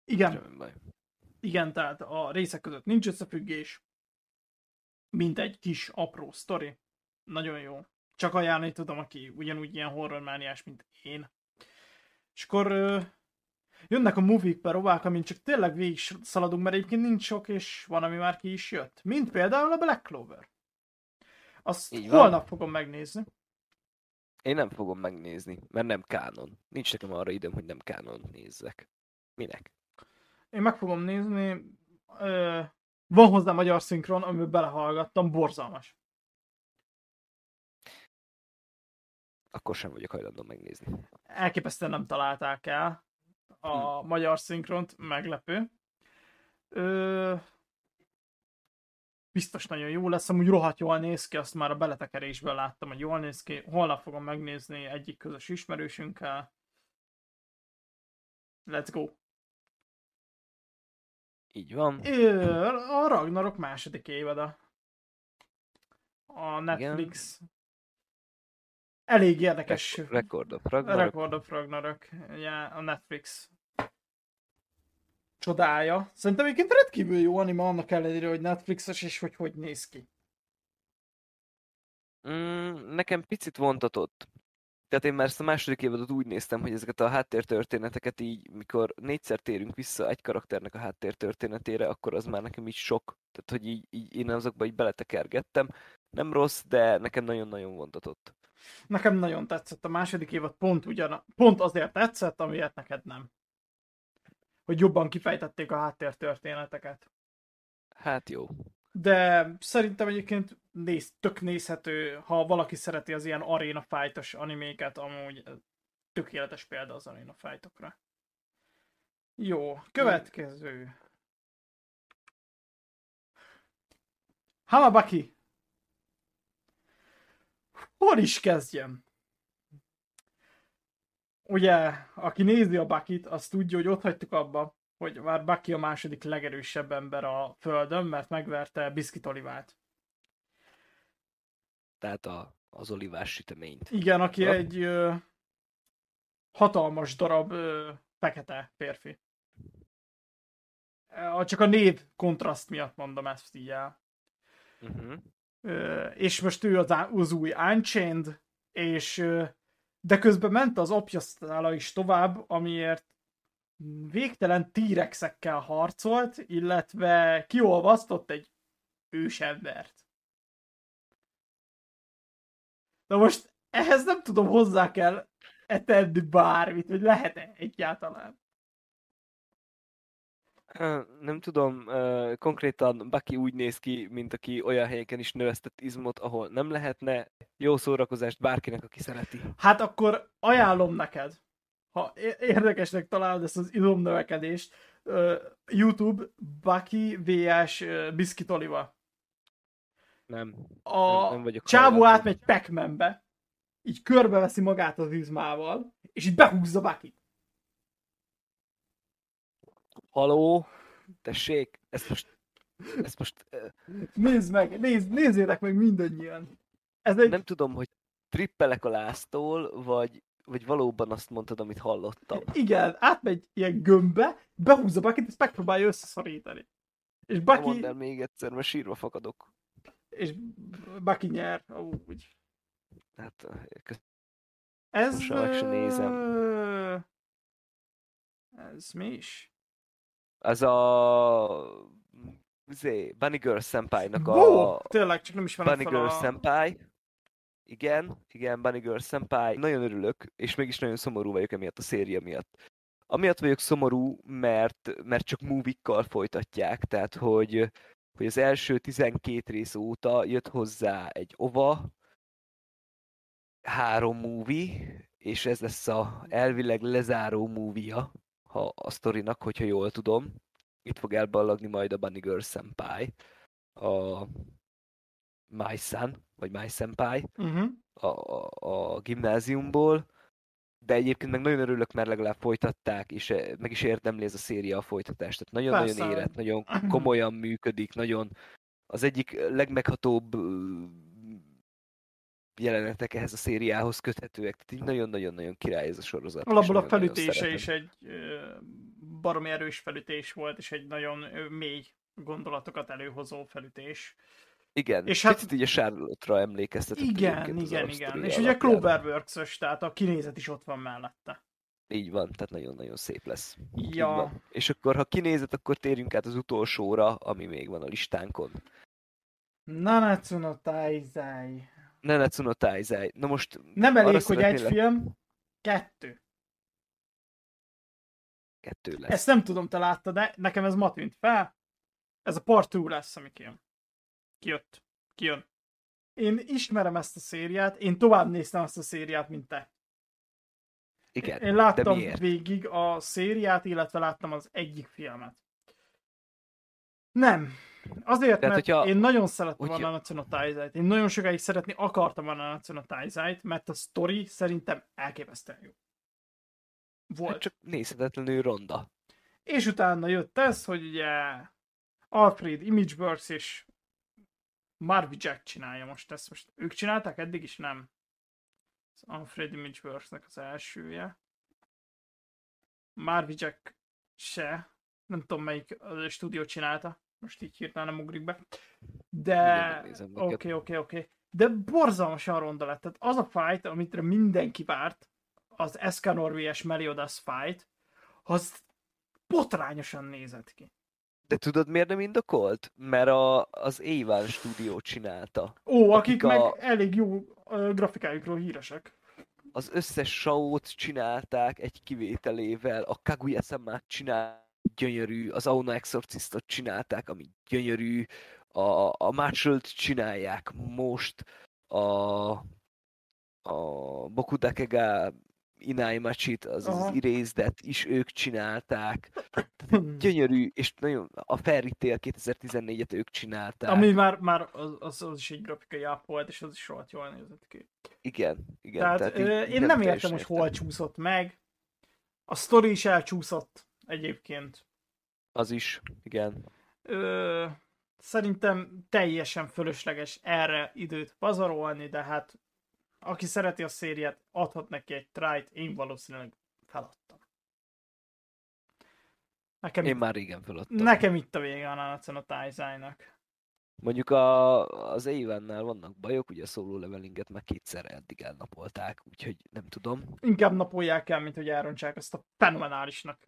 Igen. Igen, tehát a részek között nincs összefüggés, mint egy kis apró sztori. Nagyon jó. Csak ajánlani tudom, aki ugyanúgy ilyen horrormániás, mint én. És akkor ö, jönnek a movie perovák, amin csak tényleg végig szaladunk, mert egyébként nincs sok, és van, ami már ki is jött. Mint például a Black Clover. Azt Így holnap van. fogom megnézni. Én nem fogom megnézni, mert nem kánon. Nincs nekem arra időm, hogy nem kánon nézzek. Minek? Én meg fogom nézni. Ö, van hozzá magyar szinkron, amiben belehallgattam, borzalmas. Akkor sem vagyok hajlandó megnézni. Elképesztően nem találták el a hm. magyar szinkront, meglepő. Ö, biztos nagyon jó lesz, amúgy rohadt jól néz ki, azt már a beletekerésből láttam, hogy jól néz ki. Holnap fogom megnézni egyik közös ismerősünkkel. Let's go! Így van. A Ragnarok második évada. A Netflix. Igen. Elég érdekes. Record of Ragnarok. Record of Ragnarok. Yeah, a Netflix csodája. Szerintem egyébként rendkívül jó anima annak ellenére, hogy Netflixes és hogy hogy néz ki. Mm, nekem picit vontatott. Tehát én már ezt a második évadot úgy néztem, hogy ezeket a háttértörténeteket így, mikor négyszer térünk vissza egy karakternek a háttértörténetére, akkor az már nekem így sok. Tehát, hogy így, így én azokba így beletekergettem. Nem rossz, de nekem nagyon-nagyon vontatott. Nekem nagyon tetszett a második évad, pont, ugyan, pont azért tetszett, amiért neked nem hogy jobban kifejtették a háttértörténeteket. Hát jó. De szerintem egyébként néz, tök nézhető, ha valaki szereti az ilyen arena fightos animéket, amúgy tökéletes példa az arena fightokra. Jó, következő. Hamabaki. Hol is kezdjem? Ugye, aki nézi a Bakit, az tudja, hogy ott hagytuk abba, hogy már Baki a második legerősebb ember a Földön, mert megverte Biszkit Olivát. Tehát a, az olivás süteményt. Igen, aki ja. egy ö, hatalmas darab ö, fekete férfi. Csak a név kontraszt miatt mondom ezt így el. Uh-huh. Ö, és most ő az, az új Unchained, és ö, de közben ment az apja is tovább, amiért végtelen tírexekkel harcolt, illetve kiolvasztott egy ősembert. Na most ehhez nem tudom, hozzá kell etenni bármit, vagy lehet-e egyáltalán nem tudom, konkrétan Baki úgy néz ki, mint aki olyan helyeken is növesztett izmot, ahol nem lehetne jó szórakozást bárkinek, aki szereti. Hát akkor ajánlom neked, ha érdekesnek találod ezt az izomnövekedést, YouTube Baki vs. Biscuit Oliva. Nem. A nem, nem vagyok csávó átmegy pac így körbeveszi magát az izmával, és így behúzza Bakit. Haló? Tessék? Ezt most... Ezt most... Nézd meg, nézd, nézzétek meg mindannyian. Ez egy... Nem tudom, hogy trippelek a láztól, vagy, vagy valóban azt mondtad, amit hallottam. Igen, átmegy ilyen gömbbe, behúzza Bucky-t, és megpróbálja összeszorítani. És Ne Bucky, mondd el még egyszer, mert sírva fakadok. és Bucky nyer, úgy. Hát, kösz- Ez... Most nézem. Ez mi is? Az a... Zé, Bunny Girl Senpai-nak Wow, a... tényleg, csak nem ismerem Bunny Girl a... Senpai. Igen, igen, Bunny Girl Senpai. Nagyon örülök, és mégis nagyon szomorú vagyok emiatt a széria miatt. Amiatt vagyok szomorú, mert, mert csak movie folytatják, tehát hogy, hogy az első 12 rész óta jött hozzá egy OVA, három movie, és ez lesz a elvileg lezáró movie ha a sztorinak, hogyha jól tudom. Itt fog elballagni majd a Bunny Girl Senpai, a My Son, vagy My Senpai Uh-huh. a, a, a gimnáziumból, de egyébként meg nagyon örülök, mert legalább folytatták, és eh, meg is érdemli ez a széria a folytatást. Tehát nagyon-nagyon érett, nagyon *clears throat* komolyan működik, nagyon az egyik legmeghatóbb jelenetek ehhez a szériához köthetőek. Tehát így nagyon-nagyon-nagyon király ez a sorozat. Alapból a felütése is egy baromi erős felütés volt, és egy nagyon mély gondolatokat előhozó felütés. Igen, és hát- hát... így a Charlotte-ra emlékeztetett Igen, igen, igen. És ugye. Cloverworks-ös, tehát a kinézet is ott van mellette. Így van, tehát nagyon-nagyon szép lesz. Ja. És akkor, ha kinézed, akkor térjünk át az utolsóra, ami még van a listánkon. Nanatsu no Taizai. Nenetsu no Taizai. Na most Nem elég, hogy egy szeretnélek- film, kettő. kettő lesz. Ezt nem tudom, te láttad, de nekem ez ma tűnt fel. Ez a part 2 lesz, ami kijön. Kijött. Kijön. Én ismerem ezt a szériát, én tovább néztem ezt a szériát, mint te. Igen, Én láttam végig a szériát, illetve láttam az egyik filmet. Nem. Azért, Tehát, mert hogyha- én nagyon szerettem hogyha- a Nanatsu no Taizai-t. Én nagyon sokáig szeretni akartam a Nanatsu no Taizai-t, mert a story szerintem elképesztően jó. Volt. Hát csak nézhetetlenül ronda. És utána jött ez, hogy ugye Alfred Imageworks és Marvy Jack csinálja most ezt. Most ők csinálták eddig is? Nem. Az Alfred Imageworksnek az elsője. Marvy Jack se. Nem tudom melyik az stúdió csinálta. Most így hirtelen nem ugrik be. De... Oké, oké, oké. De borzalmasan ronda lett. Tehát az a fight, amit mindenki várt, az Escanor vs. Meliodas fight, az botrányosan nézett ki. De tudod, miért nem indokolt? Mert a, az Avon stúdió csinálta. Ó, akik, Akik meg a- elég jó ö, grafikájukról híresek. Az összes saót csinálták egy kivételével, a kaguya samát csinálták, gyönyörű, az Auna Exorcistot csinálták, ami gyönyörű, a, a Marshall-t csinálják most, a, a Bokudakega Inai Machit, az az Erased-et is ők csinálták. Gyönyörű, és nagyon, a Fairy Tail 2014-et ők csinálták. Ami már, már az, az, az is egy grafikai app volt, és az is rohadt jól nézett ki. Igen, igen. Tehát, tehát ö, én nem értem, teljesen hogy értem. hol csúszott meg. A sztori is elcsúszott egyébként. Az is, igen. Ö, szerintem teljesen fölösleges erre időt pazarolni, de hát aki szereti a szériát, adhat neki egy trájt, én valószínűleg feladtam. Nekem, Én már régen feladtam. nekem itt a vége a no Taizai-nak. Mondjuk a, az Avennel vannak bajok, ugye a solo levelinget meg kétszer eddig elnapolták, úgyhogy nem tudom. Inkább napolják el, mint hogy elrontsák ezt a fenomenálisnak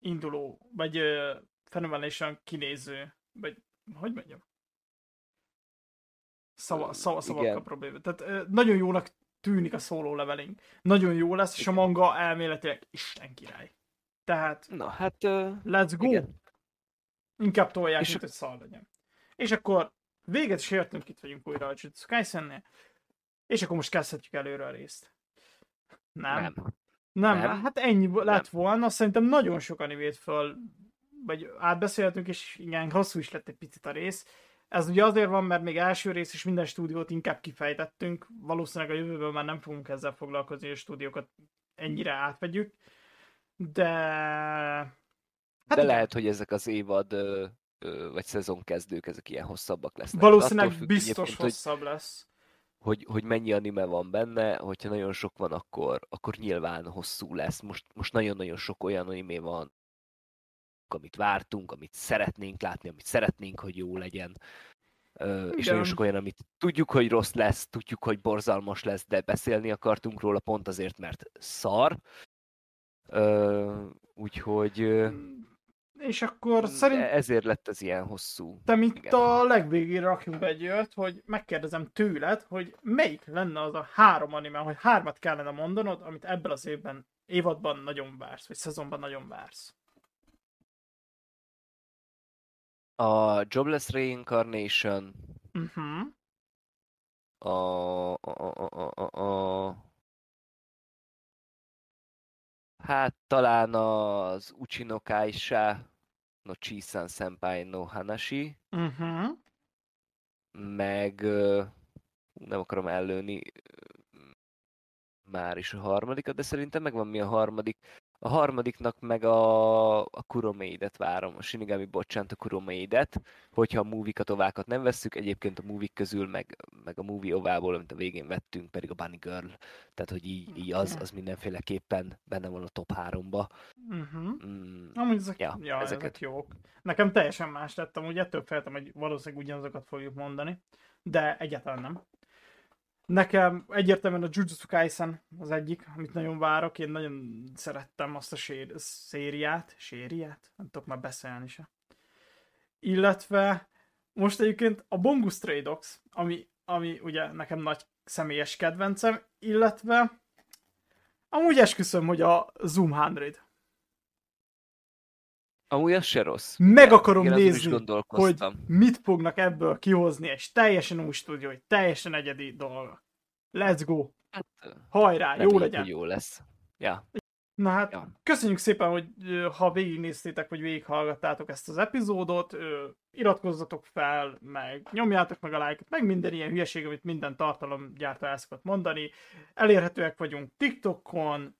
induló, vagy ö, fenomenálisan kinéző, vagy hogy mondjam? Szava, szava, szavakkal probléma. Tehát ö, nagyon jónak tűnik a szóló leveling. Nagyon jó lesz, és a manga elméletileg Isten király. Tehát Na, hát ö, let's go! Igen. Inkább tolják, És mint hogy szar legyen. És akkor véget is értünk, itt vagyunk újra a Jujutsu Kaisennél. És akkor most kezdhetjük előre a részt. Nem. nem. Nem, Nem. hát ennyi nem. lett volna, szerintem nagyon sok animét föl, vagy átbeszéltünk, és igen, hosszú is lett egy picit a rész. Ez ugye azért van, mert még első rész és minden stúdiót inkább kifejtettünk, valószínűleg a jövőben már nem fogunk ezzel foglalkozni, a stúdiókat ennyire átvegyük, de... Hát De lehet, hogy ezek az évad vagy szezonkezdők, ezek ilyen hosszabbak lesznek. Valószínűleg biztos hogy hosszabb lesz. Hogy, hogy mennyi anime van benne, hogyha nagyon sok van, akkor, akkor nyilván hosszú lesz. Most, most nagyon-nagyon sok olyan anime van, amit vártunk, amit szeretnénk látni, amit szeretnénk, hogy jó legyen. Ö, és nagyon sok olyan, amit tudjuk, hogy rossz lesz, tudjuk, hogy borzalmas lesz, de beszélni akartunk róla pont azért, mert szar. Ö, úgyhogy... És akkor szerint... Ezért lett ez ilyen hosszú. Te mint Igen. a legvégére rakjunk egy olyat, hogy megkérdezem tőled, hogy melyik lenne az a három anime, hogy hármat kellene mondanod, amit ebben az évben, évadban nagyon vársz, vagy szezonban nagyon vársz. A Jobless Reincarnation. Uh-huh. A, a, a, a, a, a... Hát talán az Uchino Kaisha no Chisan Senpai no Hanashi. Uh-huh. Meg nem akarom ellőni már is a harmadikat, de szerintem megvan mi a harmadik. A harmadiknak meg a, a Kuromeidet várom, a Shinigami bocsánat, a Kuromeidet, hogyha a movie ovákat nem vesszük, egyébként a movie közül, meg, meg a movie ovából, amit a végén vettünk, pedig a Bunny Girl, tehát hogy így, így az, az mindenféleképpen benne van a top 3-ba. Uh-huh. Mm, Amúgy ezek, ja, ja, ezeket... ezek jók. Nekem teljesen más lettem, ugye több feltem, hogy valószínűleg ugyanazokat fogjuk mondani, de egyáltalán nem. Nekem egyértelműen a Jujutsu Kaisen az egyik, amit nagyon várok. Én nagyon szerettem azt a sér- szériát. Sériát? Nem tudok már beszélni se. Illetve most egyébként a Bongu Stray Dogs, ami, ami ugye nekem nagy személyes kedvencem, illetve amúgy esküszöm, hogy a Zoom 100. Amúgy az se rossz. Meg akarom Én nézni, hogy mit fognak ebből kihozni egy teljesen új stúdió, egy teljesen egyedi dolog. Let's go! Hát, Hajrá, jó legyen! jó lesz. Ja. Na hát, ja. köszönjük szépen, hogy ha végignéztétek, vagy végighallgattátok ezt az epizódot, iratkozzatok fel, meg nyomjátok meg a lájkot, meg minden ilyen hülyeség, amit minden tartalomgyártó el szokott mondani. Elérhetőek vagyunk TikTokon,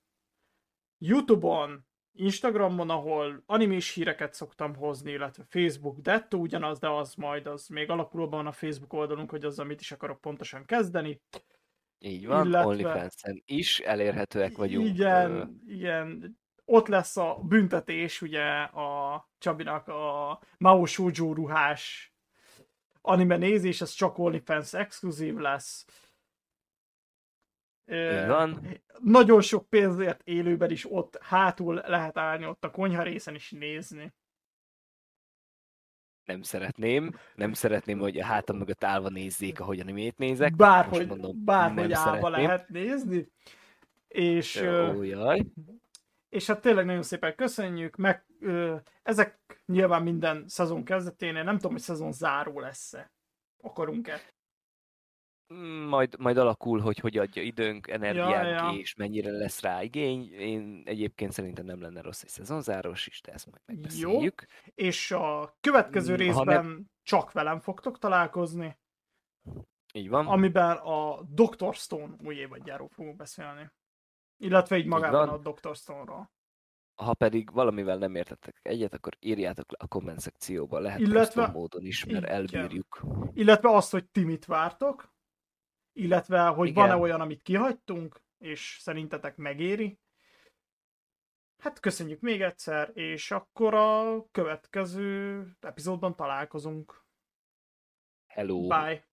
Youtube-on, Instagramon, ahol animés híreket szoktam hozni, illetve Facebook, Detto ugyanaz, de az majd, az még alakulóban van a Facebook oldalunk, hogy azzal mit is akarok pontosan kezdeni. Így van, illetve... OnlyFans-en is elérhetőek vagyunk. Igen, igen. Ott lesz a büntetés, ugye a Csabinak a Mao Shoujo ruhás anime nézés, ez csak OnlyFans exkluzív lesz. Van. Nagyon sok pénzért élőben is ott hátul lehet állni, ott a konyha részen is nézni. Nem szeretném. Nem szeretném, hogy a hátam mögött állva nézzék, ahogy animét nézek. Bárhogy, mondom, bárhogy állva szeretném. lehet nézni. És, Jó, jaj. és hát tényleg nagyon szépen köszönjük, meg ö, ezek nyilván minden szezon kezdetén, nem tudom, hogy szezon záró lesz-e. Akarunk-e? Majd, majd alakul, hogy hogy adja időnk, energiánk, ja, ja. és mennyire lesz rá igény. Én egyébként szerintem nem lenne rossz egy szezonzáros is, de ezt majd megbeszéljük. Jó. És a következő részben ne... csak velem fogtok találkozni. Így van. Amiben a Dr. Stone új évadjáról fogunk beszélni. Illetve így magában így a Dr. Stone-ról. Ha pedig valamivel nem értettek egyet, akkor írjátok le a komment szekcióba, lehet Illetve... módon is, mert elbírjuk. Illetve azt, hogy ti mit vártok, illetve hogy van-e olyan, amit kihagytunk, és szerintetek megéri. Hát köszönjük még egyszer, és akkor a következő epizódban találkozunk. Hello! Bye!